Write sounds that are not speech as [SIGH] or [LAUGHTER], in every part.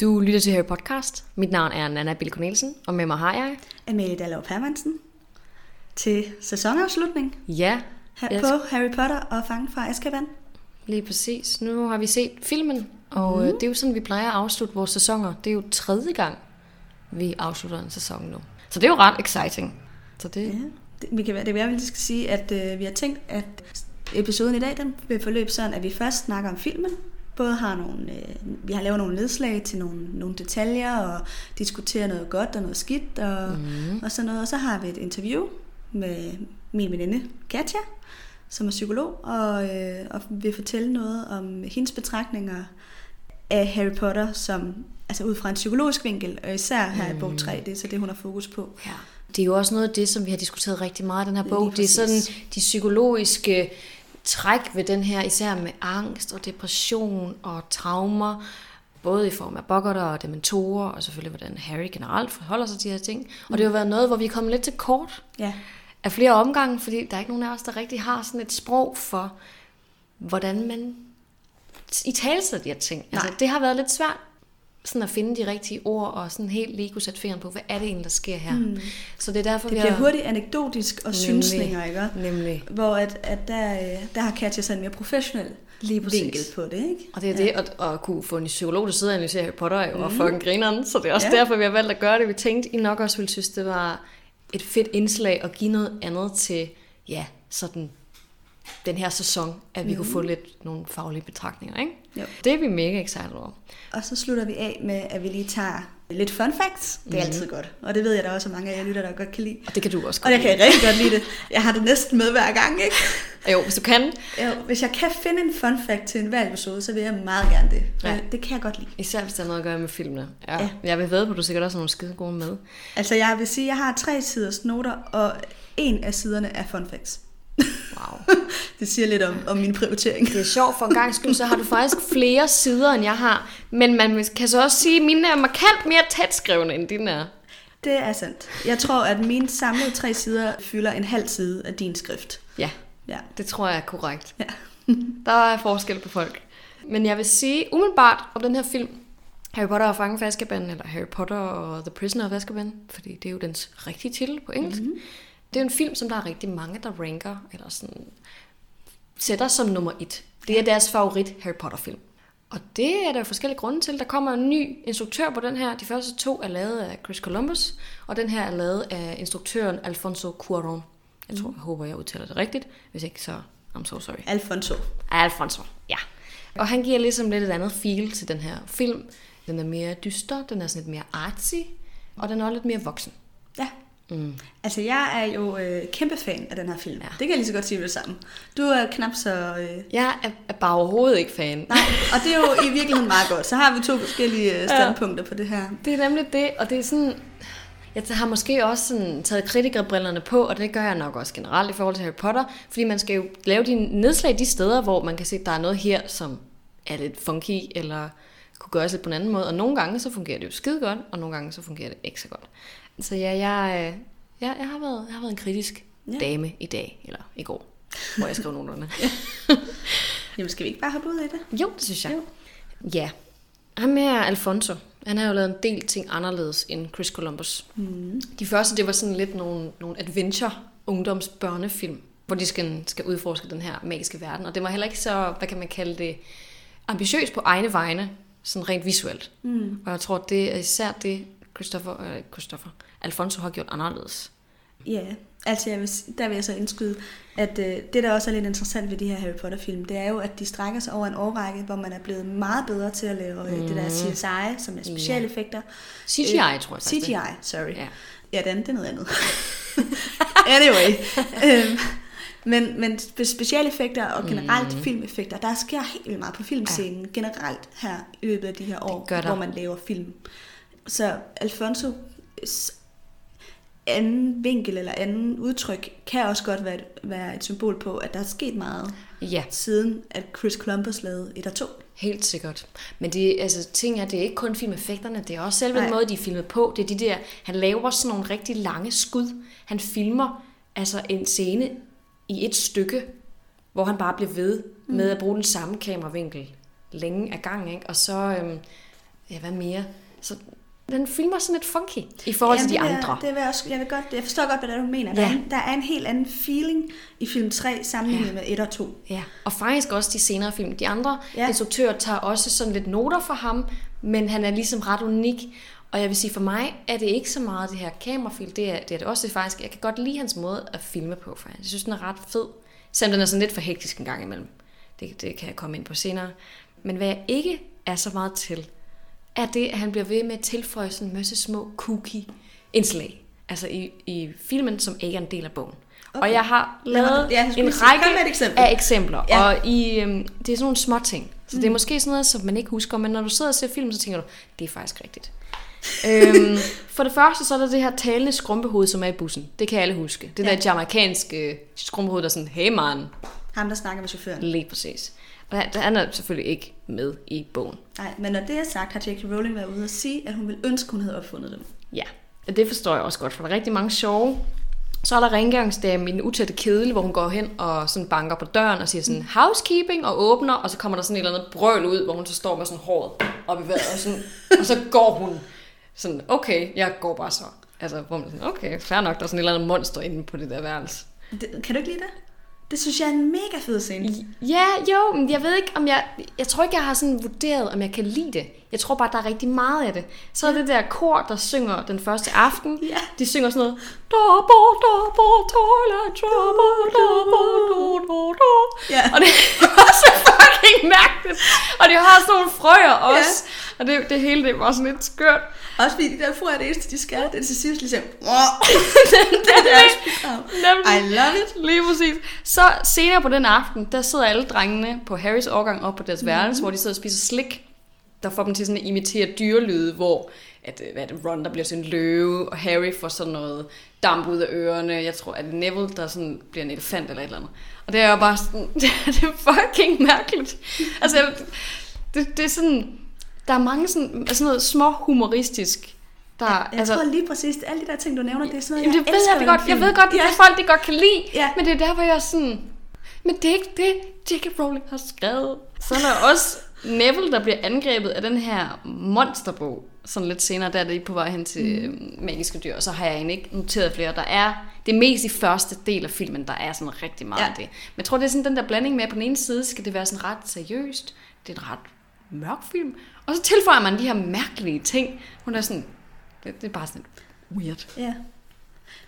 Du lytter til Harry Podcast. Mit navn er Nana Bill Cornelsen, og med mig har jeg... Amelie Dallov Hermansen til sæsonafslutning Ja, her Jeg på Harry Potter og Fangen fra Azkaban. lige præcis. Nu har vi set filmen, og mm. det er jo sådan, vi plejer at afslutte vores sæsoner. Det er jo tredje gang, vi afslutter en sæson nu. Så det er jo ret exciting. Så det, Ja. Det, vi kan, det jeg vel skal sige, at øh, vi har tænkt, at episoden i dag den vil forløbe sådan, at vi først snakker om filmen. Både har nogle, øh, vi har lavet nogle nedslag til nogle, nogle detaljer og diskuterer noget godt og noget skidt og, mm. og sådan noget. Og så har vi et interview med min veninde Katja, som er psykolog, og, øh, og vil fortælle noget om hendes betragtninger af Harry Potter, som altså ud fra en psykologisk vinkel, og især her i bog 3, det er så det, hun har fokus på. ja. det er jo også noget af det, som vi har diskuteret rigtig meget i den her bog. Det er sådan de psykologiske træk ved den her, især med angst og depression og traumer, både i form af boggerter og dementorer, og selvfølgelig hvordan Harry generelt forholder sig til de her ting. Og det har været noget, hvor vi er kommet lidt til kort Ja, af flere omgange, fordi der er ikke nogen af os, der rigtig har sådan et sprog for, hvordan man i talesætter de her ting. Altså, det har været lidt svært sådan at finde de rigtige ord, og sådan helt lige kunne sætte fingeren på, hvad er det egentlig, der sker her. Mm. Så det er derfor, det bliver har... hurtigt anekdotisk og synsninger, ikke? Nemlig. Hvor at, at der, øh, der har Katja sådan en mere professionel Lige præcis. vinkel på det, ikke? Og det er ja. det, at, at kunne få en psykolog, der sidder og analyserer Harry Potter, er jo mm. fucking grineren. Så det er også. Ja. derfor, vi har valgt at gøre det. Vi tænkte, I nok også ville synes, det var et fedt indslag at give noget andet til, ja, sådan den her sæson, at vi mm. kunne få lidt nogle faglige betragtninger, ikke? Jo. Det er vi mega excited over. Og så slutter vi af med, at vi lige tager lidt fun facts. Det er mm. altid godt. Og det ved jeg, der er også mange af jer lytter, der godt kan lide. Og det kan du også Og jeg kan rigtig godt lide det. Jeg har det næsten med hver gang, ikke? [LAUGHS] Jo, hvis du kan. Jo, hvis jeg kan finde en fun fact til en hver episode, så vil jeg meget gerne det. Ja. Det kan jeg godt lide. Især hvis der er noget at gøre med filmene. Ja. ja. Ja. Jeg vil ved på, at du sikkert også har nogle skide gode med. Altså, jeg vil sige, at jeg har tre siders noter, og en af siderne er fun facts. Wow. [LAUGHS] Det siger lidt om, om min prioritering. Det er sjovt, for en gang skyld, så har du faktisk flere sider, end jeg har. Men man kan så også sige, at mine er markant mere tætskrevne, end dine er. Det er sandt. Jeg tror, at mine samlede tre sider fylder en halv side af din skrift. Ja, Ja. det tror jeg er korrekt. Ja. [LAUGHS] Der er forskel på folk. Men jeg vil sige umiddelbart om den her film, Harry Potter og Fangen fra Azkaban, eller Harry Potter og The Prisoner of Azkaban, fordi det er jo dens rigtige titel på engelsk. Mm-hmm. Det er en film, som der er rigtig mange, der ranker, eller sådan, sætter som nummer et. Det er deres favorit Harry Potter-film. Og det er der forskellige grunde til. Der kommer en ny instruktør på den her. De første to er lavet af Chris Columbus, og den her er lavet af instruktøren Alfonso Cuarón. Jeg tror, jeg håber, jeg udtaler det rigtigt. Hvis ikke, så I'm so sorry. Alfonso. Alfonso, ja. Og han giver ligesom lidt et andet feel til den her film. Den er mere dyster, den er sådan lidt mere artsy, og den er også lidt mere voksen. Ja. Mm. Altså, jeg er jo øh, kæmpe fan af den her film. Ja. Ja. Det kan jeg lige så godt sige med det samme. Du er knap så... Øh, Jeg er, er bare overhovedet ikke fan. nej, og det er jo i virkeligheden meget godt. Så har vi to forskellige øh, standpunkter på det her. Det er nemlig det, og det er sådan... Jeg har måske også sådan taget kritikerbrillerne på, og det gør jeg nok også generelt i forhold til Harry Potter, fordi man skal jo lave de nedslag de steder, hvor man kan se, at der er noget her, som er lidt funky, eller kunne gøres lidt på en anden måde. Og nogle gange så fungerer det jo skide godt, og nogle gange så fungerer det ikke så godt. Så ja, jeg, øh, ja, jeg, har, været, jeg har været en kritisk Ja. dame i dag, eller i går, hvor jeg skrev nogenlunde. [LAUGHS] Jamen, skal vi ikke bare hoppe ud af det? Jo, det synes jeg. Jo. Ja. Ham her, Alfonso, han har jo lavet en del ting anderledes end Chris Columbus. Mm. De første, det var sådan lidt nogle, nogle adventure ungdoms børnefilm, hvor de skal, skal udforske den her magiske verden. Og det var heller ikke så, hvad kan man kalde det, ambitiøs på egne vegne, sådan rent visuelt. Mm. Og jeg tror, det er især det, Christopher, øh, Christopher, Alfonso har gjort anderledes. Ja, altså jeg vil, der vil jeg så indskyde, at øh, det, der også er lidt interessant ved de her Harry Potter-film, det er jo, at de strækker sig over en årrække, hvor man er blevet meget bedre til at lave øh, det der CSI, som er specialeffekter. CGI, tror jeg faktisk. CGI, det. sorry. Ja. Ja, det andet, det er noget andet. [LAUGHS] anyway. øhm, men, men spe- specialeffekter og generelt mm. filmeffekter, der sker helt vildt meget på filmscenen ja. generelt her i løbet af de her år, hvor man laver film. Så Alfonso anden vinkel eller anden udtryk kan også godt være et, være et symbol på, at der er sket meget Ja. siden, at Chris Columbus lavede et og to. Helt sikkert. Men det, altså, ting er, det er ikke kun filmeffekterne, det er også selve den måde, de er filmet på. Det er de der, han laver sådan nogle rigtig lange skud. Han filmer altså en scene i et stykke, hvor han bare bliver ved med at bruge den samme kameravinkel længe af gang, ikke? Og så, øhm, ja, hvad mere? Så den film var sådan lidt funky i forhold til de det vil, andre. Det vil jeg, også, jeg, vil godt, jeg forstår godt, hvad er, du mener. Der, Ja. er, en- der er en helt anden feeling i film 3 sammenlignet med 1 og 2. Ja, og faktisk også de senere film. De andre Ja. ja. instruktører tager også sådan lidt noter fra ham, men han er ligesom ret unik. Og jeg vil sige, for mig er det ikke så meget det her kamerafilm, det er det, er det også det er faktisk. Jeg kan godt lide hans måde at filme på, for jeg synes, den er ret fed. Selvom den er sådan lidt for hektisk en gang imellem. Det, det kan jeg komme ind på senere. Men hvad jeg ikke er så meget til, er det, at han bliver ved med at tilføje sådan en masse små kooky indslag. Altså i, i filmen, som ikke er en del af bogen. Okay. Og jeg har lavet ja, en række eksempel. af eksempler. Ja. Og i, øhm, det er sådan nogle små ting. Så mm. det er måske sådan noget, som man ikke husker, men når du sidder og ser film, så tænker du, det er faktisk rigtigt. [LAUGHS] øhm, for det første, så er der det her talende skrumpehoved, som er i bussen. Det kan alle huske. Det ja. der jamaikanske skrumpehoved, der er sådan, hey man, Ham, der snakker med chaufføren. lige præcis. Og han- han er selvfølgelig ikke med i bogen. Nej, men når det er sagt, har J.K. Rowling været ude og sige, at hun ville ønske, hun havde opfundet dem. Ja, og det forstår jeg også godt, for der er rigtig mange sjove. Så er der rengøringsdame i den utætte kedel, hvor hun går hen og sådan banker på døren og siger sådan housekeeping og åbner, og så kommer der sådan et eller andet brøl ud, hvor hun så står med sådan håret op i vejret, og, sådan, og så går hun sådan, okay, jeg går bare så. Altså, hvor man sådan, okay, fair nok, der er sådan et eller andet monster inde på det der værelse. Det, kan du ikke lide det? Det synes jeg er en mega fed scene. Ja, jo, men jeg ved ikke, om jeg... Jeg tror ikke, jeg har sådan vurderet, om jeg kan lide det. Jeg tror bare, der er rigtig meget af det. Så er det der kor, der synger den første aften. Ja. De synger sådan noget... Double, double, toilet, trouble, double, double, double. Ja. Og det er [LAUGHS] så fucking mærkeligt. Og de har sådan nogle frøer også. Og det, det hele, det var sådan lidt skørt. Også fordi de der får er det eneste, de skal. Det er til sidst ligesom... [LAUGHS] det er [LAUGHS] deres bidrag. I love it. Lige præcis. Så senere på den aften, der sidder alle drengene på Harrys årgang op på deres Mhm. værelse, hvor de sidder og spiser slik. Der får dem til sådan at imitere dyrelyde, hvor at, øh, hvad er det, Ron, der bliver sådan en løve, og Harry får sådan noget damp ud af ørerne. Jeg tror, at Neville, der sådan bliver en elefant eller et eller andet. Og det er jo bare sådan, [LAUGHS] det er fucking mærkeligt. Altså, det, det er sådan, der er mange sådan, sådan noget små humoristisk, der, Jeg altså, tror lige præcis, alle de der ting, du nævner, det er sådan noget, Jamen, det jeg ved elsker jeg ved godt. en Jeg film. ved godt, det er folk, det godt kan lide. Ja. Men det er der, hvor jeg er sådan... Men det er ikke det, J.K. Rowling har skrevet. Så er der også Neville, der bliver angrebet af den her monsterbog. Sådan lidt senere, der er det på vej hen til mm. magiske dyr. Og så har jeg egentlig ikke noteret flere. Der er det er mest i første del af filmen, der er sådan rigtig meget Ja. af det. Men jeg tror, det er sådan den der blanding med, at på den ene side skal det være sådan ret seriøst. Det er en ret mørk film. Og så tilføjer man de her mærkelige ting. Hun er sådan... Det, det er bare sådan weird. Ja.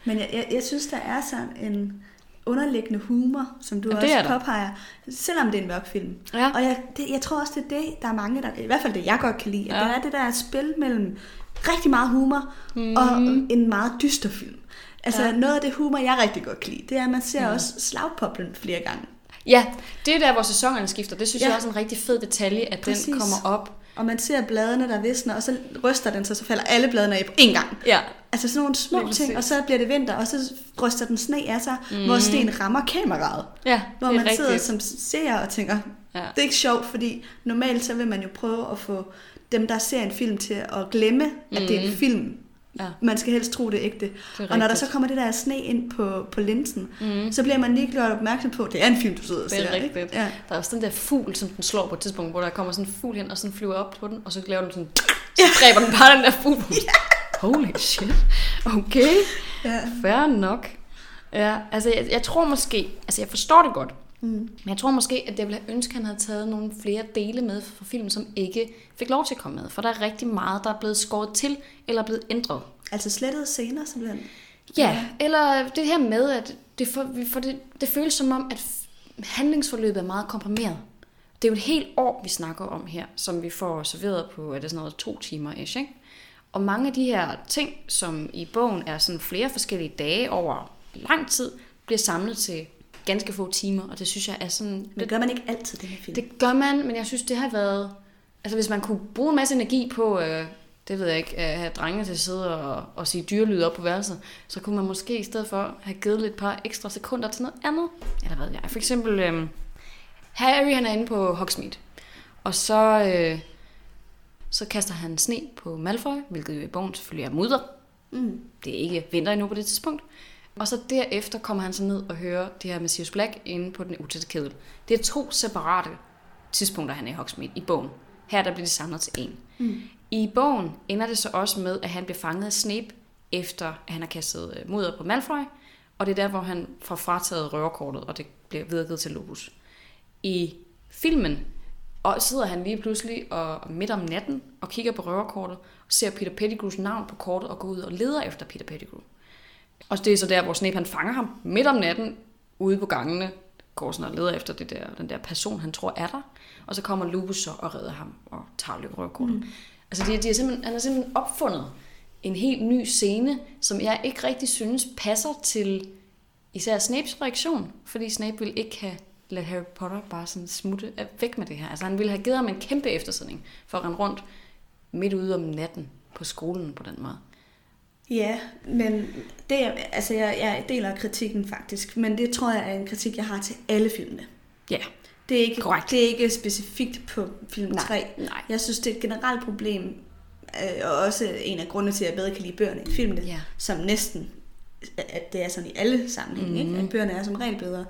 Men jeg, jeg, jeg synes, der er sådan en underliggende humor, som du Ja, også er der. påpeger, selvom det er en mørk film. Ja. Og jeg, det, jeg tror også, det er det, der er mange, der, i hvert fald det, jeg godt kan lide, at Ja. det er det der spil mellem rigtig meget humor mm. og en meget dyster film. Altså Ja. noget af det humor, jeg rigtig godt kan lide, det er, at man ser ja. også slagpoplen flere gange. Ja, det er der, hvor sæsonerne skifter. Det synes ja. Jeg også er en rigtig fed detalje, at Præcis. den kommer op. Og man ser bladene, der visner, og så ryster den sig, så falder alle bladene af på én gang. Ja. Altså sådan nogle små Lige ting, og præcis. så bliver det vinter, og så ryster den sne af sig, mm. hvor sten rammer kameraet. Ja, Hvor man sidder rigtigt. som seer og tænker, Ja. det er ikke sjovt, fordi normalt så vil man jo prøve at få dem, der ser en film til at glemme, at det er en film. Ja. Man skal helst tro, det ægte. er og når der så kommer det der sne ind på, på linsen, mm. så bliver man lige gjort opmærksom på, at det er en film, du sidder og Det er ser. rigtigt. Ikke? Ja. Der er også den der fugl, som den slår på et tidspunkt, hvor der kommer sådan en fugl hen, og sådan flyver op på den, og så laver den sådan... Så dræber den bare den der fugl. [LAUGHS] Holy shit. Okay. Ja. Fair nok. Ja, altså jeg, jeg tror måske, altså jeg forstår det godt, Mm. men jeg tror måske, at jeg ville have ønsket, at han havde taget nogle flere dele med fra filmen, som ikke fik lov til at komme med. For der er rigtig meget, der er blevet skåret til, eller blevet ændret. Altså slettede scener simpelthen. Ja, eller det her med, at det, for, vi får det, det føles som om, at handlingsforløbet er meget komprimeret. Det er jo et helt år, vi snakker om her, som vi får serveret på, er det sådan noget, to timer ish, ikke? Og mange af de her ting, som i bogen er sådan flere forskellige dage over lang tid, bliver samlet til ganske få timer, og det synes jeg er sådan... Men det gør man ikke altid, den her film. Det gør man, men jeg synes, det har været... Altså, hvis man kunne bruge en masse energi på, øh, det ved jeg ikke, at have drengene til at sidde og, og sige dyrelyde op på værelset, så kunne man måske i stedet for have givet lidt par ekstra sekunder til noget andet. Eller hvad ved jeg. For eksempel, øh, Harry han er inde på Hogsmeade, og så, øh, så kaster han sne på Malfoy, hvilket jo i bogen selvfølgelig er mudder. Mm. Det er ikke vinter endnu på det tidspunkt. Og så derefter kommer han så ned og hører det her med Sirius Black inde på den utætte kedel. Det er to separate tidspunkter, han er i Hogsmeade i bogen. Her der bliver de samlet til en. Mm. I bogen ender det så også med, at han bliver fanget af Snape, efter at han har kastet øh, mudder på Malfoy, og det er der, hvor han får frataget røverkortet, og det bliver videregivet til Lupus. I filmen og sidder han lige pludselig og midt om natten og kigger på røverkortet, og ser Peter Pettigrews navn på kortet og går ud og leder efter Peter Pettigrew. Og det er så der, hvor Snape han fanger ham midt om natten ude på gangene, går sådan og leder efter det der, den der person, han tror er der. Og så kommer Lupus så og redder ham og tager løb røverkortet. Mm. Altså de, de er simpelthen, han har simpelthen opfundet en helt ny scene, som jeg ikke rigtig synes passer til især Snapes reaktion, fordi Snape vil ikke have lade Harry Potter bare sådan smutte væk med det her. Altså han ville have givet ham en kæmpe eftersidning for at rende rundt midt ude om natten på skolen på den måde. Ja, men det, altså jeg, jeg deler kritikken faktisk, men det tror jeg er en kritik, jeg har til alle filmene. Ja, Det er ikke, Korrekt. det er ikke specifikt på film Nej, 3. nej. Jeg synes, det er et generelt problem, øh, og også en af grundene til, at jeg bedre kan lide bøgerne end filmene, Ja. som næsten, at det er sådan i alle sammenhænge, mm. ikke? at bøgerne er som regel bedre.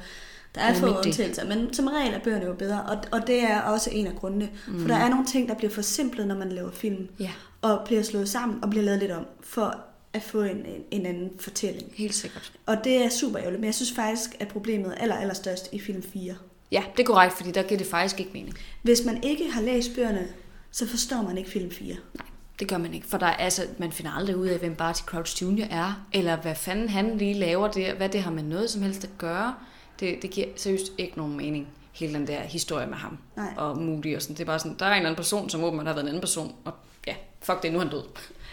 Der er få undtagelser, men som regel er bøgerne jo bedre, og, og det er også en af grundene. Mm. For der er nogle ting, der bliver forsimplet, når man laver film, Ja. og bliver slået sammen og bliver lavet lidt om, for at få en, en, en anden fortælling. helt sikkert. Og det er super ærgerligt, men jeg synes faktisk, at problemet er aller, aller størst i film 4. Ja, det er korrekt, fordi der giver det faktisk ikke mening. Hvis man ikke har læst bøgerne, så forstår man ikke film 4. Nej, det gør man ikke, for der er, altså, man finder aldrig ud af, hvem Barty Crouch Jr. er, eller hvad fanden han lige laver der, hvad det har med noget som helst at gøre. Det, det giver seriøst ikke nogen mening, hele den der historie med ham Nej. og Moody og sådan. Det er bare sådan, der er en anden person, som åbenbart har været en anden person, og ja, fuck det, nu er han død.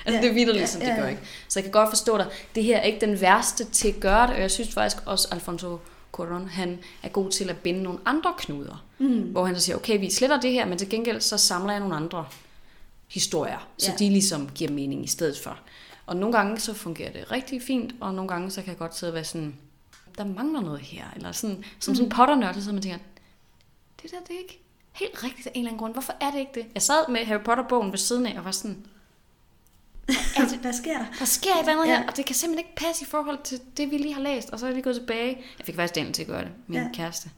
Altså, Ja, det er vidderligt, ja, som ja, det gør ikke. Så jeg kan godt forstå dig. Det her er ikke den værste til at gøre det, og jeg synes faktisk også, Alfonso Cuarón, han er god til at binde nogle andre knuder. Mm. Hvor han så siger, okay, vi sletter det her, men til gengæld så samler jeg nogle andre historier, så Ja. de ligesom giver mening i stedet for. Og nogle gange så fungerer det rigtig fint, og nogle gange så kan jeg godt sidde og være sådan, der mangler noget her, eller sådan, som Mm. sådan potternørd, så sidder man tænker, det der, det er ikke helt rigtigt af en eller anden grund. Hvorfor er det ikke det? Jeg sad med Harry Potter-bogen ved siden af, og var sådan, [LAUGHS] Altså, hvad sker der? der sker et eller andet Ja. her, og det kan simpelthen ikke passe i forhold til det, vi lige har læst. Og så er jeg lige gået tilbage. Jeg fik faktisk Daniel til at gøre det, min Ja. ja. kæreste.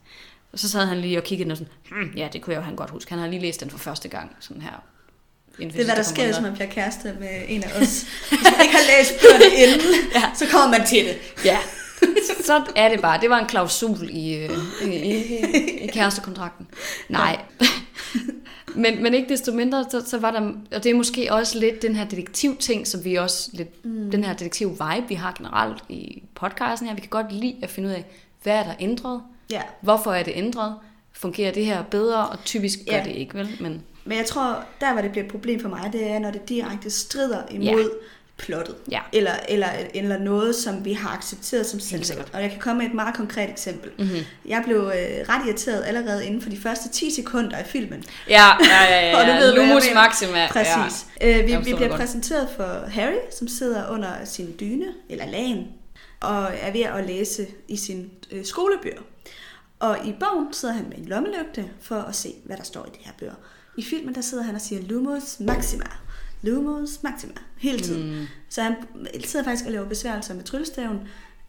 Og så sad han lige og kiggede og sådan, hmm, ja, det kunne jeg jo han godt huske. Han har lige læst den for første gang, sådan her. Det er, hvad der sker, hvis man bliver kæreste med en af os. Hvis man ikke har læst bøgerne [LAUGHS] inden, ja. så kommer man til det. Ja, så er det bare. Det var en klausul i, øh, i, i, i kærestekontrakten. Nej. [LAUGHS] Men, men ikke desto mindre, så, så var der, og det er måske også lidt den her detektiv-ting, som vi også lidt, mm. den her detektiv-vibe, vi har generelt i podcasten her. Vi kan godt lide at finde ud af, hvad er der ændret? Ja. Hvorfor er det ændret? Fungerer det her bedre? Og typisk gør Ja. det ikke, vel? Men Men jeg tror, der hvor det bliver et problem for mig, det er, når det direkte strider imod ja. Plottet. Ja. Eller, eller, eller noget, som vi har accepteret som selvsagt. Og jeg kan komme med et meget konkret eksempel. mm-hmm. Jeg blev øh, ret irriteret allerede inden for de første 10 sekunder af filmen. ja, ja, ja, ja. [LAUGHS] Og du ved, Lumus. Maxima. Præcis. Ja. Øh, vi, vi bliver godt. præsenteret for Harry, som sidder under sin dyne, eller lagen, og er ved at læse i sin øh, skolebøger. Og i bogen sidder han med en lommelygte for at se, hvad der står i de her bøger. I filmen der sidder han og siger Lumos Maxima. Lumos Maxima. Hele tiden. Mm. Så han sidder faktisk og laver besværgelser med tryllestaven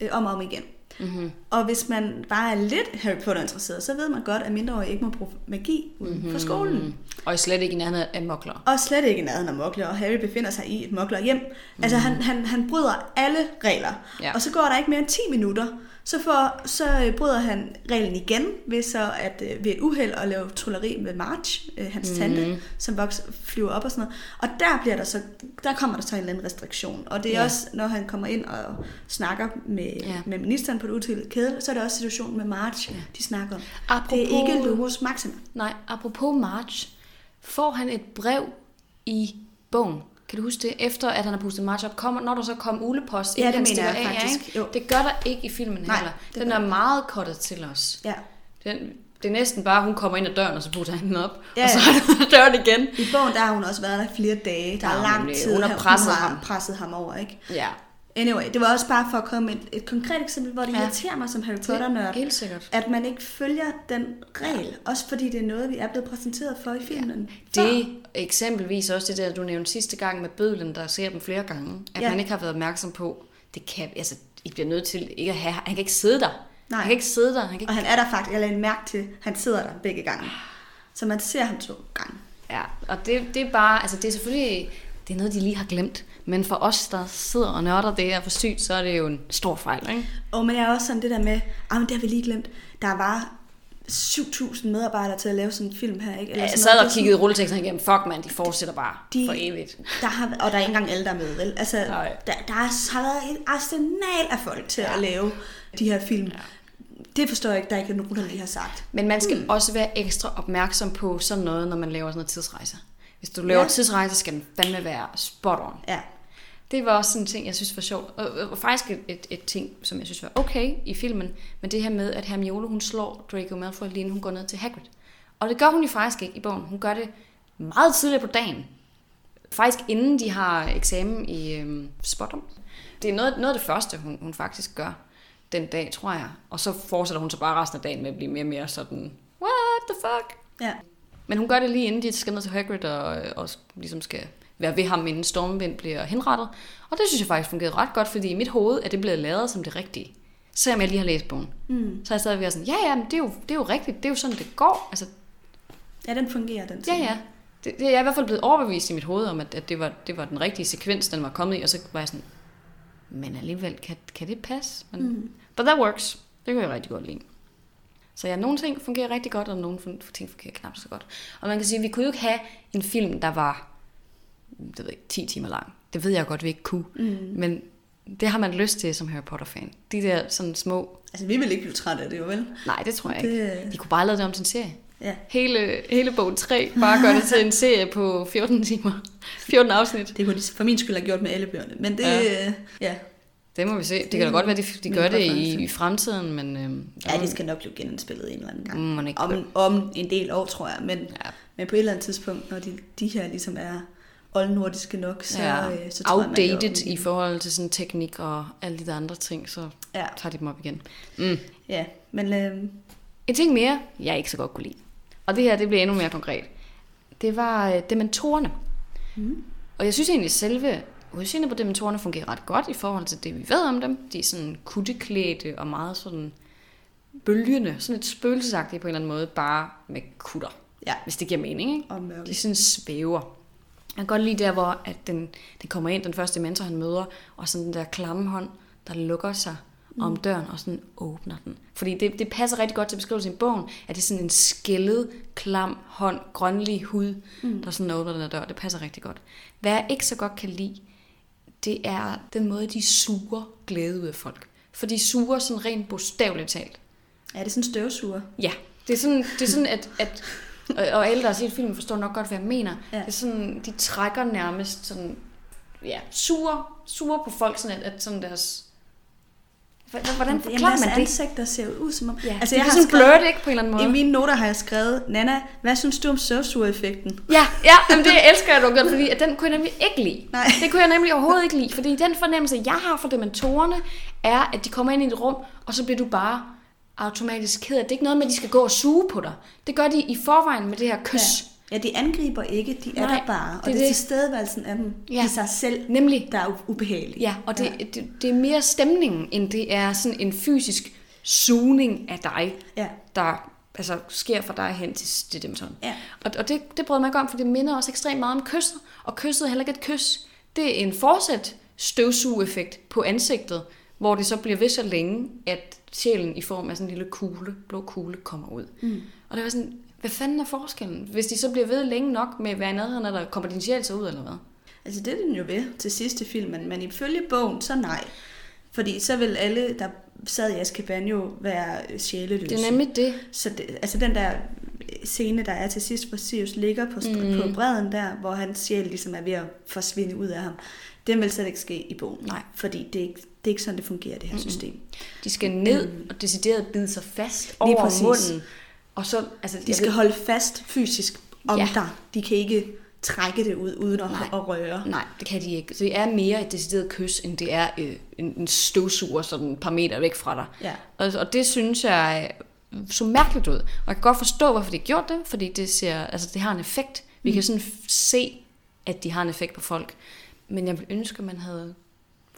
øh, om og om igen. Mm-hmm. Og hvis man bare er lidt Harry Potter interesseret, så ved man godt, at mindreårige ikke må bruge magi uden mm-hmm. for skolen. Og slet ikke i nærheden af mokler. Og slet ikke i nærheden af mokler, og Harry befinder sig i et mokler hjem. Mm. Altså han, han, han bryder alle regler. Ja. Og så går der ikke mere end 10 minutter, så, får, så øh, bryder han reglen igen ved så at øh, ved et uheld at lave trylleri med March, øh, hans mm. tante, som vokser, flyver op og sådan noget. Og der bliver der så der kommer der så en eller anden restriktion. Og det er Ja. også når han kommer ind og snakker med, Ja. med ministeren på det udtillede kæde, så er det også situationen med March, ja. de snakker om. Apropos- Det er ikke Lumos Maxima. Nej, apropos March, får han et brev i bogen. Kan du huske det? Efter at han har pustet March op, kommer, når der så kom ulepost, Ja, det han mener jeg af, ja, faktisk. ikke? Jo. Det gør der ikke i filmen Nej, heller. det Den er der meget kottet til os. Ja. Den, det er næsten bare, hun kommer ind ad døren, og så putter han den op, Ja, og så ja. er der døren igen. I bogen der har hun også været der flere dage. Der Ja, er lang tid, Hun har presset har ham. presset ham over, ikke? Ja, Anyway, det var også bare for at komme med et, et konkret eksempel, hvor det Ja. ja. irriterer mig som Harry Potter-nørd, helt sikkert. at man ikke følger den regel. Også fordi det er noget, vi er blevet præsenteret for i filmen. Det eksempelvis også det der, du nævnte sidste gang med bødlen, der ser dem flere gange, at Ja. man ikke har været opmærksom på, det kan, altså, I bliver nødt til ikke at have, han kan ikke sidde der. Nej. Han kan ikke sidde der. Han kan ikke Og han er der faktisk, jeg lagde mærke til, han sidder der begge gange. Så man ser ham to gange. Ja, og det, det er bare, altså det er selvfølgelig, det er noget, de lige har glemt. Men for os, der sidder og nørder det her for sygt, så er det jo en stor fejl, ikke? Og men jeg er også sådan det der med, ah, men det har vi lige glemt. Der var 7.000 medarbejdere til at lave sådan en film her, ikke? Ja, jeg sådan sad og kiggede rulleteksterne igennem. Fuck, man, de fortsætter bare De- for evigt. sådan- Der har, og der er ikke engang alle, der er med, vel? Altså, Nej. der, der har været et arsenal af folk til ja. at lave de her film. Ja. Det forstår jeg ikke, der er ikke nogen, der lige har sagt. Men man skal mm. også være ekstra opmærksom på sådan noget, når man laver sådan noget tidsrejser. Hvis du laver Ja. tidsrejser, skal den fandme være spot on. Ja. Det var også sådan en ting, jeg synes var sjovt. Og, og, og faktisk et, et, et ting, som jeg synes var okay i filmen, men det her med, at Hermione, hun slår Draco Malfoy lige inden hun går ned til Hagrid. Og det gør hun jo faktisk ikke i bogen. Hun gør det meget tidligere på dagen. Faktisk inden de har eksamen i øhm, Spottom. Det er noget, noget af det første, hun, hun faktisk gør den dag, tror jeg. Og så fortsætter hun så bare resten af dagen med at blive mere og mere sådan, what the fuck? Ja. Men hun gør det lige inden de skal ned til Hagrid og, og ligesom skal være ved ham, inden Stormvind bliver henrettet. Og det synes jeg faktisk fungerede ret godt, fordi i mit hoved er det blevet lavet som det rigtige. Selvom jeg lige har læst bogen. Mm. Så er jeg stadig været sådan, ja ja, men det er, jo, det er jo rigtigt, det er jo sådan, det går. Altså, Ja, den fungerer, den ja scene. ja. Det, det, jeg er i hvert fald blevet overbevist i mit hoved om, at, at det, var, det var den rigtige sekvens, den var kommet i, og så var jeg sådan, men alligevel, kan, kan det passe? Men, mm. But that works. Det kan jeg rigtig godt lide. Så ja, nogle ting fungerer rigtig godt, og nogle ting fungerer knap så godt. Og man kan sige, at vi kunne jo ikke have en film, der var det ved ikke, 10 timer lang. Det ved jeg godt, vi ikke kunne. Mm. Men det har man lyst til som Harry Potter-fan. De der sådan små... Altså, vi vil ikke blive trætte af det, jo vel? Nej, det tror jeg Det- ikke. De kunne bare lave det om til en serie. Ja. Hele, hele bog 3, bare gøre det til en serie på 14 timer. [LAUGHS] 14 afsnit. Det kunne de for min skyld have gjort med alle bøgerne. Men det, ja. Ja. ja. Det må vi se. Det, kan da godt være, de, de gør det i, i fremtiden, men... Øhm, ja, det skal nok blive genindspillet en eller anden gang. Mon ikke. om, om en del år, tror jeg. Men, ja. Men på et eller andet tidspunkt, når de, de her ligesom er oldnordiske nok, så, ja, øh, så tror jeg, man outdated i forhold til sådan teknik og alle de der andre ting, så Ja, tager de dem op igen. Mm. ja. Men øh, En ting mere, jeg ikke så godt kunne lide. Og det her, det bliver endnu mere konkret. Det var øh, dementorerne. Mm. Og jeg synes egentlig, selve udseendet på dementorerne fungerer ret godt i forhold til det, vi ved om dem. De er sådan kutteklædte og meget sådan bølgende, sådan et spøgelsesagtigt på en eller anden måde, bare med kutter. Ja. Hvis det giver mening, ikke? og mørke. De sådan svæver. Jeg kan godt lide der, hvor at den, den kommer ind, den første mentor, han møder, og sådan den der klamme hånd, der lukker sig mm. om døren, og sådan åbner den. Fordi det, det passer rigtig godt til beskrivelsen i bogen, at det er sådan en skældet, klam hånd, grønlig hud, mm. der sådan åbner den der dør. Det passer rigtig godt. Hvad jeg ikke så godt kan lide, det er den måde, de suger glæde ud af folk. For de suger sådan rent bogstaveligt talt. Ja, det er sådan støvsuger. Ja, det er sådan, det er sådan at, at og, alle, der har set filmen, forstår nok godt, hvad jeg mener. Ja. Det er sådan, de trækker nærmest sådan, ja, suger, suger på folk, sådan at, at sådan deres... Hvordan Jamen, forklarer deres man det? ansigter ser ud som om... Ja, altså, det jeg er har sådan skrevet, blurred, ikke, på en eller anden måde? I mine noter har jeg skrevet, Nana, hvad synes du om støvsugereffekten? Ja, ja jamen det elsker jeg, du gjort, fordi at den kunne jeg nemlig ikke lide. Nej. Det kunne jeg nemlig overhovedet ikke lide, fordi den fornemmelse, jeg har for dementorerne, er, at de kommer ind i et rum, og så bliver du bare automatisk ked af. Det er ikke noget med, at de skal gå og suge på dig. Det gør de i forvejen med det her kys. Ja. Ja, de angriber ikke, de er Nej, der bare. Og det er det er tilstedeværelsen af dem Ja. i sig selv, Nemlig. der er ubehagelig. Ja, og det, ja. Det, det er mere stemningen, end det er sådan en fysisk sugning af dig, Ja. der altså, sker fra dig hen til, til dem sådan. Ja. Og, og det, det bryder mig ikke om, for det minder også ekstremt meget om kysset. Og kysset er heller ikke et kys. Det er en fortsat støvsugeeffekt på ansigtet, hvor det så bliver ved så længe, at sjælen i form af sådan en lille kugle, blå kugle, kommer ud. Mm. Og det var sådan, hvad fanden er forskellen? Hvis de så bliver ved længe nok med at være nærheden, eller kommer din sjæl så ud, eller hvad? Altså det er den jo ved til sidste filmen, men ifølge bogen, så nej. Fordi så vil alle, der sad i Azkaban jo være sjæleløse. Det er nemlig det. Så det, altså den der scene, der er til sidst, hvor Sirius ligger på, mm. på bredden der, hvor hans sjæl ligesom er ved at forsvinde ud af ham, den vil slet ikke ske i bogen. Nej. Fordi det er ikke, det er ikke sådan, det fungerer, det her mm. system. De skal ned Mm. og decideret bide sig fast over præcis. munden. Og så, altså, De skal ved- holde fast fysisk om Ja. dig. De kan ikke trække det ud, uden at, Nej. at røre. Nej, det kan de ikke. Så det er mere et decideret kys, end det er øh, en, en støvsuger sådan et par meter væk fra dig. Ja. Og, og det synes jeg øh, så mærkeligt ud. Og jeg kan godt forstå, hvorfor de har gjort det, fordi det, ser, altså, det har en effekt. Vi kan sådan se, at de har en effekt på folk. Men jeg ville ønske, at man havde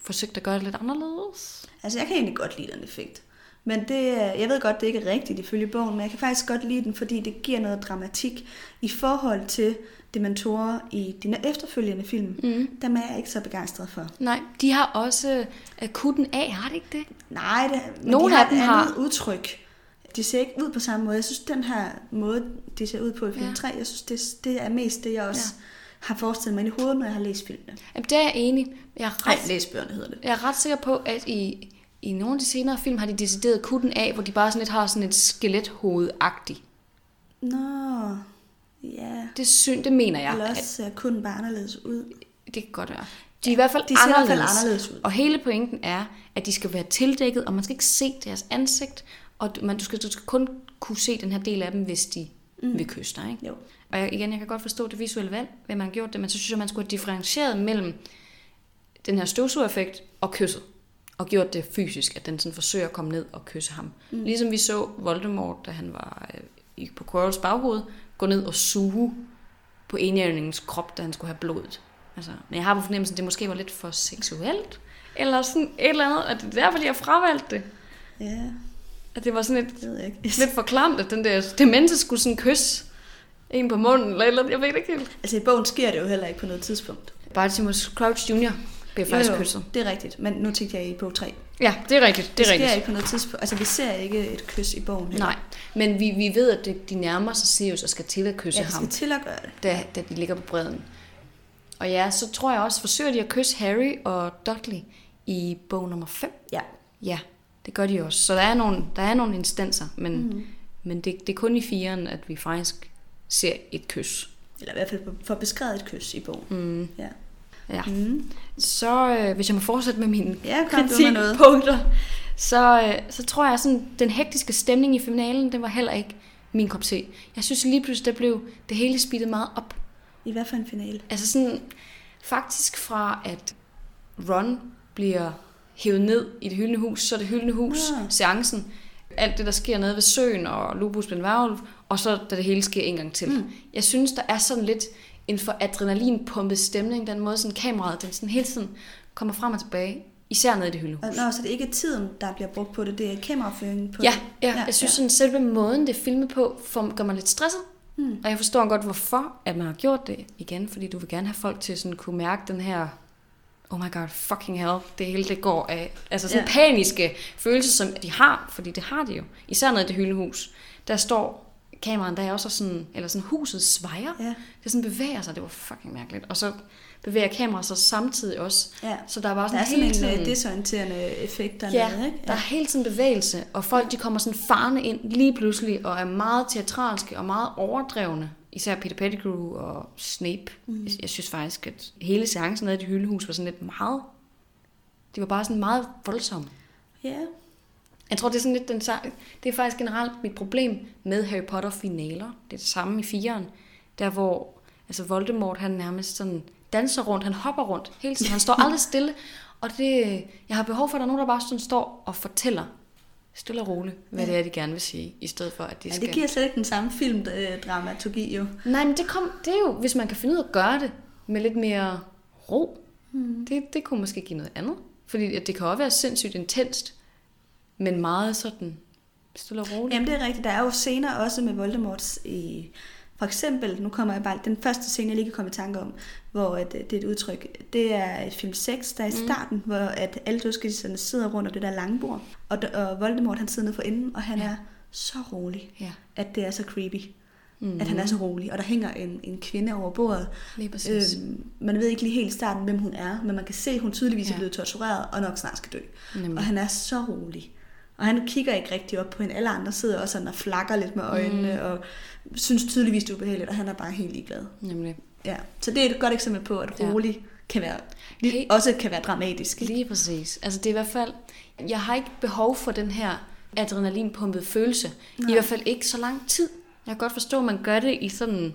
forsøgt at gøre det lidt anderledes. Altså, jeg kan egentlig godt lide den effekt. Men det, jeg ved godt, det ikke er rigtigt ifølge bogen, men jeg kan faktisk godt lide den, fordi det giver noget dramatik i forhold til dementorer i de efterfølgende film. Mm. Dem er jeg ikke så begejstret for. Nej, de har også akutten af, har de ikke det? Nej, det, men Nogle de har af dem et andet har- udtryk. De ser ikke ud på samme måde. Jeg synes, den her måde, de ser ud på i film Ja. ja. 3, jeg synes, det, det er mest det, jeg også ja. har forestillet mig i hovedet, når jeg har læst filmene. Jamen, det er jeg enig. Jeg er ret, læs bøgerne hedder det. jeg er ret sikker på, at i, i nogle af de senere film har de decideret kutten af, hvor de bare sådan lidt har sådan et skelethoved-agtigt. Nå, ja. Det, syn, det mener jeg. Eller også ser kun bare anderledes ud. Det kan godt være. De er i hvert fald De ser i hvert anderledes. fald anderledes ud. Og hele pointen er, at de skal være tildækket, og man skal ikke se deres ansigt. Og du, man, du, skal, du skal kun kunne se den her del af dem, hvis de mm. vil kysse dig. Ikke? Jo. Og jeg, igen, jeg kan godt forstå det visuelle valg, hvad man har gjort det, men så synes jeg, man skulle have differentieret mellem den her støvsugereffekt og kysset. Og gjort det fysisk, at den sådan forsøger at komme ned og kysse ham. Mm. Ligesom vi så Voldemort, da han var øh, i- på Quirrells baghoved, gå ned og suge på enhjørningens krop, da han skulle have blodet. Altså, men jeg har på fornemmelsen, at det måske var lidt for seksuelt. Eller sådan et eller andet, at det er derfor, de har fravalgt det. Ja, At det var sådan lidt, jeg ikke. [LAUGHS] lidt for klamt, at den der demente skulle sådan kysse en på munden, eller, eller jeg ved ikke helt. Altså i bogen sker det jo heller ikke på noget tidspunkt. Bartimus Crouch Jr. bliver faktisk kysset. det er rigtigt, men nu tænkte jeg i bog 3. Ja, det er rigtigt. Det Det er sker rigtigt. ikke på noget tidspunkt. Altså vi ser ikke et kys i bogen. heller. Nej, men vi, vi ved, at det, de nærmer sig Sirius og skal til at kysse Ja, ham, skal til at gøre det. da, da de ligger på bredden. Og ja, så tror jeg også, forsøger de at kysse Harry og Dudley i bog nummer 5. Ja. Ja, det gør de også. Så der er nogle, der er nogle instanser, men, mm. men det, det er kun i firen, at vi faktisk ser et kys. Eller i hvert fald for beskrevet et kys i bogen. Mm. Ja. Ja. Mm. Så øh, hvis jeg må fortsætte med mine Ja, kritikpunkter, så, øh, så tror jeg, sådan den hektiske stemning i finalen, den var heller ikke min kop te. Jeg synes lige pludselig, der blev det hele speedet meget op. I hvert fald en finale. Altså sådan, faktisk fra at Ron bliver hævet ned i det hyldende hus, så er det hyldende hus, Nå. seancen, alt det, der sker nede ved søen, og Lupus bliver en varulv, og så da det hele sker en gang til. Mm. Jeg synes, der er sådan lidt en for adrenalinpumpet stemning, den måde, sådan kameraet, den sådan hele tiden kommer frem og tilbage, især nede i det hyldende Og hus. når så det ikke er tiden, der bliver brugt på det, det er kameraføringen på Ja, det. ja, jeg synes sådan, selve måden, det er filmet på, får, gør mig lidt stresset. Mm. Og jeg forstår godt, hvorfor at man har gjort det igen, fordi du vil gerne have folk til sådan kunne mærke den her, oh my god, fucking hell, det hele det går af. Altså sådan Ja. ja. paniske følelser, som de har, fordi det har de jo. Især nede i det hyldehus. Der står kameraen, der er også sådan, eller sådan huset svejer. Ja. Det sådan bevæger sig, det var fucking mærkeligt. Og så bevæger kameraet sig samtidig også. Ja. Så der var Der sådan er sådan hele en tiden... øh, desorienterende effekt dernede, Ja, ikke? der er hele tiden bevægelse, og folk de kommer sådan farne ind lige pludselig, og er meget teatralske og meget overdrevne. Især Peter Pettigrew og Snape. Mm. Jeg, synes faktisk, at hele seancen nede i det hyldehus var sådan lidt meget... De var bare sådan meget voldsomme. Ja. Jeg tror, det er sådan lidt den sa- Det er faktisk generelt mit problem med Harry Potter finaler. Det er det samme i firen. Der hvor altså Voldemort, han nærmest sådan danser rundt, han hopper rundt hele tiden. Han står aldrig [LAUGHS] stille. Og det, jeg har behov for, at der er nogen, der bare sådan står og fortæller stille og roligt, hvad Ja. det er, de gerne vil sige, i stedet for, at de ja, skal... det giver slet ikke den samme filmdramaturgi jo. Nej, men det, kom, det er jo, hvis man kan finde ud af at gøre det med lidt mere ro. Mm. Det, det kunne måske give noget andet. Fordi at det kan også være sindssygt intenst, men meget sådan stille og roligt. Jamen det er rigtigt. Der er jo scener også med Voldemorts i... For eksempel, nu kommer jeg bare... Den første scene, jeg lige kan komme i tanke om, hvor at, øh, det er et udtryk, det er i film 6, der er i starten, mm. hvor at alle dødskelserne sidder rundt om det der lange bord. Og, og Voldemort, han sidder nede for enden, og han Ja. er så rolig, Ja. at det er så creepy. Mm. Mm. At han er så rolig. Og der hænger en, en kvinde over bordet. Lige præcis. Øhm, man ved ikke lige helt i starten, hvem hun er, men man kan se, at hun tydeligvis. Ja. er blevet tortureret og nok snart skal dø. Nemlig. Og han er så rolig. Og han kigger ikke rigtig op på hende. Alle andre sidder også sådan og flakker lidt med øjnene, mm. og synes tydeligvis, det er ubehageligt, og han er bare helt ligeglad. Nemlig. Ja. Så det er et godt eksempel på, at Ja. rolig kan være, Hey. også kan være dramatisk. ikke? Lige præcis. Altså det er i hvert fald, jeg har ikke behov for den her adrenalinpumpede følelse. Nej. I hvert fald ikke så lang tid. Jeg kan godt forstå, at man gør det i sådan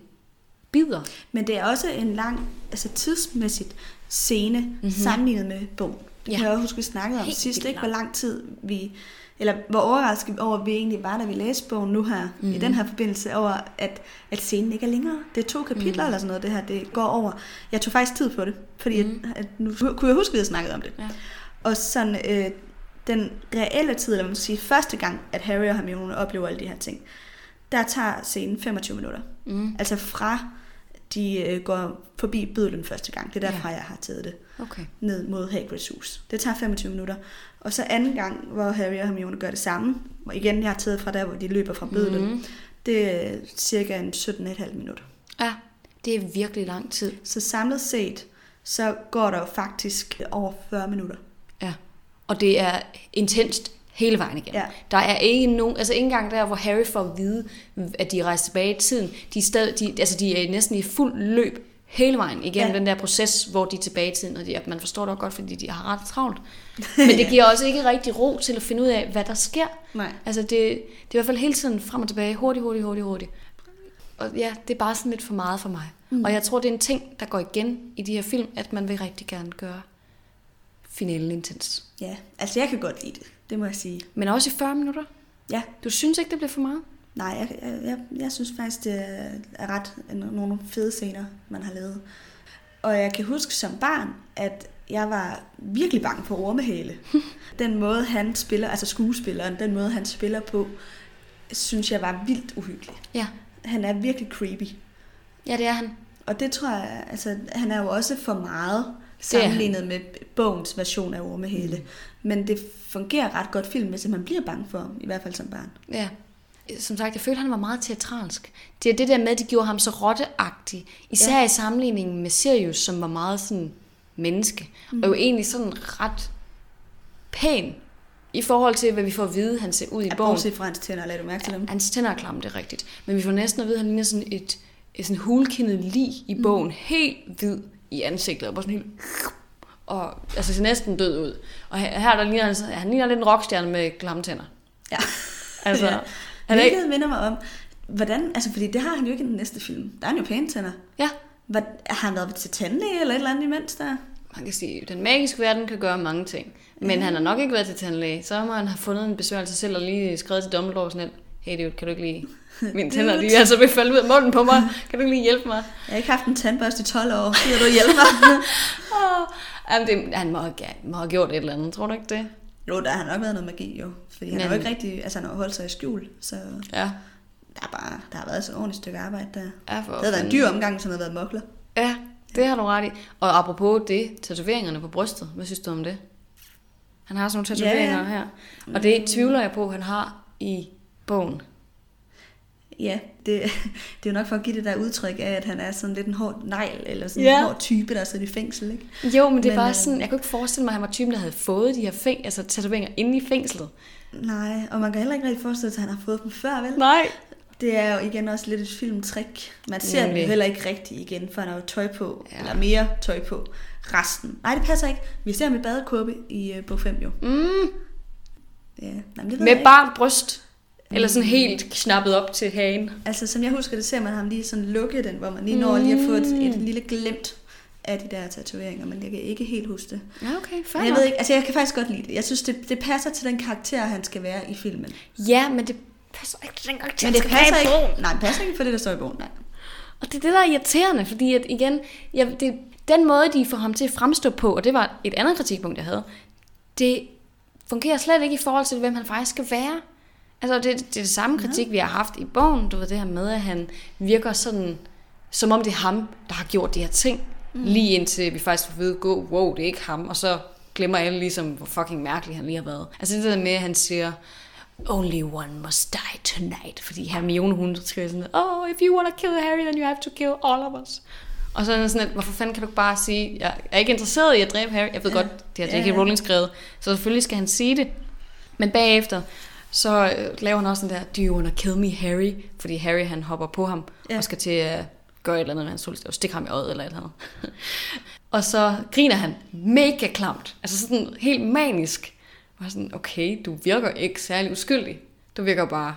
bidder. Men det er også en lang, altså tidsmæssigt scene, mm-hmm. sammenlignet med bogen. Det. Ja. kan jeg også huske, vi snakkede om Helt sidst, ikke? Hvor lang tid vi, eller hvor overrasket over, at vi egentlig var, da vi læste bogen nu her, mm. i den her forbindelse, over at, at scenen ikke er længere. Det er to kapitler mm. eller sådan noget, det her, det går over. Jeg tog faktisk tid på det, fordi mm. at, at nu kunne jeg huske, at vi havde snakket om det. Ja. Og sådan, øh, den reelle tid, eller man skal sige første gang, at Harry og Hermione oplever alle de her ting, der tager scenen 25 minutter. Mm. Altså fra de øh, går forbi bødlen første gang. Det er derfra, Ja. jeg har taget det Okay. ned mod Hagrids hus. Det tager 25 minutter. Og så anden gang, hvor Harry og Hermione gør det samme, hvor igen jeg har taget fra der, hvor de løber fra bødlen. Mm. det er cirka en 17,5 minutter. Ja, det er virkelig lang tid. Så samlet set, så går der jo faktisk over 40 minutter. Ja. Og det er intenst hele vejen igennem. Ja. Der er ikke nogen, altså ikke engang der, hvor Harry får at vide, at de rejser tilbage i tiden. De er, stadig, de, altså de er næsten i fuld løb hele vejen igennem Ja. den der proces, hvor de er tilbage i tiden. Og de, man forstår det godt, fordi de har ret travlt. Men det giver også ikke rigtig ro til at finde ud af, hvad der sker. Nej. Altså det, det er i hvert fald hele tiden frem og tilbage, hurtigt, hurtigt, hurtigt, hurtigt. Og ja, det er bare sådan lidt for meget for mig. Mm. Og jeg tror, det er en ting, der går igen i de her film, at man vil rigtig gerne gøre finalen intens. Ja, altså jeg kan godt lide det, det må jeg sige. Men også i 40 minutter. Ja, Du synes ikke, det bliver for meget? nej, jeg, jeg, jeg, jeg synes faktisk, det er ret nogle fede scener, man har lavet. Og jeg kan huske som barn, at jeg var virkelig bange for ormehale. [LAUGHS] den måde, han spiller, altså skuespilleren, den måde, han spiller på, synes jeg var vildt uhyggelig. Ja. Han er virkelig creepy. Ja, det er han. Og det tror jeg, altså han er jo også for meget. Sammenlignet med bogens version af ormehale. Mm. Men det fungerer ret godt filmmæssigt, man bliver bange for, i hvert fald som barn. Ja. Som sagt, jeg følte, han var meget teatralsk. Det er det der med, at de gjorde ham så rotteagtig. Især Ja. i sammenligning med Sirius, som var meget sådan menneske. Mm. Og jo egentlig sådan ret pæn i forhold til, hvad vi får at vide, han ser ud i bogen. bortset fra hans tænder, lad du mærke til dem. Hans tænder er klamme, det er rigtigt. Men vi får næsten at vide, at han ligner sådan et, et sådan hulkindet lig i bogen. Helt hvid i ansigtet. Og bare sådan helt... [SNIFFS] Og altså ser næsten død ud. Og her, her der ligner han, så- han ligner lidt en rockstjerne med klamme tænder. Ja. [LAUGHS] Altså, Ja. han er ikke... Hvilket minder mig om, hvordan, altså fordi det har han jo ikke i den næste film. Der er han jo pæne tænder. Ja, Hvad, har han været til tandlæge eller et eller andet imens der? man kan sige, at den magiske verden kan gøre mange ting. Men han har nok ikke været til tandlæge. Så må han have fundet en besværgelse selv og lige skrevet til Dumbledore sådan lidt, hey dude, kan du ikke lige... [LAUGHS] Mine tænder, er altså at falde ud af munden på mig. Kan du lige hjælpe mig? Jeg har ikke haft en tandbørste i 12 år. Gider du hjælpe mig? [LAUGHS] Oh, jamen det, han må må have gjort et eller andet, tror du ikke det? jo, der har nok været noget magi jo. Fordi han har jo ikke rigtig, altså han har holdt sig i skjul. Så Ja, der, er bare, der har været et ordentligt stykke arbejde der. ja for Det havde været en dyr omgang, som havde været mokler. Ja, det har du ret i. Og apropos det, tatoveringerne på brystet, hvad synes du om det? Han har sådan nogle tatoveringer Ja, ja. her. Og det tvivler jeg på, han har i bogen. Ja, det, [LAUGHS] det er jo nok for at give det der udtryk af, at han er sådan lidt en hård negl, eller sådan Ja. en hård type, der sidder i fængsel, ikke? Jo, men det er Men, bare øh, sådan, jeg kunne ikke forestille mig, at han var typen, der havde fået de her fæng, altså tatoveringer inde i fængslet. Nej, og man kan heller ikke rigtig forestille sig, at han har fået dem før, vel? Nej. Det er jo igen også lidt et filmtrick. Man ser dem Nemlig. jo heller ikke rigtigt igen, for han har jo tøj på, ja. Eller mere tøj på resten. Nej, det passer ikke. Vi ser ham i badekåbe i uh, bog 5 jo. Mm, Ja, Nej, men det ved med bart bryst. Eller sådan helt knappet op til hagen. Altså, som jeg husker det, ser man ham lige sådan lukke den, hvor man lige når lige at få et, et lille glimt af de der tatoveringer, men jeg kan ikke helt huske det. Ja, okay, fair Men jeg ved ikke, altså jeg kan faktisk godt lide det. Jeg synes, det, det passer til den karakter, han skal være i filmen. Ja, men det passer ikke til den karakter, Men det passer have i bogen. ikke, nej, det passer ikke for det, der står i bogen. Nej. Og det er det, der er irriterende, fordi at igen, jeg, det, den måde, de får ham til at fremstå på, og det var et andet kritikpunkt, jeg havde, det fungerer slet ikke i forhold til, hvem han faktisk skal være. Altså, det, det er det samme kritik, vi har haft i bogen, du ved det her med, at han virker sådan, som om det er ham, der har gjort de her ting, mm. lige indtil vi faktisk får vide, gå, wow, det er ikke ham, og så glemmer alle ligesom, hvor fucking mærkelig han lige har været. Altså det der med, at han siger, only one must die tonight, fordi Hermione, hun skriver sådan, oh, if you want to kill Harry, then you have to kill all of us. Og så er sådan, at, hvorfor fanden kan du ikke bare sige, jeg er ikke interesseret i at dræbe Harry. Jeg ved Ja. ja. godt, det har Ja, J.K. ja. Rowling skrevet, så selvfølgelig skal han sige det. Men bagefter, så øh, laver han også den der, do you wanna kill me, Harry? Fordi Harry, han hopper på ham, Ja. og skal til at gøre et eller andet med hans solstav, stikke ham i øjet eller et eller andet. [LAUGHS] og så griner han mega klamt, altså sådan helt manisk. Og sådan, okay, du virker ikke særlig uskyldig. Du virker bare,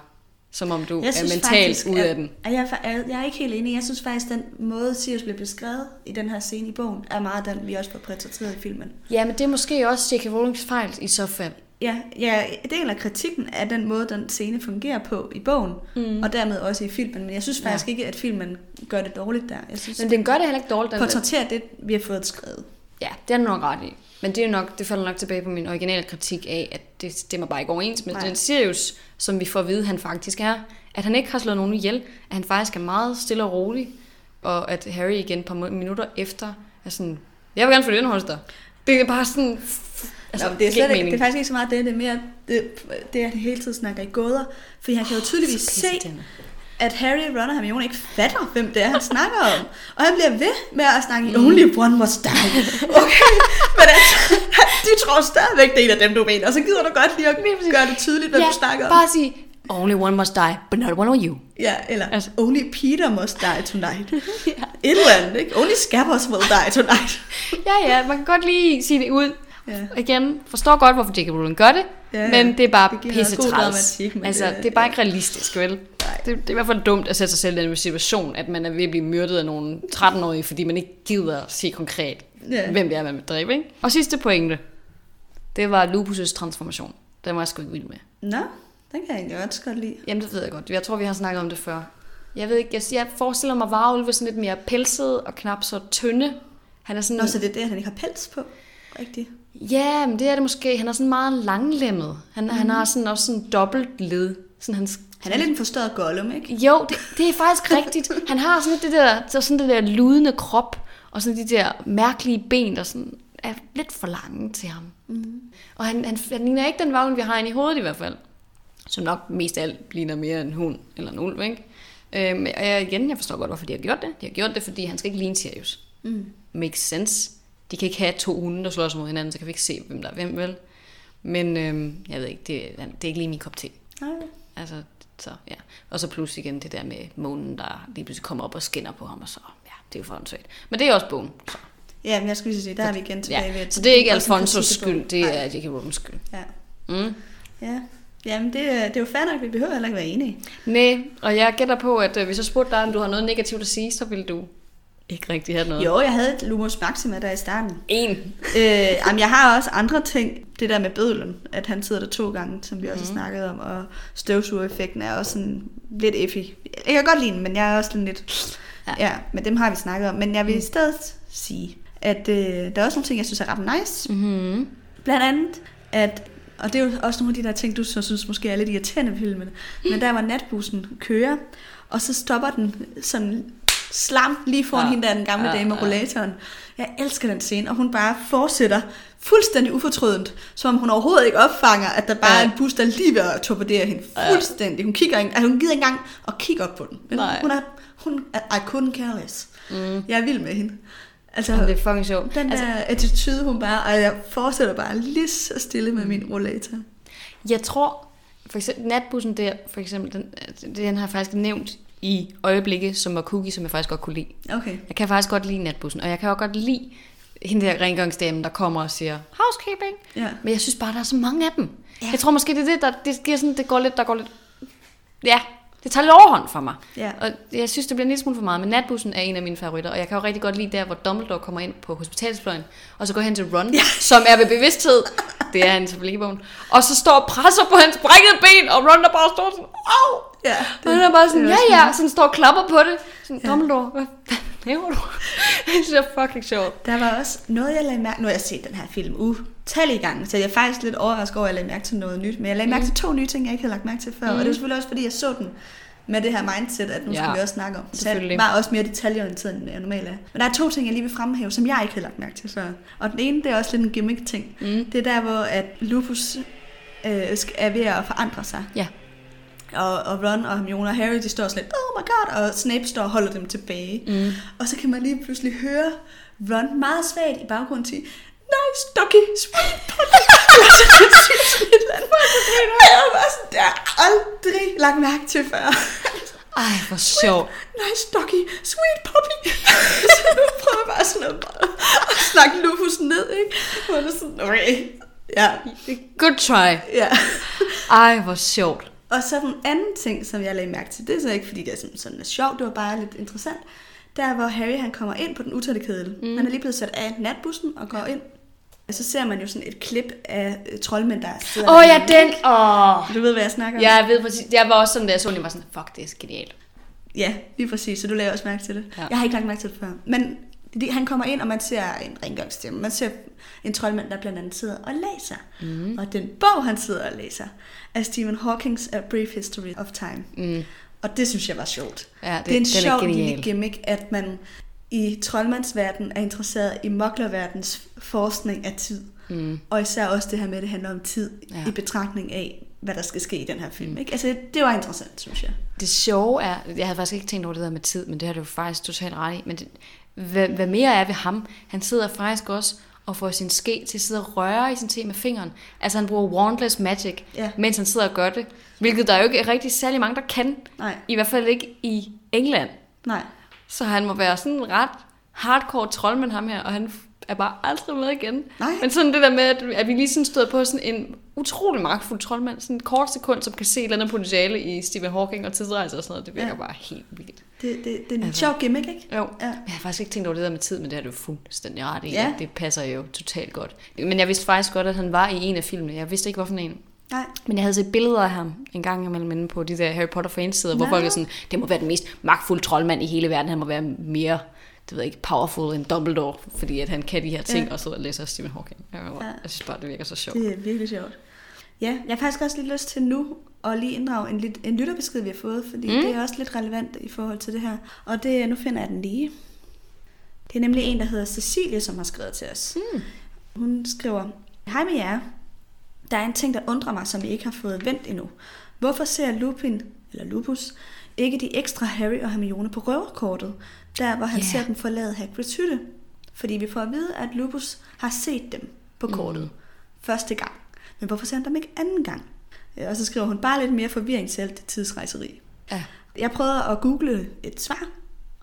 som om du Jeg er mentalt faktisk, ude af den. at jeg, er jeg, jeg er ikke helt enig. Jeg synes faktisk, at den måde, Sirius bliver beskrevet i den her scene i bogen, er meget den, vi også får portrætteret i filmen. Ja, men det er måske også J.K. Rowlings fejl i så fald. Ja, jeg deler kritikken af den måde, den scene fungerer på i bogen, mm. og dermed også i filmen. Men jeg synes faktisk ja. ikke, at filmen gør det dårligt der. Jeg synes, Men den gør det heller ikke dårligt. Portrætterer det, vi har fået skrevet. Ja, det er nok ret i. Men det, er nok, det falder nok tilbage på min originale kritik af, at det stemmer bare ikke overens med Nej. den Sirius, som vi får at vide, han faktisk er. At han ikke har slået nogen ihjel, at han faktisk er meget stille og rolig, og at Harry igen et par minutter efter er sådan, jeg vil gerne ind hos dig. Det er bare sådan... Altså, Nå, det, er slet ikke, mening. det er faktisk ikke så meget det, det er mere det, det at han hele tiden snakker i gåder. For han kan jo tydeligvis Så se, at Harry, Ron og Hermione ikke fatter, hvem det er, han [LAUGHS] snakker om. Og han bliver ved med at snakke i Only One Must Die. [LAUGHS] Okay, men altså, [LAUGHS] de tror stadigvæk, det er en af dem, du mener. Og så gider du godt lige at gøre det tydeligt, hvad ja, du snakker om. bare sige, only one must die, but not one of you. Ja, eller altså. Only Peter must die tonight. ja. Et eller andet, ikke? Only Scabbers will die tonight. Ja, ja, man kan godt lige sige det ud. Ja. Og igen, forstår godt, hvorfor J.K. Rowling gør det, Ja, ja. men det er bare Det pisse træls. Altså, det- det er bare ja. ikke realistisk, vel? Nej. Det, det er i hvert fald dumt at sætte sig selv i den situation, at man er ved at blive myrdet af nogle 13-årige, fordi man ikke gider at se konkret, Ja. hvem det er, man vil dræbe, ikke? Og sidste pointe, det var Lupus' transformation. Den var jeg sgu ikke vild med. Nå, den kan jeg egentlig også godt lide. Jamen, det ved jeg godt. Jeg tror, vi har snakket om det før. Jeg ved ikke, jeg, jeg forestiller mig varulve sådan lidt mere pelset og knap så tynde. Han er sådan... Nå, så det er det, han ikke har pels på. Rigtigt. Ja, men det er det måske. Han er sådan meget langlemmet. Han, mm. han har sådan også sådan dobbelt led. Sådan hans, Han er lidt en forstørret Gollum, ikke? Jo, det, det er faktisk rigtigt. Han har sådan det der, så sådan det der ludende krop, og sådan de der mærkelige ben, der sådan er lidt for lange til ham. Mm. Og han, han, han ligner ikke den vagn, vi har inde i hovedet i hvert fald. Som nok mest af alt ligner mere en hund eller en ulv, ikke? Øhm, og jeg, igen, jeg forstår godt, hvorfor de har gjort det. De har gjort det, fordi han skal ikke ligne Sirius. Mm. Makes sense. De kan ikke have to hunde, der slås mod hinanden, så kan vi ikke se, hvem der er hvem, vel? Men øhm, jeg ved ikke, det, det er ikke lige min kop te. Nej. Altså, så ja. Og så plus igen det der med månen, der lige pludselig kommer op og skinner på ham, og så, ja, det er jo for åndssvagt. Men det er også bogen. Så, Ja, men jeg skulle lige sige, der er vi igen tilbage ja. ved. at- så det er ikke Alfonsos skyld, det Nej. er J.K. Rowlings skyld. Ja. Mm. ja. Jamen, det, er- det er jo fair nok, vi behøver heller ikke være enige. Nej, og jeg gætter på, at øh, hvis jeg spurgte dig, om du har noget negativt at sige, så ville du ikke rigtig have noget. Jo, jeg havde et Lumos Maxima der i starten. En. øh, jamen, jeg har også andre ting. Det der med bødlen, at han sidder der to gange, som vi også har snakket om, og støvsugereffekten er også sådan lidt effig. Jeg kan godt lide den, men jeg er også sådan lidt... Ja. Ja, men dem har vi snakket om. Men jeg vil i stedet sige, at øh, der er også nogle ting, jeg synes er ret nice. Mm-hmm. Blandt andet, at, og det er jo også nogle af de der ting, du så synes måske er lidt irriterende ved filmen, [GASPS] men der var natbussen kører, og så stopper den sådan slam lige foran Ja. hende der, den gamle Ja, dame med ja. rollatoren. Jeg elsker den scene, og hun bare fortsætter fuldstændig ufortrødent, som om hun overhovedet ikke opfanger, at der bare Ja. er en bus, der er lige ved at torpedere hende fuldstændig. Hun kigger ikke, altså hun gider ikke engang at kigge op på den. Men Nej. hun er, hun er, I couldn't care less. Mm. Jeg er vild med hende. Altså, Det er fucking sjovt. den der altså, attitude, hun bare, og jeg fortsætter bare lige så stille med min rollator. Jeg tror, for eksempel natbussen der, for eksempel, den, den har jeg faktisk nævnt i øjeblikke, som var cookie, som jeg faktisk godt kunne lide. Okay. Jeg kan faktisk godt lide natbussen, og jeg kan også godt lide hende der rengøringsdame, der kommer og siger, housekeeping. Ja. Men jeg synes bare, der er så mange af dem. Ja. Jeg tror måske, det er det, der det giver sådan, det går lidt, der går lidt... Ja, det tager lidt overhånd for mig. Ja. Og jeg synes, det bliver en lille smule for meget, men natbussen er en af mine favoritter, og jeg kan jo rigtig godt lide der, hvor Dumbledore kommer ind på hospitalsfløjen, og så går hen til Ron, ja. som er ved bevidsthed. Det er hans bogen. Og så står og presser på hans brækkede ben, og Ron der bare står sådan, au! Ja, Og han er bare sådan, det ja er ja, sådan står og klapper på det. Sådan, Dumbledore, hvad hvad laver du? [LAUGHS] det synes jeg er fucking sjovt. Der var også noget, jeg lagde mærke Nu har jeg set den her film utallige gange, så jeg er faktisk lidt overrasket over, at jeg lagde mærke til noget nyt. Men jeg lagde mærke til to nye ting, jeg ikke havde lagt mærke til før. Mm. Og det var selvfølgelig også, fordi jeg så den med det her mindset, at nu Ja, skal vi også snakke om. Jeg var også mere detaljeorienteret, end jeg normalt er. Men der er to ting, jeg lige vil fremhæve, som jeg ikke havde lagt mærke til før. Og den ene, det er også lidt en gimmick-ting. Mm. Det er der, hvor at Lupus øh, er ved at forandre sig. Ja. Og, og Ron og Hermione og Harry, de står sådan lidt, oh my god, og Snape står og holder dem tilbage. Mm. Og så kan man lige pludselig høre Ron meget svagt i baggrunden sige, nice doggy, sweet. [LAUGHS] Og jeg var bare sådan, det har aldrig lagt mærke til før. Ej, hvor sjovt. nice doggy, sweet puppy. [LAUGHS] så nu prøver jeg bare sådan at, at snakke Lupus ned, ikke? Hvor det sådan, okay, ja, Good try. ja. Ej, hvor sjovt. Og så den anden ting, som jeg lagde mærke til, det er så ikke, fordi det er sådan, sådan lidt sjovt, det var bare lidt interessant, der hvor Harry han kommer ind på den utætte kedel. Mm. Han er lige blevet sat af natbussen og går ind. Og så ser man jo sådan et klip af øh, troldmænd, der sidder Åh oh, ja, den. Oh. Du ved, hvad jeg snakker om? Jeg ved præcis. Jeg var også sådan, da jeg så den, jeg var sådan, fuck, det er genialt. Ja, lige præcis, så du lagde også mærke til det. Ja. Ja. Jeg har ikke lagt mærke til det før. Men Det, han kommer ind, og man ser en rengøringsstemme. Man ser en troldmand, der blandt andet sidder og læser. Mm. Og den bog, han sidder og læser, er Stephen Hawkings A Brief History of Time. Mm. Og det synes jeg var sjovt. Ja, det, Det er en er sjov genial. lille gimmick, at man i troldmandsverden er interesseret i moklerverdens forskning af tid. Mm. Og især også det her med, at det handler om tid Ja. i betragtning af, hvad der skal ske i den her film. Ikke? Altså, det var interessant, synes jeg. Det sjove er, jeg havde faktisk ikke tænkt over det der med tid, men det har du faktisk totalt ret i. Men det, hvad, hvad mere er ved ham? Han sidder faktisk også og får sin ske til at sidde og røre i sin te med fingeren. Altså han bruger wandless magic, Ja. mens han sidder og gør det. Hvilket der jo ikke er rigtig særlig mange, der kan. Nej, I hvert fald ikke i England. nej. Så han må være sådan en ret hardcore troldmand ham her, og han er bare aldrig med igen. Nej. Men sådan det der med, at, at vi lige sådan stod på sådan en utrolig magtfuld troldmand, sådan et kort sekund, som kan se et eller andet potentiale i Stephen Hawking og tidsrejse og sådan noget, det virker. Ja. bare helt vildt. Det, det, det er en Altså. sjov gimmick, ikke? Jo, Ja. jeg har faktisk ikke tænkt over det der med tid, men det har du fuldstændig ret i. Ja. Det passer jo totalt godt. Men jeg vidste faktisk godt, at han var i en af filmene. Jeg vidste ikke, hvorfor en. Nej. Men jeg havde set billeder af ham en gang imellem inde på de der Harry Potter fansider, hvor folk er sådan, det må være den mest magtfulde troldmand i hele verden. Han må være mere, det ved jeg ikke, powerful end Dumbledore, fordi at han kan de her ting, Ja. og så læser Stephen Hawking. Jeg, Ja. jeg synes bare, det virker så sjovt. Det er virkelig sjovt. Ja, jeg har faktisk også lidt lyst til nu at lige inddrage en, lidt, en lytterbesked, vi har fået, fordi Mm. mm. det er også lidt relevant i forhold til det her. Og det, nu finder jeg den lige. Det er nemlig en, der hedder Cecilie, som har skrevet til os. Mm. Hun skriver, Hej med jer. Der er en ting, der undrer mig, som I ikke har fået vendt endnu. Hvorfor ser Lupin, eller Lupus, ikke de ekstra Harry og Hermione på røverkortet, der hvor han Ja. ser dem forlade Hagrids hytte? Fordi vi får at vide, at Lupus har set dem på kortet mm. første gang. Men hvorfor ser han dem ikke anden gang? Øh, Og så skriver hun bare lidt mere forvirring til alt det tidsrejseri. Ja. Jeg prøvede at google et svar,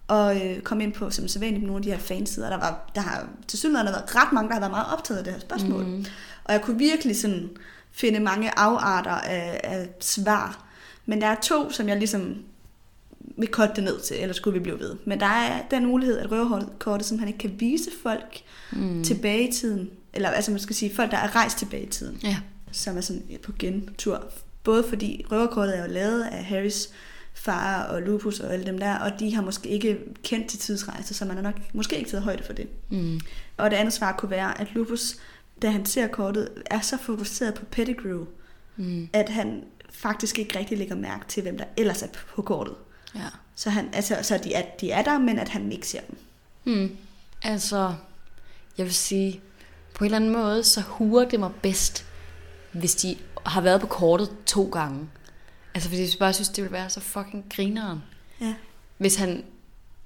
og øh, kom ind på, som sædvanligt, nogle af de her fansider. Der, var, der har til synligheden været ret mange, der har været meget optaget af det her spørgsmål. Mm. Og jeg kunne virkelig sådan finde mange afarter af, af svar. Men der er to, som jeg ligesom vil korte det ned til, ellers skulle vi blive ved. Men der er den mulighed, at røverkortet simpelthen ikke kan vise folk mm. tilbage i tiden. Eller altså man skal sige, folk, der er rejst tilbage i tiden Ja. som er sådan på gentur. Både fordi røverkortet er jo lavet af Harrys far og Lupus og alle dem der, og de har måske ikke kendt til tidsrejse, så man har nok måske ikke taget højde for det. Mm. Og det andet svar kunne være, at Lupus, da han ser kortet, er så fokuseret på Pettigrew, Mm. at han faktisk ikke rigtig lægger mærke til, hvem der ellers er på kortet. Ja. Så, han, altså, så de, er, de er der, men at han ikke ser dem. Hmm. Altså, jeg vil sige, på en eller anden måde, så huer det mig bedst, hvis de har været på kortet to gange. Altså, fordi jeg bare synes, det ville være så fucking grineren. Ja. Hvis han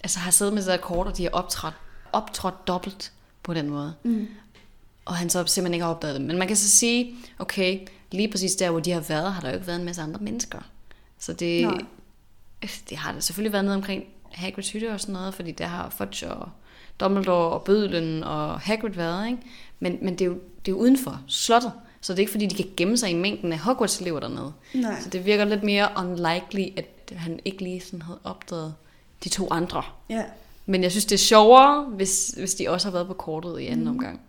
altså, har siddet med der kort, og de har optrådt, optrådt dobbelt på den måde. Mm. Og han så simpelthen ikke har opdaget det. Men man kan så sige, okay, lige præcis der, hvor de har været, har der jo ikke været en masse andre mennesker. Så det, Nej. det har der selvfølgelig været noget omkring Hagrids hytte og sådan noget, fordi der har Fudge og Dumbledore og Bødlen og Hagrid været, ikke? Men, men det, er jo, det er jo uden for slottet, så det er ikke fordi, de kan gemme sig i mængden af Hogwarts-elever dernede. Nej. Så det virker lidt mere unlikely, at han ikke lige sådan havde opdaget de to andre. Ja. Men jeg synes, det er sjovere, hvis, hvis de også har været på kortet i anden mm. omgang.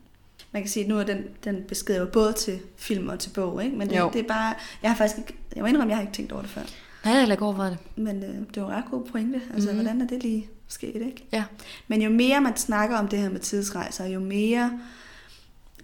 Man kan sige, at nu er den, den besked jo både til film og til bog, ikke? men det, Jo. det er bare, jeg har faktisk ikke, jeg må indrømme, jeg har ikke tænkt over det før. Nej, jeg ikke overvejet det. Men øh, det var ret god pointe. Altså, mm. hvordan er det lige sket, ikke? Ja. Men jo mere man snakker om det her med tidsrejser, jo mere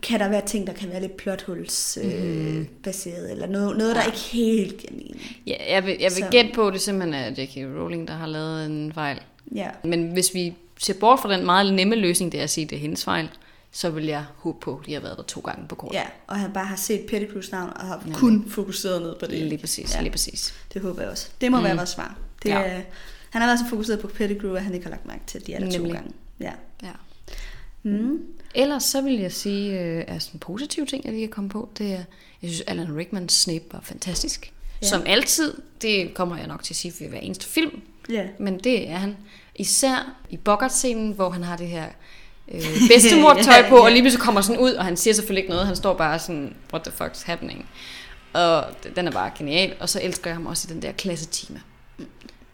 kan der være ting, der kan være lidt plothuls øh, baseret, eller noget, noget der Ja. ikke helt giver mening. Ja, jeg vil, jeg vil Så- gætte på, at det simpelthen er J.K. Rowling, der har lavet en fejl. Ja, Men hvis vi ser bort fra den meget nemme løsning, det er at sige, at det er hendes fejl, så vil jeg håbe på, at de har været der to gange på kort. ja, og han bare har set Pettigrews navn, og har Nemlig. kun fokuseret ned på det. Lige præcis, Ja. ja. lige præcis. Det håber jeg også. Det må mm. være Mm. vores svar. Det, Ja. ja. Han har været så fokuseret på Pettigrew, at han ikke har lagt mærke til, at de er der to Nemlig. gange. Ja. Ja. Mm. Ellers så vil jeg sige, øh, er sådan positive ting, jeg lige kan komme på, det er, jeg synes, Alan Rickmans Snape var fantastisk. Ja. Ja. Som altid, det kommer jeg nok til at sige for hver eneste film, Ja. men det er han. Især i Bogart-scenen, hvor han har det her øh, [LAUGHS] bedstemor-tøj på, Ja. og lige pludselig kommer sådan ud, og han siger selvfølgelig ikke noget, han står bare sådan, what the fuck's happening? Og den er bare genial, og så elsker jeg ham også i den der klassetime,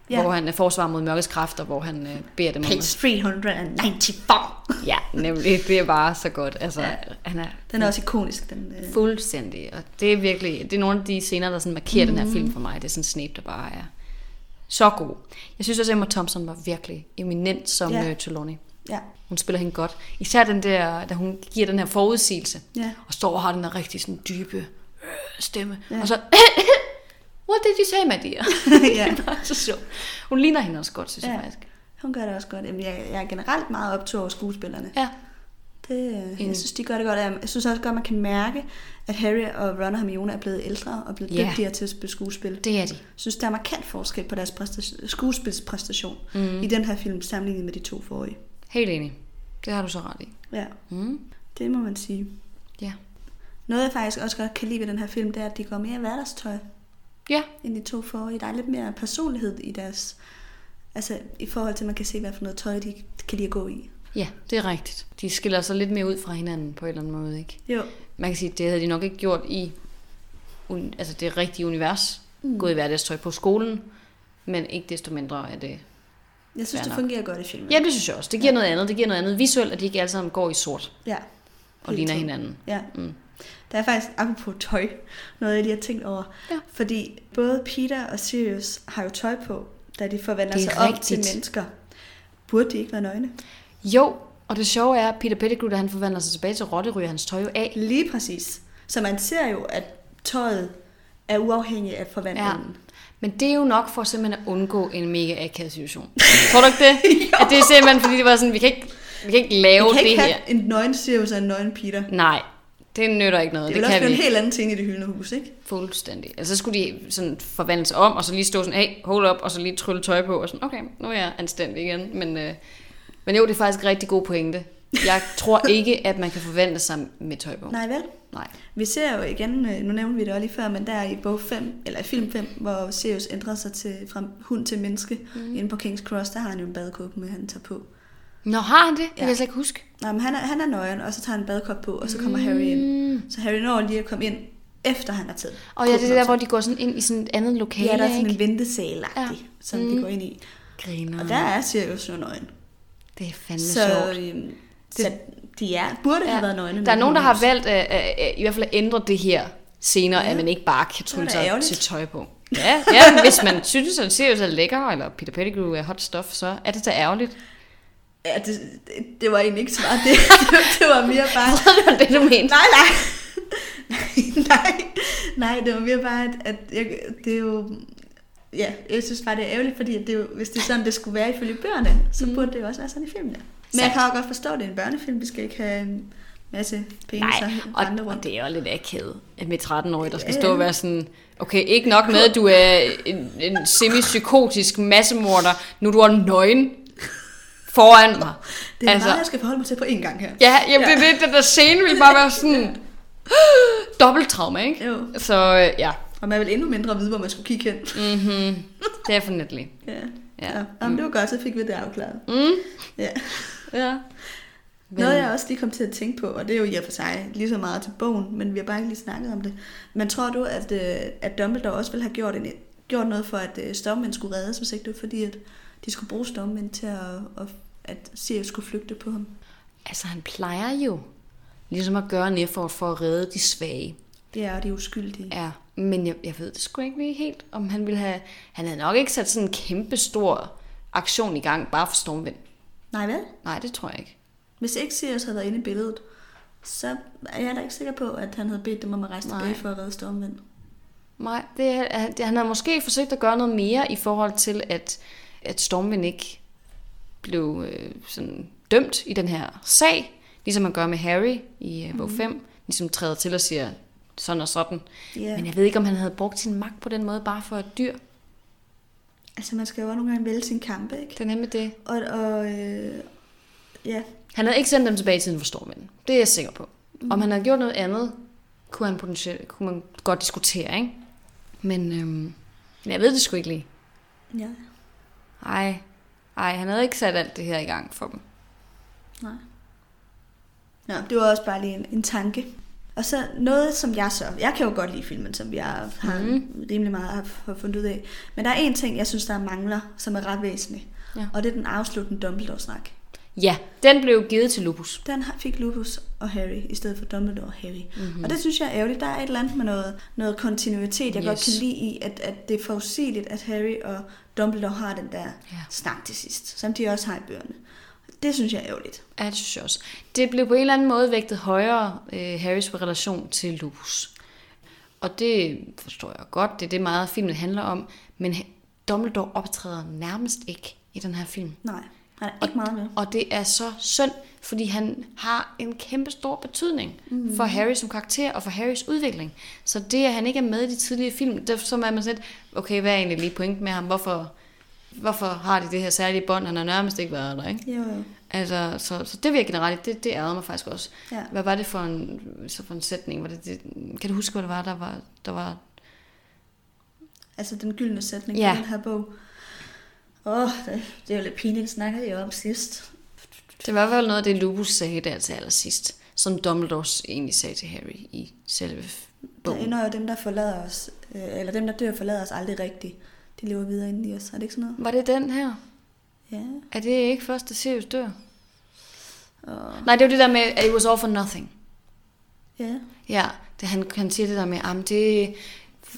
Ja. hvor han er forsvar mod mørkets kræfter, hvor han øh, beder dem Page at 394. Ja, nemlig. Det er bare så godt. Altså, Ja. han er Den er også ikonisk, den. Øh. fuldstændig. Og det er virkelig, det er nogle af de scener, der sådan markerer mm. den her Mhm. film for mig. Det er sådan Snape, der bare er så god. Jeg synes også, Emma Thompson var virkelig eminent som Ja. ja. Trelawney. Ja. Hun spiller hende godt. Især den der, da hun giver den her forudsigelse, Ja. og står og har den der rigtig sådan dybe øh, stemme. Ja. Og så, [LAUGHS] what did you say, my dear? [LAUGHS] [LAUGHS] ja. det er så sjovt. Hun ligner hende også godt, synes jeg Ja. faktisk. Hun gør det også godt. Jamen, jeg, jeg er generelt meget optaget over skuespillerne. Ja. Det, øh, jeg synes, de gør det godt. Jeg synes også godt, man kan mærke, at Harry og Ron og Hermione er blevet ældre og blevet Ja. dygtigere til at spille skuespil. Det er de. Jeg synes, der er markant forskel på deres præstation, skuespilspræstation mm. i den her film, sammenlignet med de to forrige. Helt enig. Det har du så ret i. Ja, Mm. det må man sige. Ja. Noget, jeg faktisk også godt kan lide ved den her film, det er, at de går mere i hverdagstøj Ja, end de to forrige. Der er lidt mere personlighed i deres... Altså, i forhold til, at man kan se, hvad for noget tøj, de kan lide at gå i. ja, det er rigtigt. De skiller sig lidt mere ud fra hinanden på en eller anden måde, ikke? Jo, Man kan sige, det havde de nok ikke gjort i un- altså det rigtige univers. Mm. Gået i hverdagstøj på skolen, men ikke desto mindre er det... jeg synes, det nok. fungerer godt i filmen. Ja, det synes jeg også. Det giver noget andet. Det giver noget andet visuelt, at de ikke alle sammen går i sort ja. og ligner to. hinanden. Ja. Mm. Der er faktisk, apropos tøj, noget jeg lige har tænkt over. Ja. Fordi både Peter og Sirius har jo tøj på, da de forvandler Det er sig op rigtigt. til mennesker. Burde de ikke være nøgne? Jo, og det sjove er, at Peter Pettigrew, da han forvandler sig tilbage til rotte, ryger hans tøj jo af. Lige præcis. Så man ser jo, at tøjet er uafhængig af forvandlingen. Men det er jo nok for simpelthen at undgå en mega akavet situation. [LAUGHS] Tror du ikke det? at det er simpelthen, fordi det var sådan, vi kan ikke, vi kan ikke lave Vi kan det ikke her. have en nøgen Sirius og en nøgen Peter. Nej, det nytter ikke noget. Det Det, også kan blive vi en helt anden ting i det hyldende hus, ikke? Fuldstændig. Altså så skulle de sådan forvandle sig om, og så lige stå sådan, hey, hold op, og så lige trylle tøj på, og sådan, okay, nu er jeg anstændig igen. Men, øh, men jo, det er faktisk en rigtig god pointe. Jeg [LAUGHS] tror ikke, at man kan forvandle sig med tøj på. Nej vel? Nej. Vi ser jo igen, øh, nu nævnte vi det også lige før, men der i bog 5, eller i film 5, hvor Sirius ændrer sig til, fra hund til menneske, mm. inde på King's Cross, der har han jo en badekåbe med, han tager på. Nå, har han det? Det Ja. kan jeg slet ikke huske. Nej, men han er, han er nøgen, og så tager han en badekop på, og så kommer mm. Harry ind. Så Harry når lige at komme ind, efter han har taget Og ja, det er det der, hvor de går sådan ind i sådan et andet lokale, Ja, der er sådan ikke? en ventesal ja. Som mm. de går ind i. Griner. Og der er Sirius jo nøgen. Det er fandme Så, sjovt. øhm, så de er, burde ja. have været nøgne. Der er nogen, der det har valgt at, at, i hvert fald at ændre det her senere, Ja. at man ikke bare kan trylle Det er sig til tøj på. Ja, ja, hvis man synes, at Sirius er lækker, eller Peter Pettigrew er hot stuff, så er det da ærgerligt. Ja, det, det, det var egentlig ikke smart. Det, [LAUGHS] det var mere bare... det var det, du mente. Nej, nej. [LAUGHS] nej, nej, det var mere bare, at, at jeg, det er jo... Ja, jeg synes bare, det er ærgerligt, fordi det jo, hvis det er sådan, det skulle være ifølge bøgerne, så burde det jo også være sådan i filmene. Men jeg kan jo godt forstå, at det er en børnefilm. Vi skal ikke have en masse penge Nej, så og, og rundt. det er jo lidt akavet at med 13-årige, der skal Ja, stå og være sådan, okay, ikke nok med, at du er en, en semi-psykotisk massemorder, nu er du er nøgen foran mig. Det er altså, meget, jeg skal forholde mig til på én gang her. Ja, jamen, ja. det er det, den der scene vil bare være sådan, [LAUGHS] [GASPS] dobbelt trauma, ikke? Jo. Så øh, ja, Og man vil endnu mindre vide, hvor man skulle kigge hen. mm-hmm. [LAUGHS] definitely. Ja. Ja. ja. Jamen, det var godt, så fik vi det afklaret. Mm. Ja. Ja. Noget, jeg også lige kom til at tænke på, og det er jo i og for sig lige så meget til bogen, men vi har bare ikke lige snakket om det. Men tror du, at, øh, at Dumbledore også ville have gjort, en, gjort noget for, at øh, Stormvind skulle reddes, hvis ikke det var fordi, at de skulle bruge Stormvind til at, at, at Sirius skulle flygte på ham? Altså, han plejer jo ligesom at gøre en effort for at redde de svage. Det er de uskyldige. Ja, men jeg, jeg ved det sgu ikke helt, om han ville have... Han havde nok ikke sat sådan en kæmpe stor aktion i gang, bare for Stormvind. Nej vel? Nej, det tror jeg ikke. Hvis ikke Sirius havde været inde i billedet, så er jeg da ikke sikker på, at han havde bedt dem om at rejse Nej. tilbage for at redde Stormvind. Nej, det, er- det, han har måske forsøgt at gøre noget mere i forhold til, at, at Stormvind ikke blev øh, sådan dømt i den her sag, ligesom man gør med Harry i øh, bog 5, ligesom træder til og siger sådan og sådan. Ja. Men jeg ved ikke, om han havde brugt sin magt på den måde, bare for et dyr. Altså, man skal jo også nogle gange vælge sin kampe, ikke? Det er nemlig det. Og, og øh, ja, Han havde ikke sendt dem tilbage i tiden for Stormvind. Det er jeg sikker på. Mm. Om han havde gjort noget andet, kunne, han potentielt, kunne man godt diskutere, ikke? Men øhm, men jeg ved det sgu ikke lige. ja. Ej, ej, han havde ikke sat alt det her i gang for dem. Nej. Nå, det var også bare lige en, en tanke. Og så noget, som jeg så... Jeg kan jo godt lide filmen, som jeg har mm. rimelig meget har, fundet ud af. Men der er en ting, jeg synes, der mangler, som er ret væsentlig. Ja. Og det er den afsluttende Dumbledore-snak. Ja, den blev givet til Lupus. Den fik Lupus og Harry, i stedet for Dumbledore og Harry. Mhm. Mm-hmm. Og det synes jeg er ærgerligt. Der er et eller andet med noget, noget kontinuitet, jeg yes. godt kan lide i, at, at det er forudsigeligt, at Harry og Dumbledore har den der ja. snak til sidst, som de også har i bøgerne. Det synes jeg er ærgerligt. Ja, det synes jeg også. Det blev på en eller anden måde vægtet højere, øh, Harrys relation til Lupus. Og det forstår jeg godt, det er det meget filmen handler om, men Dumbledore optræder nærmest ikke i den her film. Nej, han er ikke meget med. Og det er så synd, fordi han har en kæmpe stor betydning mm. for Harry som karakter og for Harrys udvikling. Så det, at han ikke er med i de tidlige film, det, så er man sådan lidt, okay, hvad er egentlig lige point med ham? Hvorfor, hvorfor har de det her særlige bånd? Han har nærmest ikke været der, ikke? Jo, jo. Altså, så, så det vil jeg generelt, det, det ærede mig faktisk også. Ja. Hvad var det for en, så for en sætning? Var det, det, kan du huske, hvad det var, der var, der var Altså den gyldne sætning Ja. ja. den her bog. Åh, oh, det, det er jo lidt pinligt, snakkede jeg om sidst. Det var vel noget af det, Lupus sagde der til allersidst, som Dumbledore egentlig sagde til Harry i selve Der bogen. ender jo dem, der forlader os, øh, eller dem, der dør, forlader os aldrig rigtigt. De lever videre inden i os. Er det ikke sådan noget? Var det den her? Ja. Er det ikke først, at Sirius dør? Og, Nej, det var det der med, at it was all for nothing. ja. Ja, det, han, han siger det der med, at det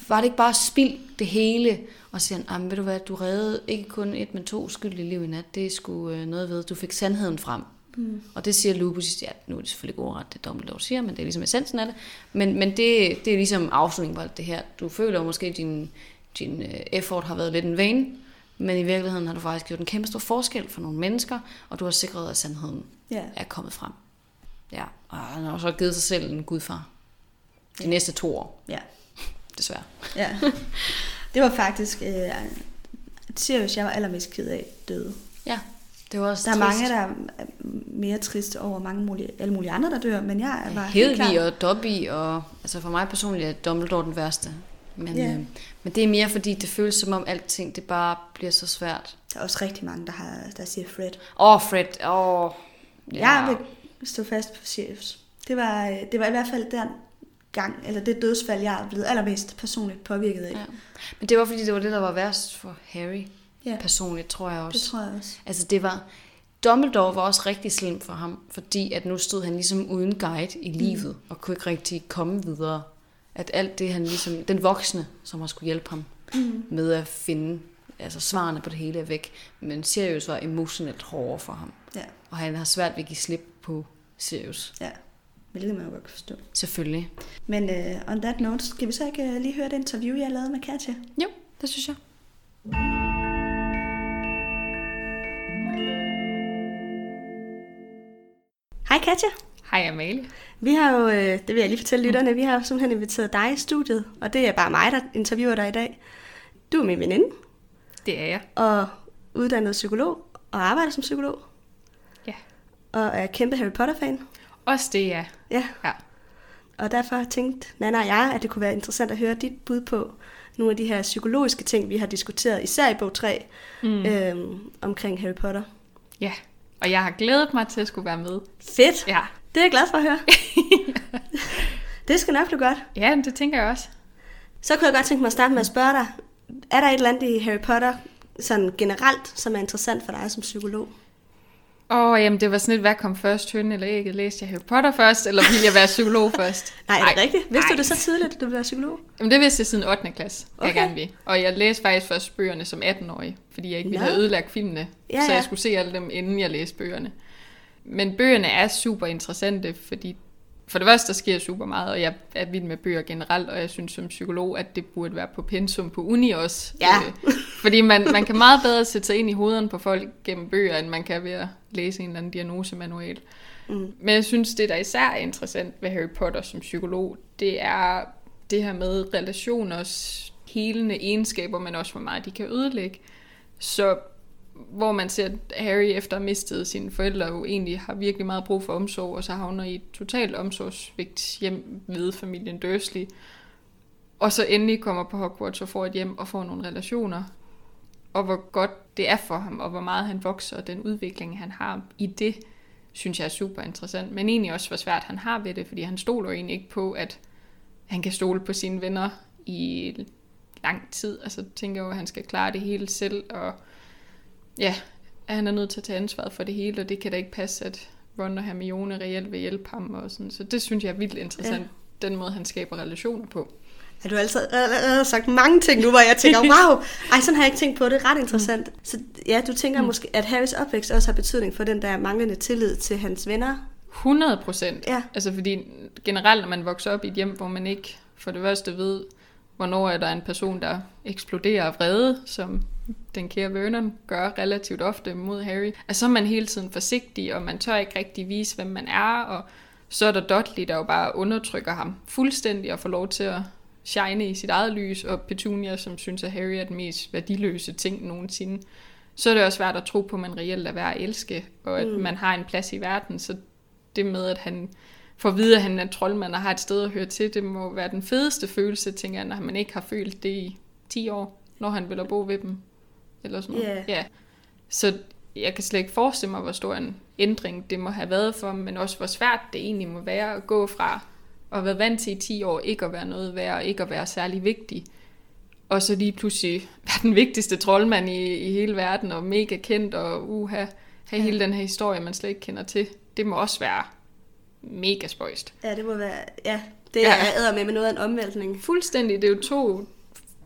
var det ikke bare spild det hele? Og så siger han, "Jamen, ved du hvad, du reddede ikke kun et, men to uskyldige liv i nat. Det sgu øh, noget ved, du fik sandheden frem. Mm. Og det siger Lupus, ja, nu er det selvfølgelig ikke ordret, det Dumbledore siger, men det er ligesom essensen af det. Men, men det, det er ligesom afslutningen på alt det her. Du føler jo måske, at din, din øh, effort har været lidt en vane, men i virkeligheden har du faktisk gjort en kæmpe stor forskel for nogle mennesker, og du har sikret, at sandheden Ja. er kommet frem. Ja, og han har også givet sig selv en gudfar. De næste to år, Ja. Desværre. ja. Det var faktisk øh, Sirius, jeg var allermest ked af døde. Ja, det var også Der er trist. mange, der er mere triste over mange mulige, alle mulige andre, der dør, men jeg var helt Hedvig klar. og Dobby, og altså for mig personligt er Dumbledore den værste. Men, Ja. øh, men det er mere fordi, det føles som om alting, det bare bliver så svært. Der er også rigtig mange, der, har, der siger Fred. Åh, oh, Fred, åh. Oh, Ja. Jeg vil stå fast på Sirius. Det var, øh, det var i hvert fald den gang, eller det dødsfald, jeg er blevet allermest personligt påvirket af. Ja. Men det var fordi, det var det, der var værst for Harry. Ja. Personligt, tror jeg også. Det tror jeg også. Altså det var, Dumbledore var også rigtig slem for ham, fordi at nu stod han ligesom uden guide i livet, mm. og kunne ikke rigtig komme videre. At alt det, han ligesom, den voksne, som har skulle hjælpe ham mm. med at finde altså svarene på det hele er væk. Men Sirius var emotionelt hårdere for ham. Ja, Og han har svært ved at give slip på Sirius. ja. Hvilket man jo godt kan forstå. Selvfølgelig. Men uh, on that note, skal vi så ikke uh, lige høre det interview, jeg lavede med Katja? Jo, det synes jeg. Hej Katja. Hej Amalie. Vi har jo, øh, det vil jeg lige fortælle lytterne, vi har simpelthen inviteret dig i studiet, og det er bare mig, der interviewer dig i dag. Du er min veninde, Det er jeg. og uddannet psykolog, og arbejder som psykolog, Ja. og er kæmpe Harry Potter-fan. Også det er jeg. Ja, Ja. og derfor tænkte Nana og jeg, at det kunne være interessant at høre dit bud på nogle af de her psykologiske ting, vi har diskuteret, især i bog 3, mm. øhm, omkring Harry Potter. Ja. Og jeg har glædet mig til at skulle være med. Fedt! Ja. Det er jeg glad for at høre. [LAUGHS] det skal nok blive godt. Ja, det tænker jeg også. Så kunne jeg godt tænke mig at starte med at spørge dig, er der et eller andet i Harry Potter, sådan generelt, som er interessant for dig som psykolog? Åh, oh, jamen det var sådan lidt, hvad kom først, hønnen eller ægget? Læste jeg Harry Potter først, eller ville jeg være psykolog [LAUGHS] først? Nej, er det rigtigt? Vidste nej. du det så tidligt, at du ville være psykolog? Jamen det vidste jeg siden 8. klasse, okay. jeg gerne vil. Og jeg læste faktisk først bøgerne som 18-årig, fordi jeg ikke ville Nå. have ødelagt filmene. Ja, så jeg skulle se alle dem, inden jeg læste bøgerne. Men bøgerne er super interessante, fordi for det første, der sker super meget, og jeg er vild med bøger generelt, og jeg synes som psykolog, at det burde være på pensum på uni også. Ja. Øh, fordi man, man kan meget bedre sætte sig ind i hovederne på folk gennem bøger, end man kan ved at læse en eller anden diagnosemanual. Mm. Men jeg synes, det der især er interessant ved Harry Potter som psykolog, det er det her med relationers helende egenskaber, men også hvor meget de kan ødelægge. Så hvor man ser, at Harry efter at have mistet sine forældre jo egentlig har virkelig meget brug for omsorg, og så havner i et totalt omsorgsvigt hjem ved familien Dursley. Og så endelig kommer på Hogwarts og får et hjem og får nogle relationer. Og hvor godt det er for ham, og hvor meget han vokser, og den udvikling, han har i det, synes jeg er super interessant. Men egentlig også, hvor svært han har ved det, fordi han stoler jo egentlig ikke på, at han kan stole på sine venner i lang tid. Altså tænker jeg jo, at han skal klare det hele selv, og ja, at han er nødt til at tage ansvaret for det hele, og det kan da ikke passe, at Ron og Hermione reelt vil hjælpe ham. Og sådan. Så det synes jeg er vildt interessant, ja. den måde, han skaber relationer på. Ja, du har altid allerede sagt mange ting nu, hvor jeg tænker, [LAUGHS] wow, ej, sådan har jeg ikke tænkt på det. er ret interessant. Så ja, du tænker mm. måske, at Harrys opvækst også har betydning for den der manglende tillid til hans venner? 100 procent. Ja. Altså fordi generelt, når man vokser op i et hjem, hvor man ikke for det første ved, hvornår er der en person, der eksploderer af vrede, som den kære Vernon gør relativt ofte mod Harry. Altså så er man hele tiden forsigtig, og man tør ikke rigtig vise, hvem man er, og så er der Dudley, der jo bare undertrykker ham fuldstændig og får lov til at shine i sit eget lys, og Petunia, som synes, at Harry er den mest værdiløse ting nogensinde. Så er det også svært at tro på, at man reelt er værd at elske, og at mm. man har en plads i verden. Så det med, at han får at vide, at han er troldmand og har et sted at høre til, det må være den fedeste følelse, tænker jeg, når man ikke har følt det i 10 år, når han vil bo ved dem. Eller sådan noget. Yeah. Ja. Så jeg kan slet ikke forestille mig, hvor stor en ændring det må have været for men også hvor svært det egentlig må være at gå fra at være vant til i 10 år ikke at være noget værd, og ikke at være særlig vigtig, og så lige pludselig [LAUGHS] være den vigtigste troldmand i, i hele verden, og mega kendt, og uha, have Ja. hele den her historie, man slet ikke kender til. Det må også være mega spøjst. Ja, det må være, ja, det Ja. er æder med med noget af en omvæltning. Fuldstændig. Det er jo to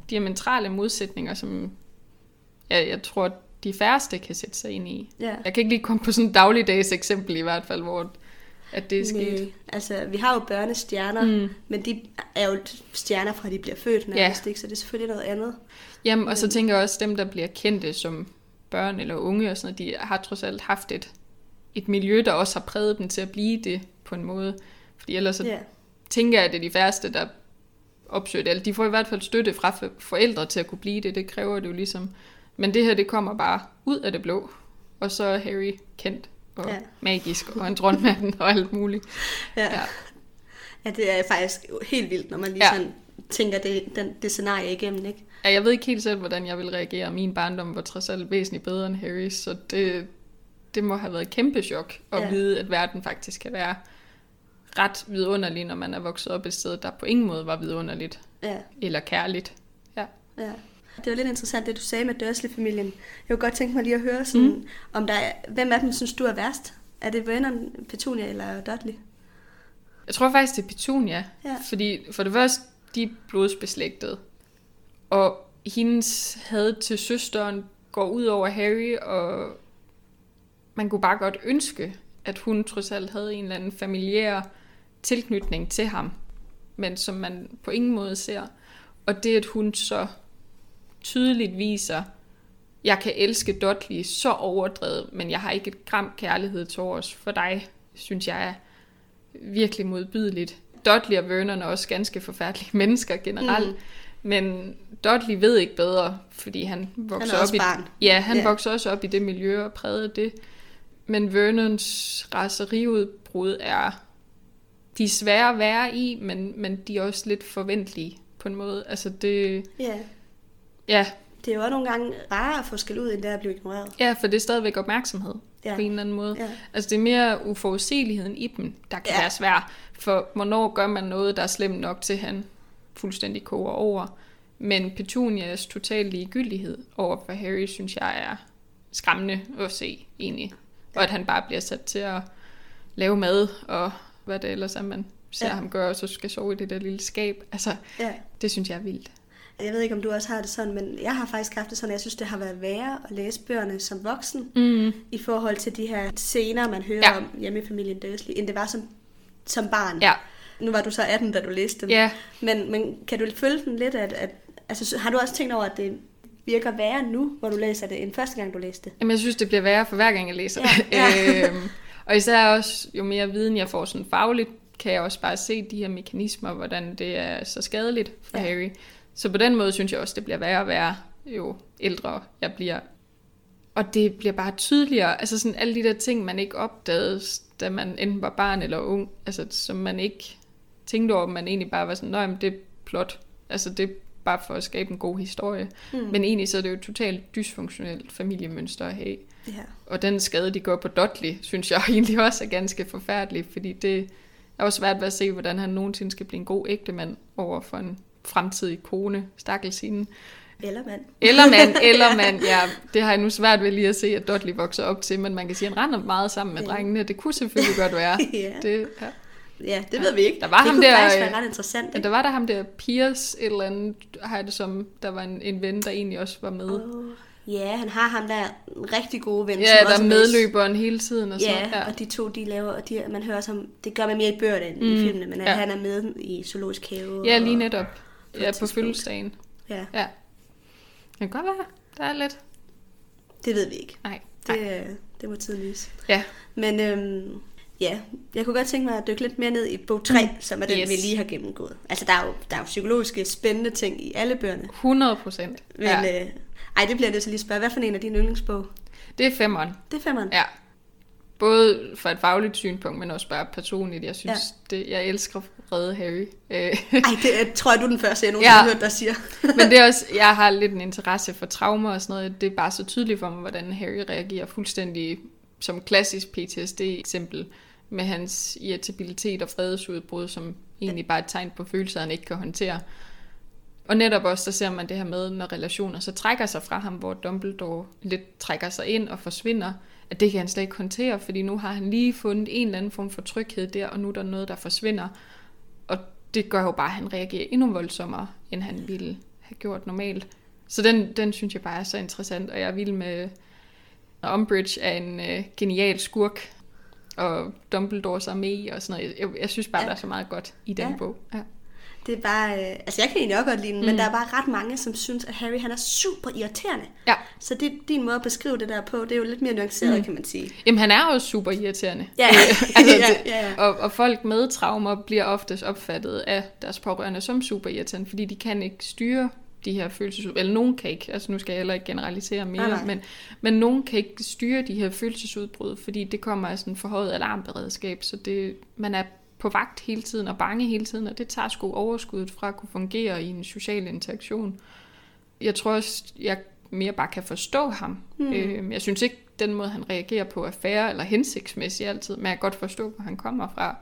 diametrale modsætninger, som jeg, jeg tror, de færreste kan sætte sig ind i. Ja. Jeg kan ikke lige komme på sådan en dagligdags eksempel i hvert fald, hvor at det er sket. Nej, altså, vi har jo børnestjerner, mm. men de er jo stjerner fra, de bliver født nærmest, ikke? så det er selvfølgelig noget andet. Jamen, og så tænker jeg også, dem, der bliver kendte som børn eller unge og sådan noget, de har trods alt haft et, et miljø, der også har præget dem til at blive det på en måde. Fordi ellers så Ja. tænker jeg, at det er de færreste, der opsøger det. Eller de får i hvert fald støtte fra for- forældre til at kunne blive det. Det kræver det jo ligesom. Men det her, det kommer bare ud af det blå. Og så er Harry kendt og Ja. magisk og en dronmand og alt muligt. Ja. Ja. ja. det er faktisk helt vildt, når man lige Ja. sådan tænker det, den, det scenarie igennem, ikke? Ja, jeg ved ikke helt selv, hvordan jeg vil reagere. Min barndom var trods alt væsentligt bedre end Harry, så det, det må have været et kæmpe chok at ja. vide, at verden faktisk kan være ret vidunderlig, når man er vokset op et sted, der på ingen måde var vidunderligt Ja, eller kærligt. Ja. ja. Det var lidt interessant, det du sagde med Dursley-familien. Jeg kunne godt tænke mig lige at høre, sådan, mm. om der er, hvem af dem synes du er værst? Er det Vernon, Petunia eller Dudley? Jeg tror faktisk, det er Petunia, Ja. fordi for det første, de er blodsbeslægtede, og hendes had til søsteren går ud over Harry, og man kunne bare godt ønske, at hun trods alt havde en eller anden familiær tilknytning til ham, men som man på ingen måde ser. Og det, at hun så tydeligt viser, jeg kan elske Dudley så overdrevet, men jeg har ikke et gram kærlighed til os for dig, synes jeg er virkelig modbydeligt. Dudley og Vernon er også ganske forfærdelige [LAUGHS] mennesker generelt, Mm. men Dudley ved ikke bedre, fordi han vokser også op i barn. ja, han Ja. vokser også op i det miljø og prægede det. Men Vernons raseriudbrud er de er svære at være i, men, men de er også lidt forventelige på en måde. Altså det, Ja, ja, det er jo også nogle gange rarere at få skæld ud, end det at blive ignoreret. ja, for det er stadigvæk opmærksomhed Ja. ja. på en eller anden måde. Ja. Altså det er mere uforudsigeligheden i dem, der kan Ja. ja. være svær. For hvornår gør man noget, der er slemt nok til, at han fuldstændig koger over. Men Petunias total ligegyldighed over for Harry, synes jeg er skræmmende at se egentlig. Og at han bare bliver sat til at lave mad, og hvad det ellers er, man ser Ja. ja. ham gøre, og så skal sove i det der lille skab. Altså, Ja. det synes jeg er vildt. Jeg ved ikke, om du også har det sådan, men jeg har faktisk haft det sådan, at jeg synes, det har været værre at læse bøgerne som voksen, Mm. i forhold til de her scener, man hører Ja. ja. om hjemme i familien Dursley, end det var som, som barn. Ja, Nu var du så 18, da du læste dem. ja. Men, men kan du følge den lidt, at, at altså, har du også tænkt over, at det virker værre nu, hvor du læser det, end første gang, du læste det? Jamen, jeg synes, det bliver værre for hver gang, jeg læser Ja, det. ja. [LAUGHS] øhm, og især også, jo mere viden jeg får sådan fagligt, kan jeg også bare se de her mekanismer, hvordan det er så skadeligt for Ja. ja. Harry. Så på den måde synes jeg også, det bliver værre og værre, jo ældre jeg bliver. Og det bliver bare tydeligere, altså sådan alle de der ting, man ikke opdagede, da man enten var barn eller ung, altså som man ikke tænkte over, man egentlig bare var sådan, nej, men det er plot. Altså det er bare for at skabe en god historie. Mm. Men egentlig så er det jo et totalt dysfunktionelt familiemønster at have. Ja. Og den skade, de går på Dudley, synes jeg [LAUGHS] egentlig også er ganske forfærdelig, fordi det er også svært ved at se, hvordan han nogensinde skal blive en god ægtemand over for en fremtidig kone, stakkels hende. Eller mand. Eller mand, [LAUGHS] eller mand, ja. Det har jeg nu svært ved lige at se, at Dudley vokser op til, men man kan sige, at han render meget sammen med Ja. drengene. Det kunne selvfølgelig godt være. [LAUGHS] ja. Det, ja. Ja, det ved vi ikke. Der var det ham kunne der, faktisk øh, være ret interessant. Ja, Ikke? der var der ham der Piers et eller andet, har jeg det som, der var en, en ven, der egentlig også var med. Åh, Ja, han har ham der en rigtig gode ven. ja, som der også er med- medløberen hele tiden og sådan Ja. Ja. og de to, de laver, og de, man hører som, det gør man mere i bøgerne end Mm, i filmene, men ja. ja. han er med i Zoologisk Have. ja, lige og- et Ja, på fødselsdagen. Ja, Ja. Det kan godt være, der er lidt. det ved vi ikke. Nej. Det, Nej. det må tiden vise. Ja. Men øhm, ja, jeg kunne godt tænke mig at dykke lidt mere ned i bog 3, mm. som er den, Yes. vi lige har gennemgået. Altså, der er, jo, der er jo psykologiske, spændende ting i alle bøgerne. 100 procent. Men, Ja. øh, ej, det bliver det så lige spørge. Hvad for en af dine yndlingsbog? Det er femmeren. Det er femmeren. Ja. Både fra et fagligt synspunkt, men også bare personligt. Jeg synes, Ja. det, jeg elsker Redde Harry. Øh, [LAUGHS] Ej, det er, tror jeg, du er den første, jeg nogensinde Ja. har hørt dig siger. [LAUGHS] Men det er også, jeg har lidt en interesse for traumer og sådan noget. Det er bare så tydeligt for mig, hvordan Harry reagerer fuldstændig som klassisk PTSD-eksempel med hans irritabilitet og fredesudbrud, som egentlig bare er et tegn på følelser, han ikke kan håndtere. Og netop også, der ser man det her med, når relationer så trækker sig fra ham, hvor Dumbledore lidt trækker sig ind og forsvinder, at det kan han slet ikke håndtere, fordi nu har han lige fundet en eller anden form for tryghed der, og nu er der noget, der forsvinder. Og det gør jo bare, at han reagerer endnu voldsommere, end han ville have gjort normalt. Så den, den synes jeg bare er så interessant, og jeg er vild med... Umbridge er en øh, genial skurk, og Dumbledores armé og sådan noget. Jeg, jeg synes bare. Ja. der er så meget godt i den Ja. bog. Ja. Det er bare, øh, altså jeg kan egentlig også godt lide den, mm. men der er bare ret mange, som synes, at Harry han er super irriterende. ja. Så det, din måde at beskrive det der på, det er jo lidt mere nuanceret, mm. kan man sige. Jamen, han er også super irriterende. [LAUGHS] Ja, altså, ja, det- ja, ja. Og, og folk med traumer bliver oftest opfattet af deres pårørende som super irriterende, fordi de kan ikke styre de her følelsesudbrud. Eller nogen kan ikke, altså nu skal jeg heller ikke generalisere mere, Nej, nej. men, men nogen kan ikke styre de her følelsesudbrud, fordi det kommer af sådan en forhøjet alarmberedskab, så det, man er på vagt hele tiden og bange hele tiden, og det tager sgu overskuddet fra at kunne fungere i en social interaktion. Jeg tror også, jeg mere bare kan forstå ham. Mm. Øh, jeg synes ikke, den måde, han reagerer på, er fair eller hensigtsmæssig altid, men jeg kan godt forstå, hvor han kommer fra.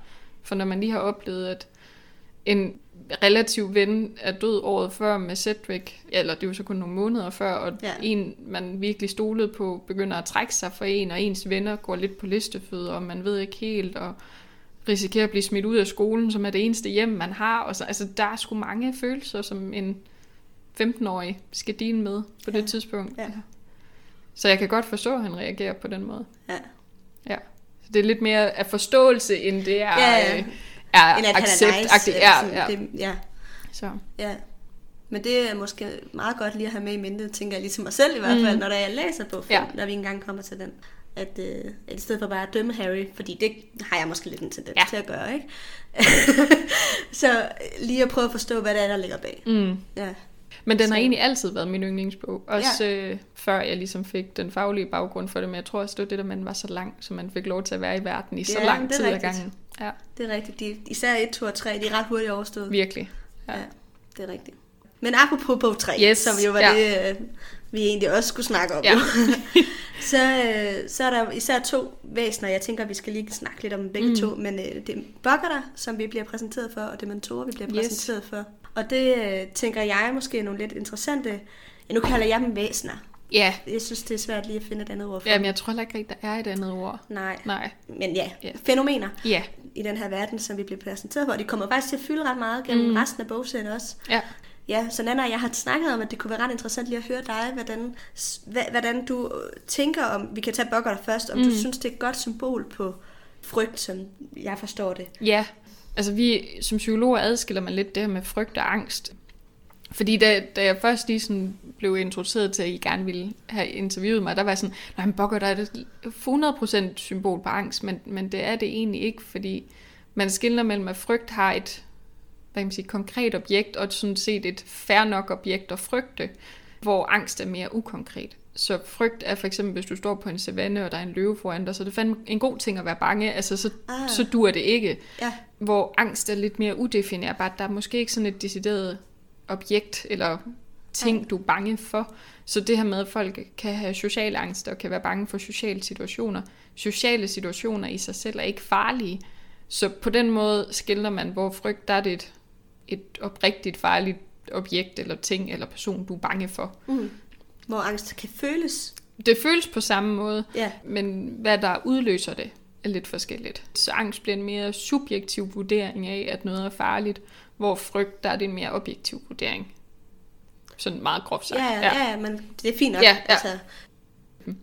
For når man lige har oplevet, at en relativ ven er død året før med Cedric, eller det er jo så kun nogle måneder før, og ja. Ja. en, man virkelig stolede på, begynder at trække sig for en, og ens venner går lidt på listefødder, og man ved ikke helt, og risikerer at blive smidt ud af skolen, som er det eneste hjem, man har. Og så, altså, der er sgu mange følelser, som en 15-årig skal dele med på ja. det tidspunkt. Ja. Så jeg kan godt forstå, at han reagerer på den måde. Ja. Ja. Så det er lidt mere af forståelse, end det er, Ja, ja. øh, er Eller at han er accept- nice. Ja, ja. Det, ja, Så. ja. Men det er måske meget godt lige at have med i mente, tænker jeg lige til mig selv i hvert fald, mm. når jeg læser Ja. ja. når vi engang kommer til den. At, øh, at i stedet for bare at dømme Harry, fordi det har jeg måske lidt en tendens Ja. til at gøre, ikke? [LAUGHS] så lige at prøve at forstå, hvad det er, der ligger bag. Mm. Ja. Men den har Så- egentlig altid været min yndlingsbog. Også ja. øh, før jeg ligesom fik den faglige baggrund for det. Men jeg tror også, det var det, der man var så lang, så man fik lov til at være i verden i så Ja, lang det er tid ad gangen. Ja, Det er rigtigt. De, især 1, 2 og 3, de er ret hurtigt overstået. virkelig. Ja. Ja, det er rigtigt. Men apropos bog 3, Yes, som jo var ja. ja. det, øh, vi egentlig også skulle snakke om, Ja. [LAUGHS] så, øh, så er der især to væsener, jeg tænker, vi skal lige snakke lidt om begge Mm. to, men øh, det er Boggerter, som vi bliver præsenteret for, og Dementorer, vi bliver Yes. præsenteret for. Og det øh, tænker jeg måske er nogle lidt interessante, ja, nu kalder jeg dem væsener. ja. Jeg synes, det er svært lige at finde et andet ord for. Jamen, jeg tror heller ikke rigtigt, der er et andet ord. Nej, Nej. men ja, Ja. fænomener Ja. i den her verden, som vi bliver præsenteret for. Og de kommer faktisk til at fylde ret meget gennem Mm. resten af bogsættet også. Ja. Ja, så Nana og jeg har snakket om, at det kunne være ret interessant lige at høre dig, hvordan, hvordan du øh, tænker om, vi kan tage Bogger først, om. Mm. du synes, det er et godt symbol på frygt, som jeg forstår det. Ja, altså vi som psykologer adskiller man lidt det her med frygt og angst. Fordi da, da jeg først lige sådan blev introduceret til, at I gerne ville have interviewet mig, der var jeg sådan, nej, men Bokker, der er det 100% symbol på angst, men, men det er det egentlig ikke, fordi man skiller mellem, at frygt har et hvad kan man sige, konkret objekt, og sådan set et fair nok objekt at frygte, hvor angst er mere ukonkret. Så frygt er for eksempel, hvis du står på en savanne, og der er en løve foran dig, så det er fandme en god ting at være bange, altså så, Ah. så dur det ikke Ja, hvor angst er lidt mere udefinerbart. Der er måske ikke sådan et decideret objekt eller ting, du er bange for. Så det her med, at folk kan have social angst og kan være bange for sociale situationer. Sociale situationer i sig selv er ikke farlige. Så på den måde skiller man, hvor frygt, der er det et, et oprigtigt farligt objekt eller ting eller person, du er bange for. mm. hvor angst kan føles. Det føles på samme måde, Ja, men hvad der udløser det, er lidt forskelligt. Så angst bliver en mere subjektiv vurdering af, at noget er farligt, hvor frygt, der er det en mere objektiv vurdering. Sådan meget groft sagt. Ja, ja, ja, ja, men det er fint nok. Ja, ja. Altså.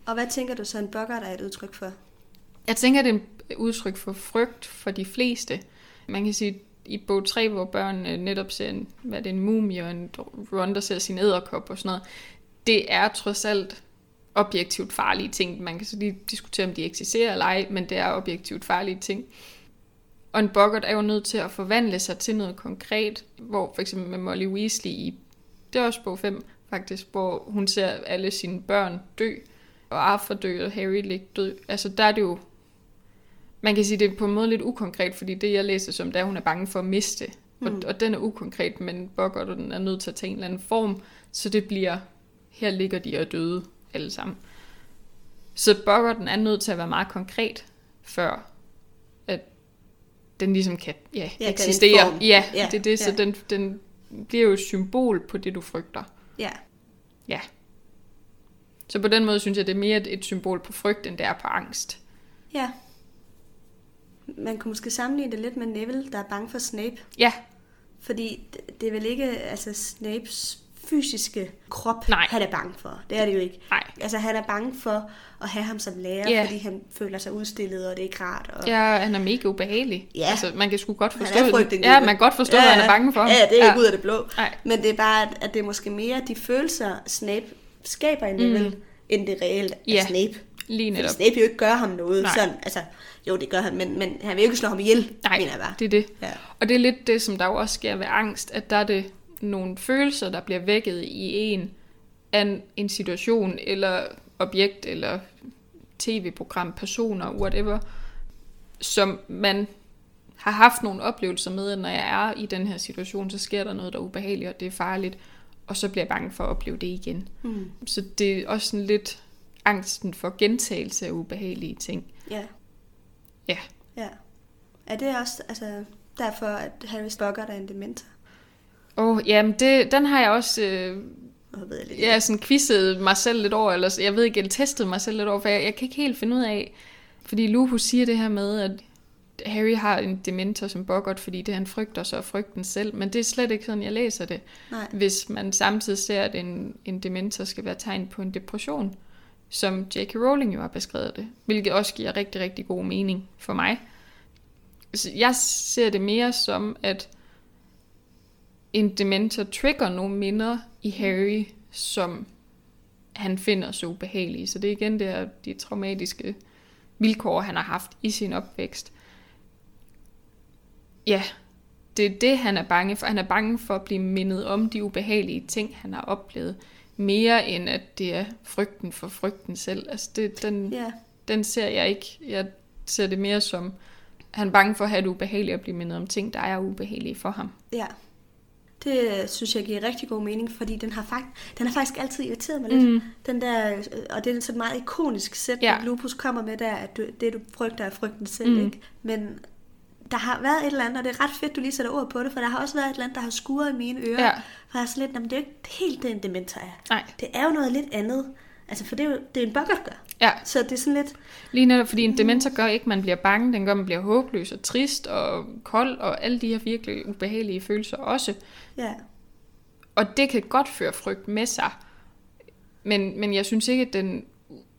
Og hvad tænker du så, en boggart er et udtryk for? Jeg tænker, det er et udtryk for frygt for de fleste. Man kan sige, i bog 3, hvor børnene øh, netop ser en, hvad er det, en mumie og en Ron, der ser sin æderkop og sådan noget, det er trods alt objektivt farlige ting. Man kan så lige diskutere, om de eksisterer eller ej, men det er objektivt farlige ting. Og en boggart er jo nødt til at forvandle sig til noget konkret, hvor for eksempel med Molly Weasley i, det er også bog 5 faktisk, hvor hun ser alle sine børn dø, og Arthur dø, og Harry ligge død. Altså der er det jo, man kan sige, det er på en måde lidt ukonkret, fordi det jeg læser som, det er, hun er bange for at miste. Mm. Og, og den er ukonkret, men boggart, og den er nødt til at tage en eller anden form, så det bliver, her ligger de og døde alle sammen. Så boggarten er nødt til at være meget konkret, før at den ligesom kan ja, Ja, kan eksistere. form. Ja, Ja, det er det, så ja. den, den bliver jo et symbol på det, du frygter. Ja, Ja. Så på den måde synes jeg, det er mere et symbol på frygt, end det er på angst. ja. Man kunne måske sammenligne det lidt med Neville, der er bange for Snape. Ja, Fordi det- det er vel ikke altså Snapes fysiske krop, Nej. han er bange for. Det er det jo ikke. nej. Altså han er bange for at have ham som lærer, Ja. fordi han føler sig udstillet, og det er ikke rart. Og... Ja, han er mega ubehagelig. Ja. Altså, man kan sgu godt Han forstå er det. Ja, man kan godt forstå, ja, hvad han er bange for. Ja, det er ikke ud af det blå. Nej. Men det er bare, at- at det er måske mere de følelser, Snape skaber i Neville, mm. end det reelt er Ja, Snape. Lige Fordi netop. Snape jo ikke gør ham noget Nej. sådan. Altså, jo, det gør han, men, men han vil jo ikke slå ham ihjel, Nej, mener jeg bare. det er det. Ja. Og det er lidt det, som der jo også sker ved angst, at der er det nogle følelser, der bliver vækket i en af en situation, eller objekt, eller tv-program, personer, whatever, som man har haft nogle oplevelser med, at når jeg er i den her situation, så sker der noget, der er ubehageligt, og det er farligt, og så bliver jeg bange for at opleve det igen. Mm. Så det er også sådan lidt angsten for gentagelse af ubehagelige ting. Ja. Ja. Ja. Er det også altså, derfor, at Harry Spoggart er en dementor? Åh, oh, jamen det, den har jeg også øh, Nu ved jeg lidt. jeg sådan quizzet mig selv lidt over, eller jeg ved ikke, jeg testede mig selv lidt over, for jeg, jeg kan ikke helt finde ud af, fordi Lupus siger det her med, at Harry har en dementor som boggart, fordi det han frygter, så er frygten selv, men det er slet ikke sådan, jeg læser det. Nej. Hvis man samtidig ser, at en, en dementor skal være tegn på en depression, som J.K. Rowling jo har beskrevet det, hvilket også giver rigtig, rigtig god mening for mig. Så jeg ser det mere som, at en dementor trigger nogle minder i Harry, som han finder så ubehagelige. Så det er igen det her, de traumatiske vilkår, han har haft i sin opvækst. Ja, det er det, han er bange for. Han er bange for at blive mindet om de ubehagelige ting, han har oplevet. Mere end at det er frygten for frygten selv. Altså det, den, Ja. den ser jeg ikke. Jeg ser det mere som, han er bange for at have det ubehageligt at blive mindet om ting, der er ubehagelige for ham. Ja. Det synes jeg giver rigtig god mening, fordi den har, fakt, den har faktisk altid irriteret mig lidt. Mm. Den der, og det er sådan en meget ikonisk sæt, Ja. Lupus kommer med der, at du, det du frygter er frygten selv, mm. ikke? Men der har været et eller andet, og det er ret fedt, du lige sætter ord på det, for der har også været et eller andet, der har skuret i mine ører. Ja. For jeg er sådan lidt, "Jamen, det er jo ikke helt det, en dementor er. Nej. Det er jo noget lidt andet. Altså, for det er jo det er en bokkert gør. Ja, Så det er sådan lidt, lige netop, fordi en dementor gør ikke, at man bliver bange, den gør, at man bliver håbløs og trist og kold, og alle de her virkelig ubehagelige følelser også. ja, Og det kan godt føre frygt med sig. Men, men jeg synes ikke, at den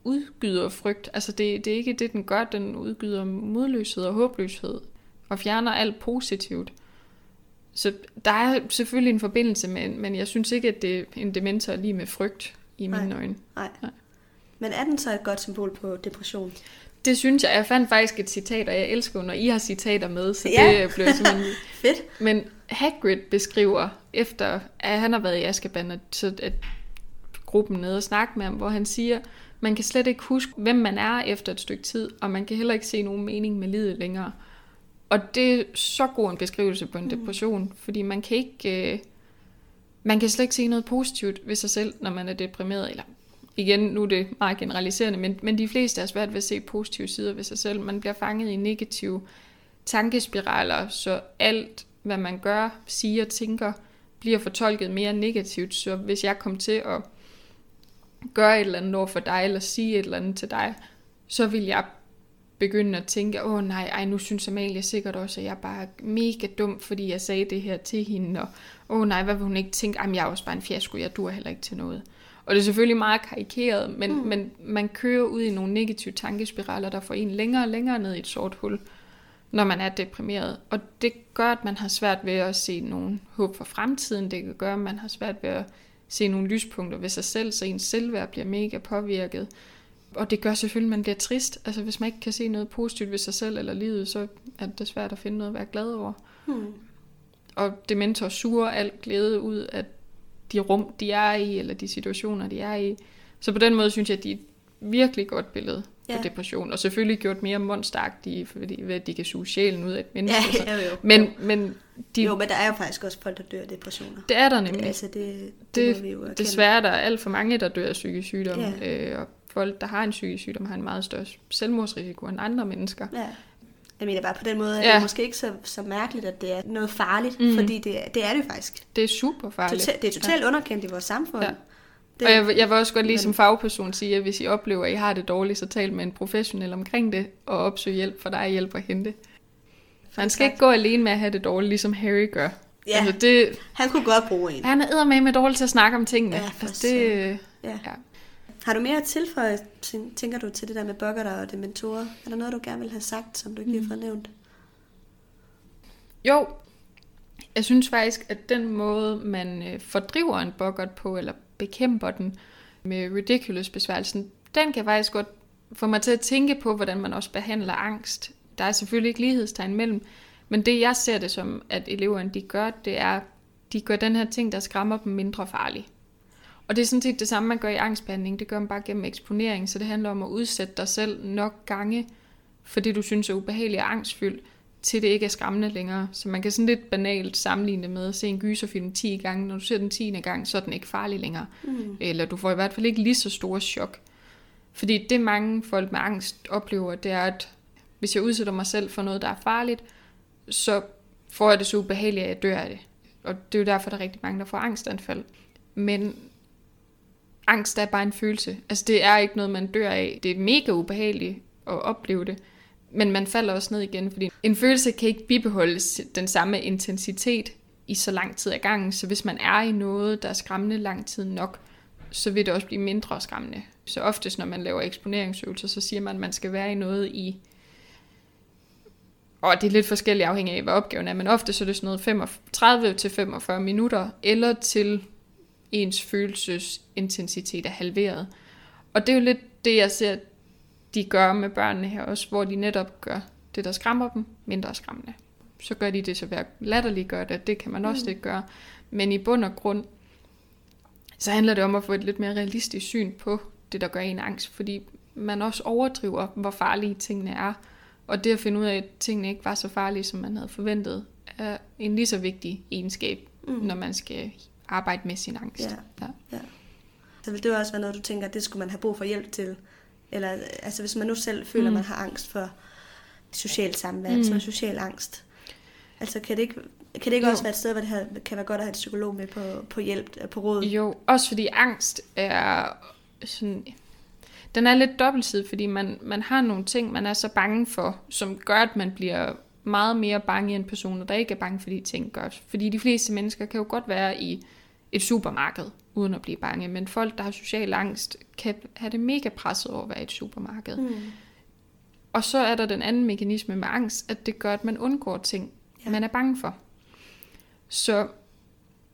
udgyder frygt. Altså det, det er ikke det, den gør. Den udgyder modløshed og håbløshed. Og fjerner alt positivt. Så der er selvfølgelig en forbindelse, men, men jeg synes ikke, at det er en dementor er lige med frygt i mine Nej. øjne. nej. Nej. Men er den så et godt symbol på depression? Det synes jeg. Jeg fandt faktisk et citat, og jeg elsker, når I har citater med, så Ja. det bliver simpelthen... [LAUGHS] Fedt. Men Hagrid beskriver, efter at han har været i Azkaban, at, så at gruppen nede og snakke med ham, hvor han siger, man kan slet ikke huske, hvem man er efter et stykke tid, og man kan heller ikke se nogen mening med livet længere. Og det er så god en beskrivelse på en depression, fordi man kan ikke... Øh, man kan slet ikke se noget positivt ved sig selv, når man er deprimeret, eller igen, nu er det meget generaliserende, men, men de fleste er svært ved at se positive sider ved sig selv. Man bliver fanget i negative tankespiraler, så alt, hvad man gør, siger, tænker, bliver fortolket mere negativt. Så hvis jeg kom til at gøre et eller andet over for dig, eller sige et eller andet til dig, så vil jeg begynde at tænke, åh nej, ej, nu synes Amalie sikkert også, at jeg er bare mega dum, fordi jeg sagde det her til hende, og åh nej, hvad vil hun ikke tænke, ej, jeg er også bare en fiasko, jeg dur heller ikke til noget. Og det er selvfølgelig meget karikeret, men, mm. men man kører ud i nogle negative tankespiraler, der får en længere og længere ned i et sort hul, når man er deprimeret. Og det gør, at man har svært ved at se nogen håb for fremtiden. Det kan gøre, at man har svært ved at se nogle lyspunkter ved sig selv, så ens selvværd bliver mega påvirket. Og det gør selvfølgelig, at man bliver trist. Altså hvis man ikke kan se noget positivt ved sig selv eller livet, så er det svært at finde noget at være glad over. Hmm. Og dementor suger alt glæde ud af de rum, de er i, eller de situationer, de er i. Så på den måde synes jeg, at de er et virkelig godt billede ja. på depression. Og selvfølgelig gjort mere monsteragtige, fordi ved, at de kan suge sjælen ud af et menneske. Ja, [LAUGHS] jo, jo. Men, men de, jo, men der er jo faktisk også folk, der dør af depressioner. Det er der nemlig. Det, altså, det, det, det vi jo desværre der er alt for mange, der dør af psykisk sygdom. Ja. Øh, og folk, der har en psykisk sygdom, har en meget større selvmordsrisiko end andre mennesker. Ja. Jeg mener bare på den måde, at ja. det er måske ikke så, så mærkeligt, at det er noget farligt, mm. fordi det, det er det faktisk. Det er super farligt. Total, det er totalt ja. underkendt i vores samfund. Ja. Det, og jeg, jeg vil også godt lige som fagperson sige, at hvis I oplever, at I har det dårligt, så tal med en professionel omkring det, og opsøg hjælp, for der er hjælp at hente. Man skal ikke gå alene med at have det dårligt, ligesom Harry gør. Ja, altså det, han kunne godt bruge en. Han er med med dårligt til at snakke om tingene. Ja, altså det, ja. ja. Har du mere at tilføje, tænker du, til det der med buggerter og dementorer? Er der noget, du gerne vil have sagt, som du ikke lige har fået nævnt? Jo, jeg synes faktisk, at den måde, man øh, fordriver en boggart på, eller bekæmper den med ridiculous besværgelsen, den kan faktisk godt få mig til at tænke på, hvordan man også behandler angst. Der er selvfølgelig ikke lighedstegn mellem, men det jeg ser det som, at eleverne de gør, det er, de gør den her ting, der skræmmer dem mindre farlig. Og det er sådan set det samme, man gør i angstbehandling. Det gør man bare gennem eksponering, så det handler om at udsætte dig selv nok gange for det, du synes er ubehageligt og angstfyldt, til det ikke er skræmmende længere. Så man kan sådan lidt banalt sammenligne det med at se en gyserfilm 10 gange. Når du ser den 10. gang, så er den ikke farlig længere. Mm. Eller du får i hvert fald ikke lige så store chok. Fordi det mange folk med angst oplever, det er, at hvis jeg udsætter mig selv for noget, der er farligt, så får jeg det så ubehageligt, at jeg dør af det. Og det er jo derfor, der er rigtig mange, der får angstanfald. Men angst er bare en følelse. Altså det er ikke noget, man dør af. Det er mega ubehageligt at opleve det. Men man falder også ned igen, fordi en følelse kan ikke bibeholdes den samme intensitet i så lang tid ad gangen. Så hvis man er i noget, der er skræmmende lang tid nok, så vil det også blive mindre skræmmende. Så oftest, når man laver eksponeringsøvelser, så siger man, at man skal være i noget i... Og det er lidt forskelligt afhængig af, hvad opgaven er, men ofte så er det sådan noget 35-45 minutter, eller til ens følelsesintensitet er halveret. Og det er jo lidt det, jeg ser, de gør med børnene her også, hvor de netop gør det, der skræmmer dem, mindre skræmmende. Så gør de det så ved at latterliggøre det, det kan man også mm. ikke gøre. Men i bund og grund, så handler det om at få et lidt mere realistisk syn på det, der gør en angst, fordi man også overdriver, hvor farlige tingene er. Og det at finde ud af, at tingene ikke var så farlige, som man havde forventet, er en lige så vigtig egenskab, mm. når man skal arbejde med sin angst. Ja. Ja. ja. Så vil det også være noget, du tænker, at det skulle man have brug for hjælp til? Eller altså hvis man nu selv føler, mm. at man har angst for socialt samvær, mm. som social angst. Altså kan det ikke, kan det ikke også være et sted, hvor det her, kan være godt at have et psykolog med på, på hjælp, på råd? Jo, også fordi angst er sådan... Den er lidt dobbeltsidig, fordi man, man har nogle ting, man er så bange for, som gør, at man bliver meget mere bange end personer, der ikke er bange for de ting godt. Fordi de fleste mennesker kan jo godt være i et supermarked, uden at blive bange. Men folk, der har social angst, kan have det mega presset over at være i et supermarked. Mm. Og så er der den anden mekanisme med angst, at det gør, at man undgår ting, ja. man er bange for. Så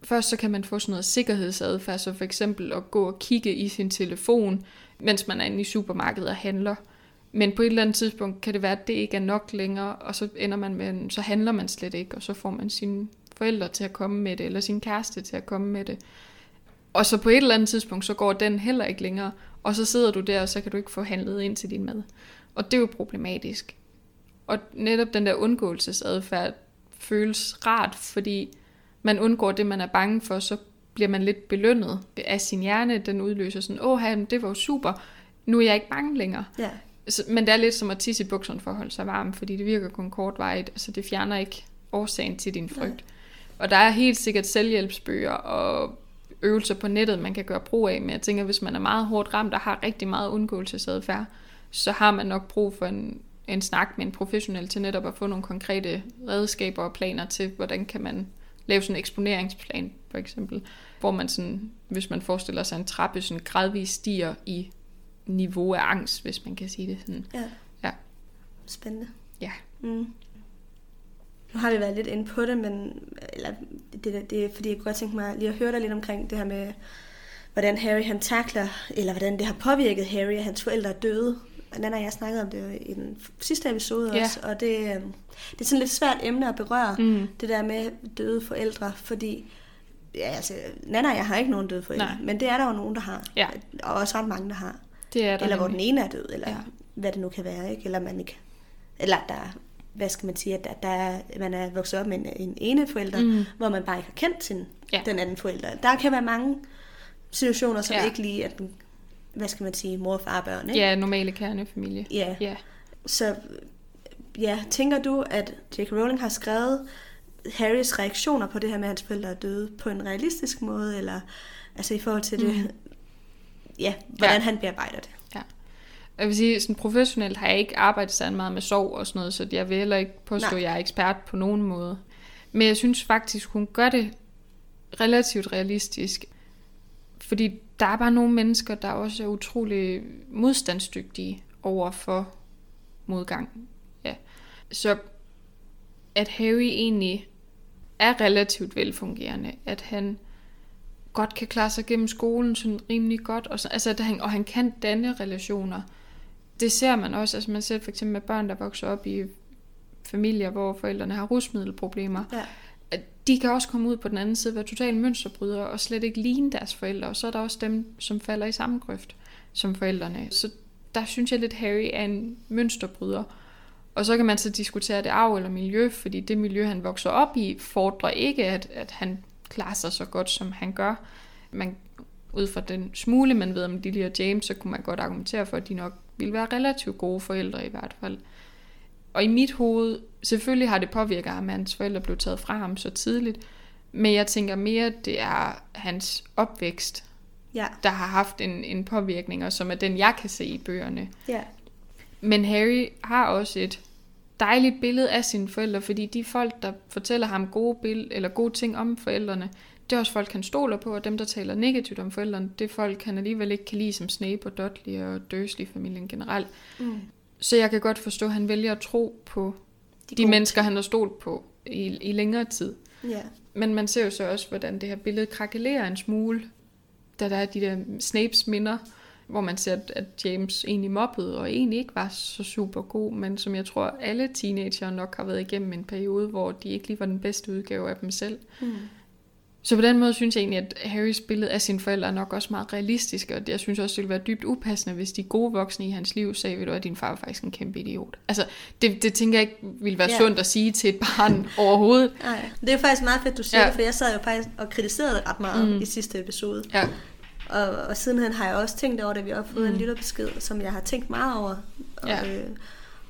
først så kan man få sådan noget sikkerhedsadfærd, så for eksempel at gå og kigge i sin telefon, mens man er inde i supermarkedet og handler. Men på et eller andet tidspunkt kan det være, at det ikke er nok længere, og så ender man med, så handler man slet ikke, og så får man sine forældre til at komme med det, eller sin kæreste til at komme med det. Og så på et eller andet tidspunkt, så går den heller ikke længere, og så sidder du der, og så kan du ikke få handlet ind til din mad. Og det er jo problematisk. Og netop den der undgåelsesadfærd føles rart, fordi man undgår det, man er bange for, så bliver man lidt belønnet af sin hjerne. Den udløser sådan, åh, det var jo super, nu er jeg ikke bange længere. Ja. Men det er lidt som at tisse i bukserne for at holde sig varm, fordi det virker kun kortvarigt, så det fjerner ikke årsagen til din frygt. Ja. Og der er helt sikkert selvhjælpsbøger og øvelser på nettet, man kan gøre brug af, men jeg tænker, hvis man er meget hårdt ramt og har rigtig meget undgåelsesadfærd, så har man nok brug for en en snak med en professionel til netop at få nogle konkrete redskaber og planer til, hvordan kan man lave sådan en eksponeringsplan, for eksempel, hvor man sådan, hvis man forestiller sig en trappe, sådan gradvist stiger i niveau af angst, hvis man kan sige det sådan. Ja. Ja. Spændende. Ja. Mm. Nu har vi været lidt inde på det, men eller, det, det er fordi, jeg kunne godt tænke mig lige at høre dig lidt omkring det her med, hvordan Harry han takler, eller hvordan det har påvirket Harry, at hans forældre er døde. Og Nana og jeg snakkede om det i den sidste episode Ja. også, og det, øh, det er sådan et lidt svært emne at berøre, Mm. det der med døde forældre, fordi ja, altså, Nana og jeg har ikke nogen døde forældre, Nej. men det er der jo nogen, der har. Ja. Og også ret mange, der har. Det er der Eller hvor den nemlig. ene er død, eller Ja. hvad det nu kan være, ikke? Eller man ikke... Eller der er- hvad skal man sige, at der, der er, man er vokset op med en, en ene forælder, Mm. mm. hvor man bare ikke har kendt sin, Ja. den anden forælder. Der kan være mange situationer, som Ja. ikke lige er den, hvad skal man sige, mor, far, børn, ikke? Ja, normale kernefamilie. ja. Ja. Så ja, tænker du, at J.K. Rowling har skrevet Harrys reaktioner på det her med, at hans forældre er døde, på en realistisk måde, eller altså i forhold til det, Mhm. ja, hvordan Ja. han bearbejder det? Jeg vil sige, sådan professionelt har jeg ikke arbejdet så meget med sorg og sådan noget, så jeg vil heller ikke påstå, Nej. at jeg er ekspert på nogen måde. Men jeg synes faktisk, hun gør det relativt realistisk. Fordi der er bare nogle mennesker, der også er utrolig modstandsdygtige over for modgang. Ja. Så at Harry egentlig er relativt velfungerende, at han godt kan klare sig gennem skolen sådan rimelig godt, og, så, altså, at han, og han kan danne relationer. Det ser man også, altså man ser for eksempel med børn, der vokser op i familier, hvor forældrene har rusmiddelproblemer, Ja. de kan også komme ud på den anden side, være totalt mønsterbrydere og slet ikke ligne deres forældre, og så er der også dem, som falder i samme grøft som forældrene. Så der synes jeg lidt, Harry er en mønsterbryder. Og så kan man så diskutere det arv eller miljø, fordi det miljø, han vokser op i, fordrer ikke, at, at han klarer sig så godt, som han gør. Man, ud fra den smule, man ved om Lily og James, så kunne man godt argumentere for, at de nok ville være relativt gode forældre i hvert fald. Og i mit hoved, selvfølgelig har det påvirket ham, at hans forældre blev taget fra ham så tidligt, men jeg tænker mere, at det er hans opvækst, Ja. der har haft en, en påvirkning, og som er den, jeg kan se i bøgerne. Ja. Men Harry har også et dejligt billede af sine forældre, fordi de folk, der fortæller ham gode, bill- eller gode ting om forældrene, det er også folk, han stoler på, og dem, der taler negativt om forældrene, det er folk, han alligevel ikke kan lide, som Snape og Dudley og Dursley-familien generelt. Mm. Så jeg kan godt forstå, at han vælger at tro på de, de mennesker, han har stolt på i, i længere tid. Ja. Men man ser jo så også, hvordan det her billede krakelerer en smule, da der er de der Snapes minder, hvor man ser, at- at James egentlig mobbede, og egentlig ikke var så super god, men som jeg tror, alle teenager nok har været igennem en periode, hvor de ikke lige var den bedste udgave af dem selv. Mm. Så på den måde synes jeg egentlig, at Harrys billede af sine forældre er nok også meget realistisk, og jeg synes også, det ville være dybt upassende, hvis de gode voksne i hans liv sagde, ved du at din far er faktisk en kæmpe idiot. Altså, det, det tænker jeg ikke ville være Ja. sundt at sige til et barn [LAUGHS] overhovedet. Nej, det er jo faktisk meget fedt, du siger Ja. det, for jeg sad jo faktisk og kritiserede det ret meget Mm. i sidste episode. Ja, Og, og sidenhen har jeg også tænkt over det, vi har fået Mm. en lytterbesked, som jeg har tænkt meget over. Og, Ja. øh,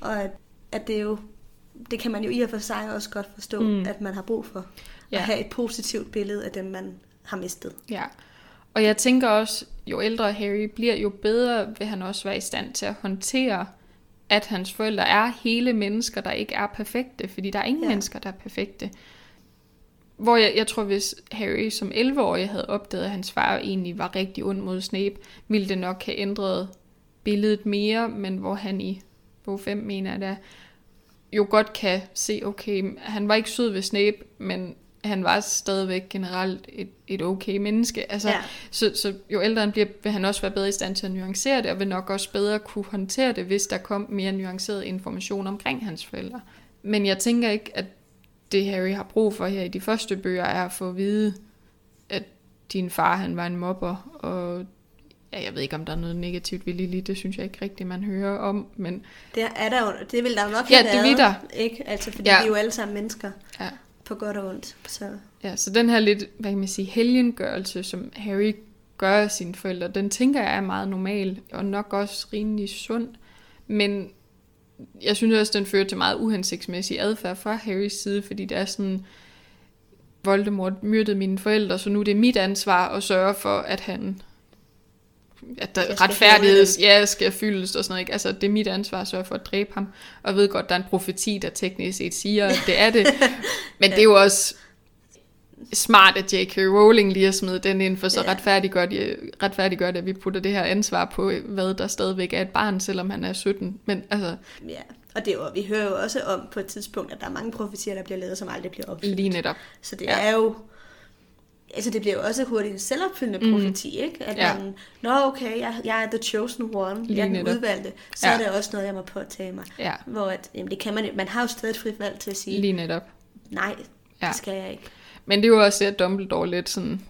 og at, at det jo, det kan man jo i og for sig også godt forstå, mm. at man har brug for. Ja. At have et positivt billede af dem, man har mistet. Ja, og jeg tænker også, jo ældre Harry bliver, jo bedre vil han også være i stand til at håndtere, at hans forældre er hele mennesker, der ikke er perfekte, fordi der er ingen ja. Ja. mennesker, der er perfekte. Hvor jeg, jeg tror, hvis Harry som 11-årig havde opdaget, at hans far egentlig var rigtig ond mod Snape, ville det nok have ændret billedet mere, men hvor han i bog 5 mener jeg da, jo godt kan se, okay, han var ikke sød ved Snape, men han var stadigvæk generelt et, et okay menneske. Altså, Ja. så, så jo ældre han bliver, vil han også være bedre i stand til at nuancere det, og vil nok også bedre kunne håndtere det, hvis der kom mere nuanceret information omkring hans forældre. Men jeg tænker ikke, at det Harry har brug for her i de første bøger, er at få at vide, at din far han var en mobber, og ja, jeg ved ikke, om der er noget negativt ved Lily, det synes jeg ikke rigtigt, man hører om, men Det er der jo, det vil der jo nok Ja, det vil der. Ikke? Altså, fordi ja. vi er jo alle sammen mennesker. Ja. På godt og ondt. Så Ja, så den her lidt, hvad kan man sige, helgengørelse, som Harry gør af sine forældre, den tænker jeg er meget normal, og nok også rimelig sund. Men jeg synes også, den fører til meget uhensigtsmæssig adfærd fra Harrys side, fordi det er sådan, Voldemort myrdede mine forældre, så nu er det mit ansvar at sørge for, at han at der retfærdighed ja, skal fyldes og sådan noget. Ikke? Altså, det er mit ansvar at sørge for at dræbe ham. Og jeg ved godt, der er en profeti, der teknisk set siger, at det er det. [LAUGHS] Men det er jo også smart, at J.K. Rowling lige har smidt den ind, for så Ja. retfærdiggør, de, retfærdiggør det, at vi putter det her ansvar på, hvad der stadigvæk er et barn, selvom han er 17. Men altså, Ja, og det er jo, vi hører jo også om på et tidspunkt, at der er mange profetier, der bliver lavet, som aldrig bliver opfyldt. lige netop. Så det Ja. ja. er jo... Altså, det bliver jo også hurtigt en selvopfyldende Mm. profeti, ikke? At Ja. man, nå okay, jeg, jeg er the chosen one, Lige jeg er den netop. udvalgte, så Ja. er det også noget, jeg må påtage mig. Ja, Hvor at, jamen, det kan man, man har jo stadig et frit valg til at sige, lige netop. nej, Ja. det skal jeg ikke. Men det er jo også det, at Dumbledore lidt sådan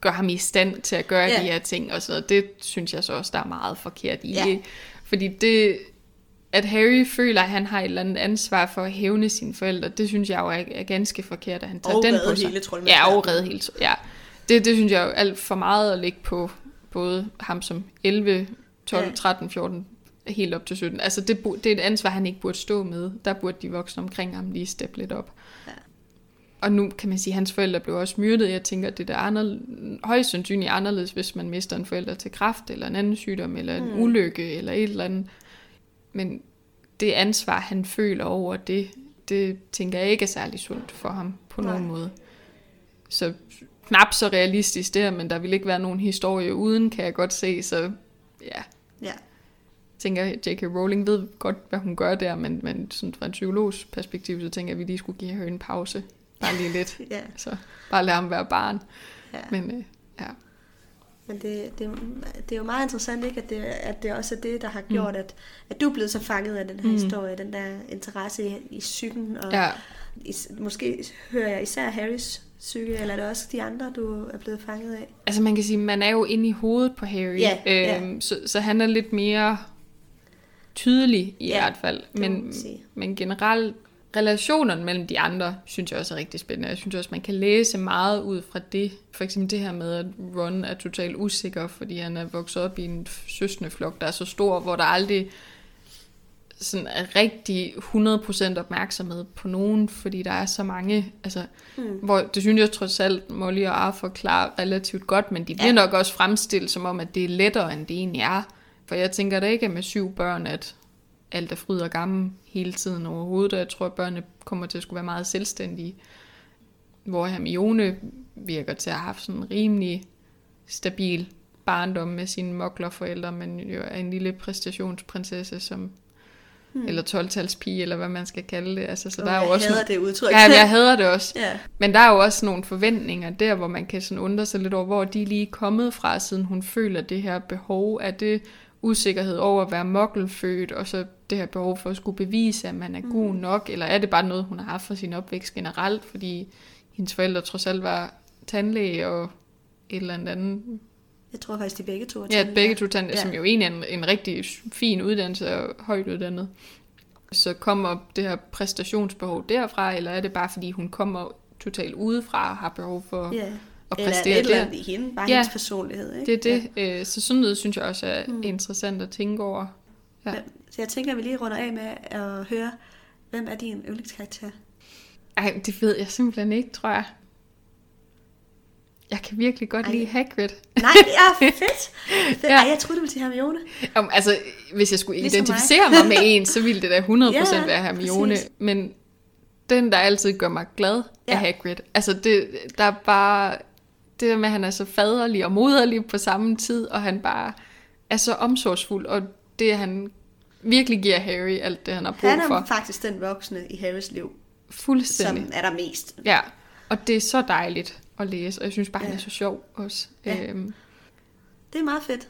gør ham i stand til at gøre ja. De her ting og sådan noget. Det synes jeg så også, der er meget forkert i. Ja. Fordi det, at Harry føler, at han har et eller andet ansvar for at hævne sine forældre, det synes jeg jo er, er ganske forkert, at han tager Og den på sig. hele. Ja, og redde hele Ja, det, det synes jeg jo alt for meget at lægge på både ham som 11, 12, Ja. 13, 14, helt op til 17. Altså det, det er et ansvar, han ikke burde stå med. Der burde de voksne omkring ham lige steppe lidt op. Ja. Og nu kan man sige, at hans forældre blev også myrdet. Jeg tænker, at det er højst sandsynligt anderledes, hvis man mister en forælder til kræft, eller en anden sygdom, eller en Mm. ulykke, eller et eller andet. Men det ansvar, han føler over det, det tænker jeg ikke er særlig sundt for ham på Nej. nogen måde. Så knap så realistisk der, men der vil ikke være nogen historie uden, kan jeg godt se, så ja, Ja. tænker, J.K. Rowling ved godt, hvad hun gør der, men, men sådan fra en psykologs perspektiv, så tænker jeg, at vi lige skulle give hende en pause. Bare lige lidt. [LAUGHS] ja. Så bare lade ham være barn. ja. Men øh, ja. Men det, det, det er jo meget interessant, ikke? At, det, at det også er det, der har gjort, mm. at, at du er blevet så fanget af den her Mm. mm. historie, den der interesse i, i psyken. Og ja. is, måske hører jeg især Harrys psyke, eller er det også de andre, du er blevet fanget af? Altså man kan sige, man er jo inde i hovedet på Harry. Ja, ja. øhm, så, så han er lidt mere tydelig i Ja, hvert fald. Men, men generelt, relationerne mellem de andre, synes jeg også er rigtig spændende. Jeg synes også, man kan læse meget ud fra det. For eksempel det her med, at Ron er totalt usikker, fordi han er vokset op i en søskendeflok, der er så stor, hvor der aldrig sådan er rigtig 100% opmærksomhed på nogen, fordi der er så mange, altså, Mm. hvor det synes jeg trods alt, Molly og Arthur klarer relativt godt, men de bliver ja. Ja. nok også fremstillet som om, at det er lettere, end det egentlig er. For jeg tænker da ikke, at med syv børn, at alt er fryd og gammel hele tiden overhovedet, og jeg tror, at børnene kommer til at skulle være meget selvstændige. Hvor Hermione virker til at have haft sådan en rimelig stabil barndom med sine moklerforældre, men jo er en lille præstationsprinsesse, som, hmm. eller 12-talspige, eller hvad man skal kalde det. Altså, så Åh, der er jo jeg også hader nogle- det udtryk. Ja, jeg [LAUGHS] hader det også. ja. Men der er jo også nogle forventninger der, hvor man kan sådan undre sig lidt over, hvor de lige er kommet fra, siden hun føler det her behov. Er det usikkerhed over at være mokkelfødt, og så det her behov for at skulle bevise, at man er god Mm. nok, eller er det bare noget, hun har haft for sin opvækst generelt, fordi hendes forældre trods alt var tandlæge og et eller andet. Jeg tror faktisk, de begge to er Ja, tandlæger. begge to tandlæge, ja. Ja. som jo egentlig er en, en rigtig fin uddannelse og højt uddannet. Så kommer det her præstationsbehov derfra, eller er det bare fordi hun kommer totalt udefra og har behov for Ja. at Eller præstere et eller andet i hende, bare Ja. ja. hendes personlighed. Ikke? Det er det. Ja. Øh, så sådan noget synes jeg også er Mm. interessant at tænke over. Ja. Så jeg tænker, at vi lige runder af med at høre, hvem er din yndlingskarakter? Ej, det ved jeg simpelthen ikke, tror jeg. Jeg kan virkelig godt Ej. lide Hagrid. Nej, ja, [LAUGHS] fedt. fedt. Ja. Ej, jeg troede, du ville sige Hermione. Om, altså, hvis jeg skulle Ligesom identificere mig. med en, så ville det da 100% Ja, være Hermione. præcis. Men den, der altid gør mig glad, er Ja. Hagrid. Altså, det, der er bare... Det der med, at han er så faderlig og moderlig på samme tid, og han bare er så omsorgsfuld, og det, han virkelig giver Harry alt det, han har brug Han er for. faktisk den voksne i Harrys liv, Fuldstændig. som er der mest. Ja, og det er så dejligt at læse, og jeg synes bare, ja. han er så sjov også. Ja. Øhm, Det er meget fedt.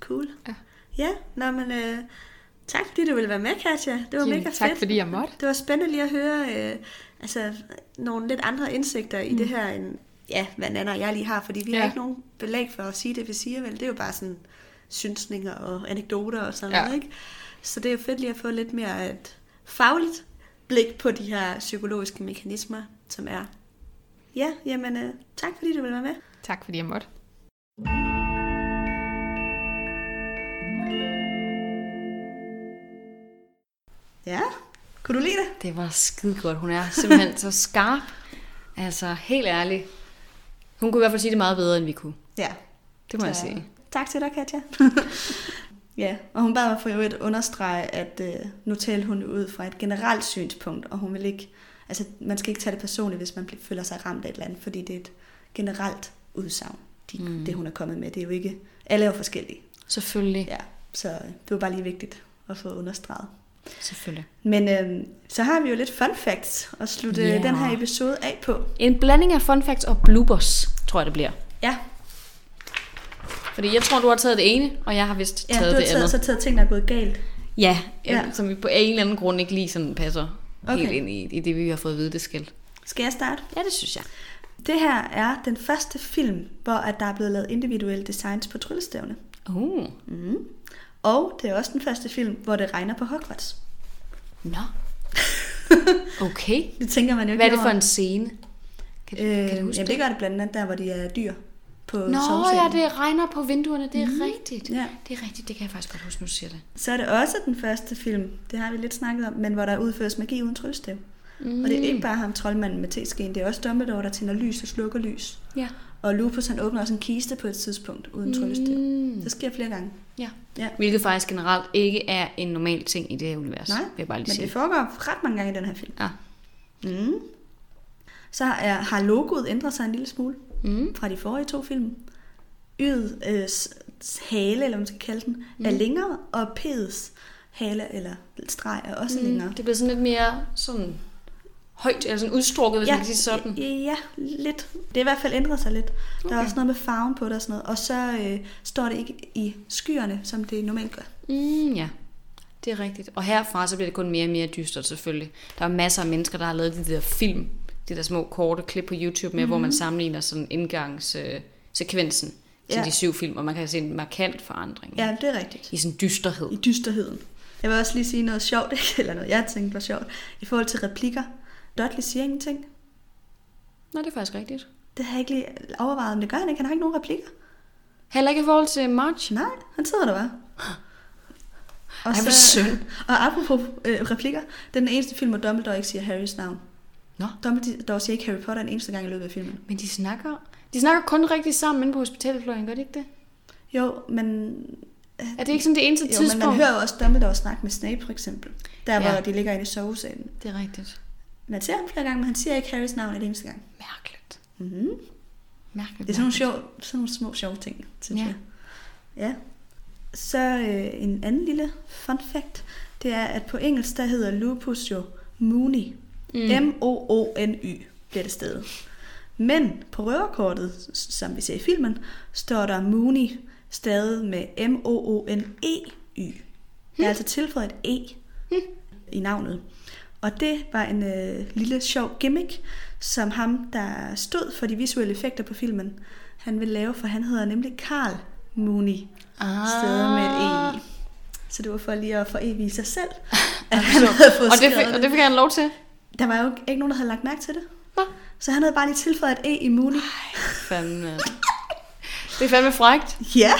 Cool. Ja. Ja, nå, men øh, tak fordi du ville være med, Katja. Det var Jamen, mega tak, fedt. fordi jeg måtte. Det var spændende lige at høre øh, altså, nogle lidt andre indsigter i Mm. det her, end ja, hvad Nana og jeg lige har, fordi vi Ja. har ikke nogen belæg for at sige det, vi siger, vel? Det er jo bare sådan synsninger og anekdoter og sådan Ja. noget, ikke? Så det er jo fedt lige at få lidt mere et fagligt blik på de her psykologiske mekanismer, som er. Ja, jamen øh, tak fordi du ville være med. Tak, fordi jeg måtte. Ja, kunne du lide det? Det var skide godt. Hun er simpelthen så skarp. Altså, helt ærligt. Hun kunne i hvert fald sige det meget bedre, end vi kunne. Ja. Det må jeg Så- sige. Tak til dig, Katja. [LAUGHS] ja, og hun bad mig for øvrigt understrege, at øh, nu talte hun ud fra et generelt synspunkt, og hun vil ikke, altså man skal ikke tage det personligt, hvis man føler sig ramt af et eller andet, fordi det er et generelt udsagn, de, mm. det hun er kommet med. Det er jo ikke, alle er jo forskellige. Selvfølgelig. Ja, så det var bare lige vigtigt at få understreget. Selvfølgelig. Men øh, så har vi jo lidt fun facts at slutte yeah. den her episode af på. En blanding af fun facts og bloopers, tror jeg det bliver. Ja, Fordi jeg tror, du har taget det ene, og jeg har vist ja taget du har det taget, andet. så taget ting, der er gået galt. Ja, Ja. ja. som vi på en eller anden grund ikke lige sådan passer okay. Helt ind i, i det, vi har fået at vide, det skal. Skal jeg starte? Ja, det synes jeg. Det her er den første film, hvor at der er blevet lavet individuelle designs på tryllestævne. Uh. Mm. Og det er også den første film, hvor det regner på Hogwarts. Nå. [LAUGHS] Okay. Det tænker man jo ikke Hvad er det for over. en scene? Kan, Øh, kan du huske jamen, det gør det blandt andet der, hvor de er dyr på Nå ja, sovesalen. det regner på vinduerne, det er mm. rigtigt. Ja. Det er rigtigt, det kan jeg faktisk godt huske, nu siger det. Så er det også den første film, det har vi lidt snakket om, men hvor der udføres magi uden tryllestav. Mm. Og det er ikke bare ham, troldmanden med teskeen, det er også Dumbledore, der tænder lys og slukker lys. Ja. Og Lupus, han åbner også en kiste på et tidspunkt uden tryllestav. Mm. Det sker flere gange. Ja. Ja. Hvilket faktisk generelt ikke er en normal ting i det her univers. Nej, vil jeg bare lige men sige. det foregår ret mange gange i den her film. Ja. Mm. Så er, har logoet ændret sig en lille smule Mm. fra de forrige to film. Y'et øh, hale, eller hvad man skal kalde den, mm. er længere, og P'ets hale, eller streg, er også mm. længere. Det bliver sådan lidt mere sådan højt, eller sådan udstrukket, hvis ja. man kan sige sådan. Ja, lidt. Det er i hvert fald ændret sig lidt. Okay. Der er også noget med farven på det og sådan noget. Og så øh, står det ikke i skyerne, som det normalt gør. Mm, ja, det er rigtigt. Og herfra så bliver det kun mere og mere dystert selvfølgelig. Der er masser af mennesker, der har lavet de der film, de der små korte klip på YouTube med, mm-hmm. hvor man sammenligner sådan indgangssekvensen øh, sekvensen til Ja. de syv film, og man kan se en markant forandring Ja, det er rigtigt. i sådan dysterhed. I dysterheden. Jeg vil også lige sige noget sjovt, [LAUGHS] ikke? eller noget jeg tænkte var sjovt, i forhold til replikker. Dudley siger ingenting. Nå, det er faktisk rigtigt. Det har jeg ikke lige overvejet, men det gør han ikke. Han har ikke nogen replikker. Heller ikke i forhold til March. Nej, han sidder der bare. Og, Ej, hvor synd. og apropos øh, replikker, det er den eneste film, hvor Dumbledore ikke siger Harrys navn. Nå. Dumbledore siger ikke Harry Potter en eneste gang i løbet af filmen. Men de snakker, de snakker kun rigtig sammen inde på hospitalfløjen, gør de ikke det? Jo, men... Er det ikke sådan det eneste Jo, men tidspunkt? man hører jo også Dumbledore snakke med Snape, for eksempel. Der, Ja. hvor de ligger inde i sovesalen. Det er rigtigt. Man ser ham flere gange, men han siger ikke Harrys navn en eneste gang. Mærkeligt. Mm-hmm. Mærkeligt. Det er sådan nogle, sjov, sådan nogle små sjove ting, synes Ja. jeg. Ja. Så øh, en anden lille fun fact, det er, at på engelsk, der hedder lupus jo Moony. Mm. M-O-O-N-Y bliver det stedet. Men på røverkortet, som vi ser i filmen, står der Moony stadig med M-O-O-N-E-Y. Der er altså tilføjet et E i navnet. Og det var en øh, lille sjov gimmick, som ham, der stod for de visuelle effekter på filmen, han ville lave, for han hedder nemlig Carl Mooney, Ah. stedet med et E. i. Så det var for lige at evige sig selv, [LAUGHS] at han havde fået og, det fik, og det fik han lov til? Der var jo ikke nogen, der havde lagt mærke til det. Nå. Så han havde bare lige tilføjet et E i Mooney. Fandme. Det er fandme frægt. Ja,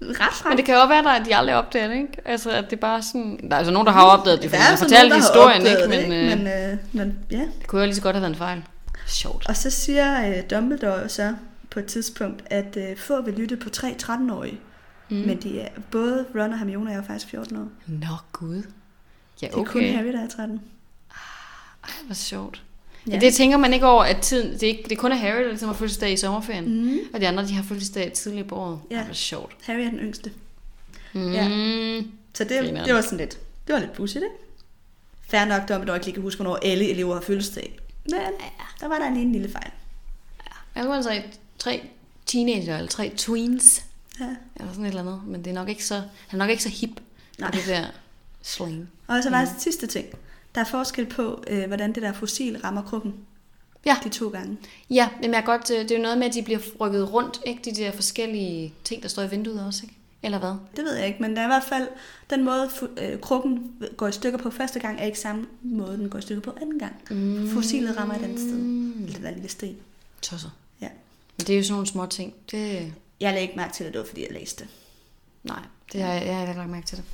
ret frem. Men det kan jo også være, at de aldrig opdager det, ikke? Altså, at det bare er sådan... Der er altså nogen, der har opdaget det, de altså fortalte historien, ikke? Men, det, øh, men, øh, men ja. det kunne jo lige så godt have været en fejl. Sjovt. Og så siger øh, Dumbledore så på et tidspunkt, at øh, få vil lytte på tre 13-årige. Mm. Men de er, både Ron og Hermione er jo faktisk 14 år. Nå, gud. Ja, Det er okay. kun Harry, der er 13. Ej, hvor sjovt. Ja. Ja. Det tænker man ikke over, at tiden, det, er ikke, det er kun er Harry, der ligesom har fødselsdag i sommerferien. Mm. Og de andre, de har fødselsdag tidligere på året. Ja. Ja. Hvor sjovt. Harry er den yngste. Mm. Ja. Så det, det var sådan lidt, det var lidt pudsigt, ikke? Færre nok, Dumbledore ikke lige kan huske, hvornår alle elever har fødselsdag. Men der var der en lille, fejl. Jeg kunne altså tre teenager, eller tre tweens, Ja. eller sådan et eller andet. Men det er nok ikke så, han er nok ikke så hip, Nej. Det der slang. Og så var der sidste ting. Der er forskel på, øh, hvordan det der fossil rammer krukken Ja, de to gange. ja men jeg er godt, øh, det er jo noget med, at de bliver rykket rundt, ikke? De der forskellige ting, der står i vinduet også, ikke? Eller hvad? Det ved jeg ikke, men der er i hvert fald den måde, øh, krukken går i stykker på første gang, er ikke samme måde, den går i stykker på anden gang. Mm. Fossilet rammer et andet sted. Eller den lille sten. Tosser. Ja. Men det er jo sådan nogle små ting. Det, Jeg lagde ikke mærke til det, det var fordi, jeg læste nej, det har jeg, jeg har ikke lagt mærke til det.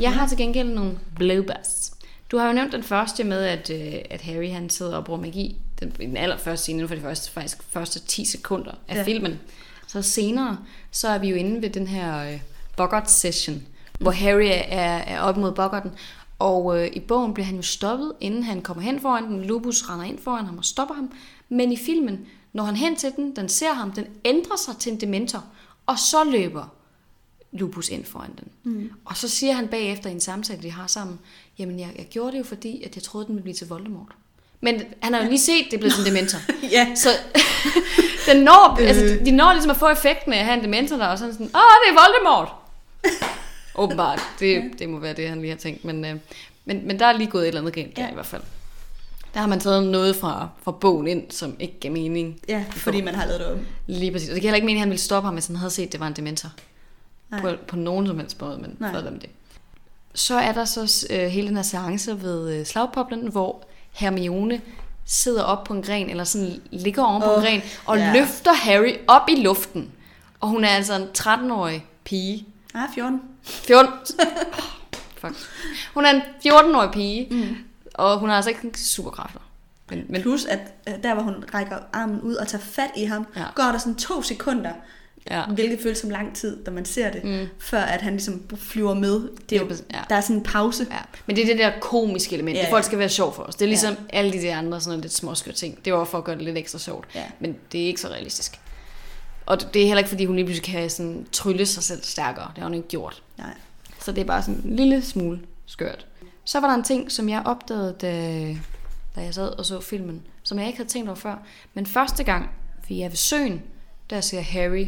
Jeg har til gengæld nogle bloopers. Du har jo nævnt den første med, at, øh, at Harry han sidder og bruger magi. Den, den allerførste scene, inden for de første, faktisk første 10 sekunder af Ja. filmen. Så senere, så er vi jo inde ved den her øh, Bogart session, hvor Harry er, er op mod Bogarten. Og øh, i bogen bliver han jo stoppet, inden han kommer hen foran den. Lupus render ind foran ham og stopper ham. Men i filmen, når han hen til den, den ser ham, den ændrer sig til en dementor. Og så løber Lupus ind foran den. Mm. Og så siger han bagefter i en samtale, de har sammen, jamen jeg, jeg gjorde det jo fordi, at jeg troede, den ville blive til Voldemort. Men han har jo lige set, det er blevet en dementor. [LAUGHS] Ja. Så [LAUGHS] den når, øh. altså, de når ligesom at få effekten af at have en dementor der, og sådan sådan, åh, det er Voldemort. [LAUGHS] Åbenbart. Det, det må være det, han lige har tænkt. Men, øh, men, men der er lige gået et eller andet galt der Ja. i hvert fald. Der har man taget noget fra, fra bogen ind, som ikke gav mening. Ja, fordi man har lavet det om. Lige præcis. Og det giver heller ikke mening, at han ville stoppe ham, hvis han havde set, at det var en dementor. Nej. På, på nogen som helst måde, men Nej. fred med det. Så er der så øh, hele den her seance ved øh, slagpoplen, hvor Hermione sidder op på en gren, eller sådan ligger oven på Åh, en gren, og ja. løfter Harry op i luften. Og hun er altså en 13-årig pige. Ah, 14. 14... [LAUGHS] Fuck. Hun er en 14-årig pige, mm. og hun har altså ikke superkræfter. Men, men Plus, at øh, der hvor hun rækker armen ud og tager fat i ham, ja. går der sådan to sekunder, ja. hvilket føles som lang tid, da man ser det, Mm. før at han ligesom flyver med. Det er jo. Ja. Der er sådan en pause. Ja, men det er det der komiske element. Ja, Ja, det folk skal være sjov for os. Det er ligesom ja. alle de der andre sådan lidt småskøre ting. Det var for at gøre det lidt ekstra sjovt. Ja. Men det er ikke så realistisk. Og det det er heller ikke, fordi hun lige pludselig kan sådan trylle sig selv stærkere. Det har hun ikke gjort. Nej. Så det er bare sådan en lille smule skørt. Så var der en ting, som jeg opdagede, da, da jeg sad og så filmen, som jeg ikke havde tænkt over før. Men første gang, vi er ved søen, der ser Harry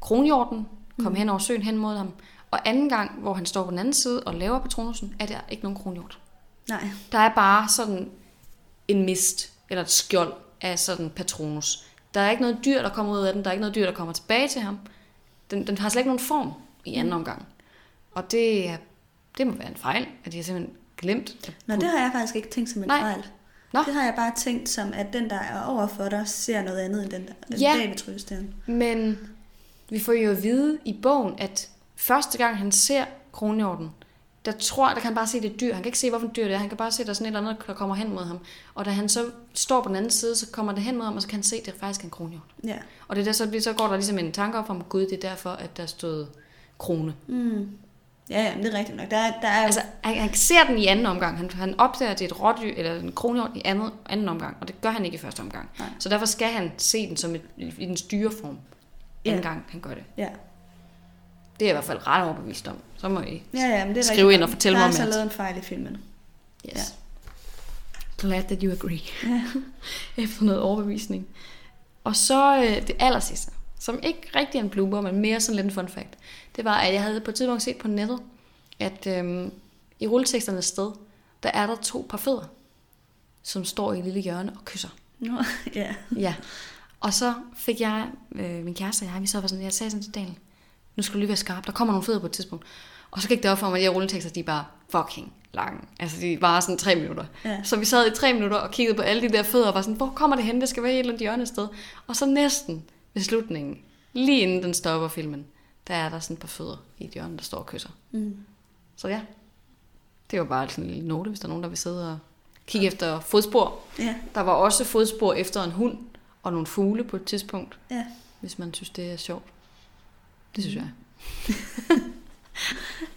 kronhjorten komme mm. hen over søen hen mod ham. Og anden gang, hvor han står på den anden side og laver patronusen, er der ikke nogen kronhjort. Nej. Der er bare sådan en mist, eller et skjold af sådan patronus. Der er ikke noget dyr, der kommer ud af den. Der er ikke noget dyr, der kommer tilbage til ham. Den, den har slet ikke nogen form i anden omgang. Og det, er- det må være en fejl, at de har simpelthen glemt. Nå, det har jeg faktisk ikke tænkt som en Nej. fejl. Nå. Det har jeg bare tænkt som, at den, der er over for dig, ser noget andet end den, der den Ja. bag ved. Men vi får jo at vide i bogen, at første gang han ser kronhjorten, der tror der kan han bare se det et dyr. Han kan ikke se, hvorfor dyr det er. Han kan bare se, at der er sådan et eller andet, der kommer hen mod ham. Og da han så står på den anden side, så kommer det hen mod ham, og så kan han se, at det er faktisk en kronhjort. Ja. Og det er der, så, så går der ligesom en tanke op om, Gud, det er derfor, at der stod krone. Mm. Ja, ja, men det er rigtigt nok. Der er, der er Altså, han, han ser den i anden omgang. Han, han opdager, at det er et rådyr eller en kronhjort i anden, anden omgang, og det gør han ikke i første omgang. Nej. Så derfor skal han se den som et, i den Ja. anden gang han gør det. ja. Det er jeg i hvert fald ret overbevist om. Så må I Ja, ja, men det er Skriv rigtigt ind og fortæl der mig er om, så at- lavet en fejl i filmen. Yes. Ja. Glad that you agree. Ja. [LAUGHS] Efter noget overbevisning. Og så øh, det aller sidste, som ikke rigtig er en blooper, men mere sådan lidt en fun fact. Det var, at jeg havde på et tidspunkt set på nettet, at øhm, i rulleteksternes sted, der er der to par fødder, som står i et lille hjørne og kysser. Nå, [LAUGHS] ja. Ja. Og så fik jeg, øh, min kæreste og jeg, vi så var sådan, jeg sagde sådan til Daniel, nu skal du lige være skarp, der kommer nogle fødder på et tidspunkt. Og så gik det op for mig, at de her rulletekster, de er bare fucking lange. Altså, de var sådan tre minutter. Ja. Så vi sad i tre minutter og kiggede på alle de der fødder og var sådan, hvor kommer det hen? Det skal være et eller andet hjørne sted. Og så næsten ved slutningen, lige inden den stopper filmen, der er der sådan et par fødder i et hjørne, der står og kysser. Mm. Så ja, det var bare sådan en lille note, hvis der er nogen, der vil sidde og kigge efter fodspor. Ja, Der var også fodspor efter en hund og nogle fugle på et tidspunkt, ja. hvis man synes, det er sjovt. Det synes jeg. [LAUGHS]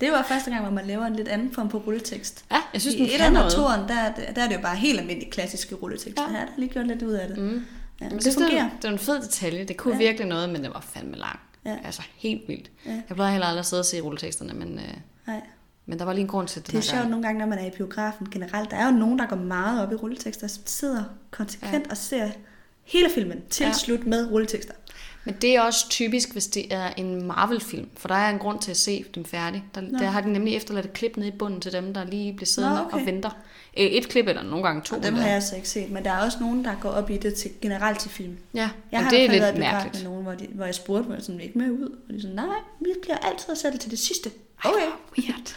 Det var første gang, hvor man laver en lidt anden form på rulletekst. Ja, jeg synes, I den et noget. toren, der, er det- der er det jo bare helt almindelig klassiske rulletekster. Ja. Her er der lige gjort lidt ud af det. Mm. Ja, Men det det, fungerer. er- det er en fed detalje. Det kunne ja. Virkelig noget, men det var fandme lang. Ja. Altså helt vildt. Ja. Jeg plejer heller aldrig at sidde og se rulleteksterne, men, øh, Nej. men der var lige en grund til det Det er sjovt nogle gange, når man er i biografen generelt. Der er jo nogen, der går meget op i rulletekster, som sidder konsekvent ja. og ser hele filmen til Ja. slut med rulletekster. Men det er også typisk, hvis det er en Marvel-film, for der er en grund til at se dem færdig. Der, der har de nemlig efterladt et klip nede i bunden til dem, der lige bliver siddende Nå, okay. og venter. Øh, Et klip eller nogle gange to. Og dem har jeg så ikke set, men der er også nogen, der går op i det til, generelt til film. Ja, Jeg har det er været lidt biografen mærkeligt. med nogen, hvor, de, hvor jeg spurgte, hvor jeg sådan ikke med ud. Og de sådan, nej, vi bliver altid at sætte det til det sidste. Okay. Weird.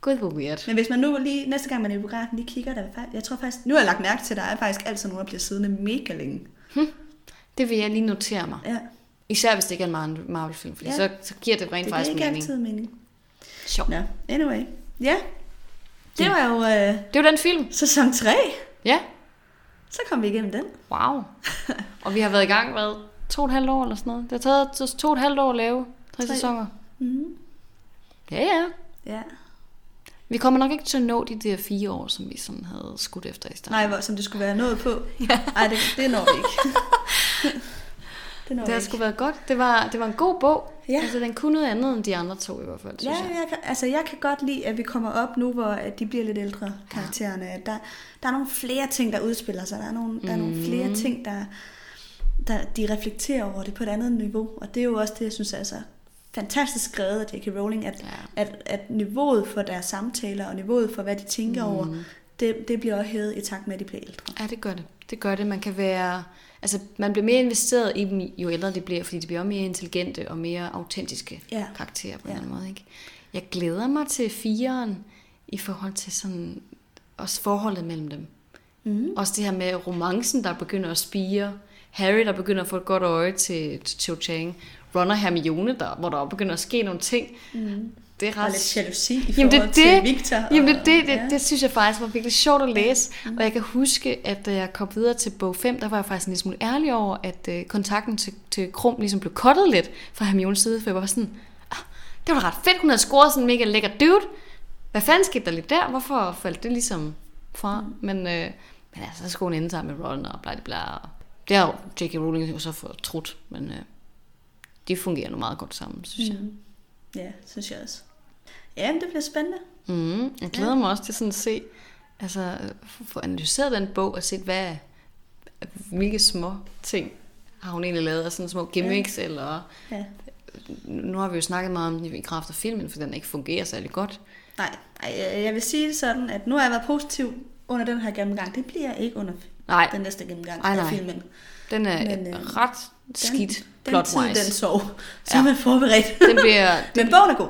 Gud, hvor weird. Men hvis man nu lige, næste gang man er i biografen, lige kigger, der er jeg tror faktisk, nu har jeg lagt mærke til, at der er faktisk altid nogen, der bliver siddende mega længe. Det vil jeg lige notere mig. Ja, Især hvis det ikke er en Mar- Marvel-film, fordi ja. Så, så giver det rent det giver faktisk ikke mening. altid mening. Sjovt. Nå, anyway. Ja, det Ja. var jo øh, Det var den film. sæson 3. Ja. Så kom vi igennem den. Wow. [LAUGHS] og vi har været i gang, hvad? to og et halvt år eller sådan noget. Det har taget to, to og et halvt år at lave tre, Tre. sæsoner. Mm. Ja, ja. Ja. Vi kommer nok ikke til at nå de der fire år, som vi sådan havde skudt efter i starten. Nej, hvor, som det skulle være noget på. [LAUGHS] Nej, det, det når vi ikke. [LAUGHS] det når Det har sgu været godt. Det var, det var en god bog. Ja. Altså, den kunne noget andet end de andre to i hvert fald, synes Ja, jeg. jeg kan, altså jeg kan godt lide, at vi kommer op nu, hvor at de bliver lidt ældre, karaktererne. Ja. Der, der er nogle flere ting, der udspiller sig. Der er nogle, der er nogle flere ting, der, der de reflekterer over det på et andet niveau. Og det er jo også det, jeg synes er så fantastisk skrevet af J.K. Rowling, at, Ja. at, at niveauet for deres samtaler og niveauet for, hvad de tænker mm. over, det, det bliver også hævet i takt med, at de bliver ældre. Ja, det gør det. Det gør det. Man kan være... Altså, man bliver mere investeret i dem, jo ældre de bliver, fordi de bliver mere intelligente og mere autentiske Ja. karakterer på en Ja. anden måde. Ikke? Jeg glæder mig til fireren i forhold til sådan også forholdet mellem dem. Mm. Også det her med romancen, der begynder at spire. Harry, der begynder at få et godt øje til, til Cho Chang. Ron og Hermione, der, hvor der begynder at ske nogle ting. Mm. Det er Og ret... lidt jalousi i Jamen, forhold det det. til Victor. Jamen det, og, det, det, ja. det synes jeg faktisk var virkelig sjovt at læse. Og jeg kan huske, at da jeg kom videre til bog 5, der var jeg faktisk en lille smule ærlig over, at øh, kontakten til, til Krum ligesom blev kottet lidt fra Hermiones side, for jeg var sådan, ah, det var ret fedt, hun havde scoret sådan en mega lækker dude. Hvad fanden skete der lige der? Hvorfor faldt det ligesom fra? Mm. Men, øh, men altså, så skulle hun ende sammen med Ron og bla bla bla. og Det har jo J.K. Rowling jo så fortrudt, men øh, de fungerer nu meget godt sammen, synes jeg. Mm. Ja, synes jeg også. Ja, men det bliver spændende. Mm, jeg glæder mig også til sådan at se, altså få- analyseret den bog og set, hvad, hvilke små ting har hun egentlig lavet af sådan små gimmicks, ja. eller Ja. nu har vi jo snakket meget om i kraft af filmen, for den ikke fungerer særlig godt. Nej, nej, jeg- vil sige det sådan, at nu har jeg været positiv under den her gennemgang. Det bliver jeg ikke under Nej, den næste gennemgang Ej, af nej. filmen. den er Men, Men, øh, ret skidt Den tid, den plot-wise. sov. Så Ja. er man forberedt. Den bliver, [LAUGHS] Men bogen er god.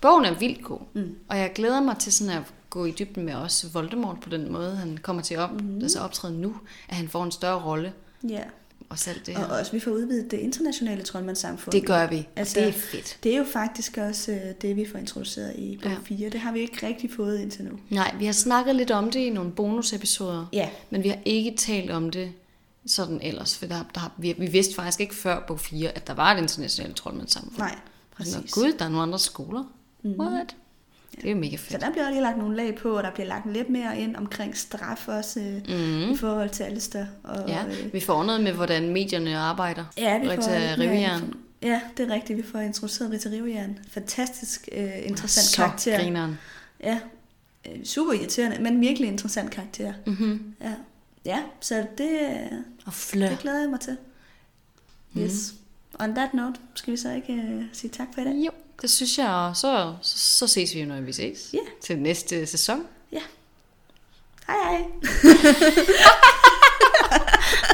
bogen er vildt god, Mm. og jeg glæder mig til sådan at gå i dybden med også Voldemort på den måde, han kommer til op, mm. altså optræde nu, at han får en større rolle, Ja. og selv det Og her. også, vi får udvidet det internationale troldmandssamfund. Det gør vi, altså, og det er fedt. Det er jo faktisk også øh, det, vi får introduceret i bog Ja. 4. Det har vi ikke rigtig fået indtil nu. Nej, vi har snakket lidt om det i nogle bonusepisoder, Ja, men vi har ikke talt om det sådan ellers, for der, der, vi, vi vidste faktisk ikke før bog 4, at der var et internationalt troldmandssamfund. nej, Præcis. præcis. Gud, der er nogle andre skoler. Mm. What? Det er jo mega Så fedt. der bliver lige lagt nogle lag på, og der bliver lagt lidt mere ind omkring straf også, Mm. i forhold til Alistair. Og, Ja, øh, vi får noget med, hvordan medierne arbejder. ja, vi får Rita Rivejern. info- Ja, det er rigtigt. Vi får introduceret Rita Rivejern. Fantastisk øh, interessant Så karakter. grineren. Ja, øh, super irriterende, men virkelig interessant karakter. Mm-hmm. Ja, ja så det, Og flør. det glæder jeg mig til. Mhm. Yes. On that note, skal vi så ikke øh, sige tak for i dag? Jo, det synes jeg, og så, så, så ses vi jo, når vi ses. Ja. Til næste sæson. Hej hej! [LAUGHS]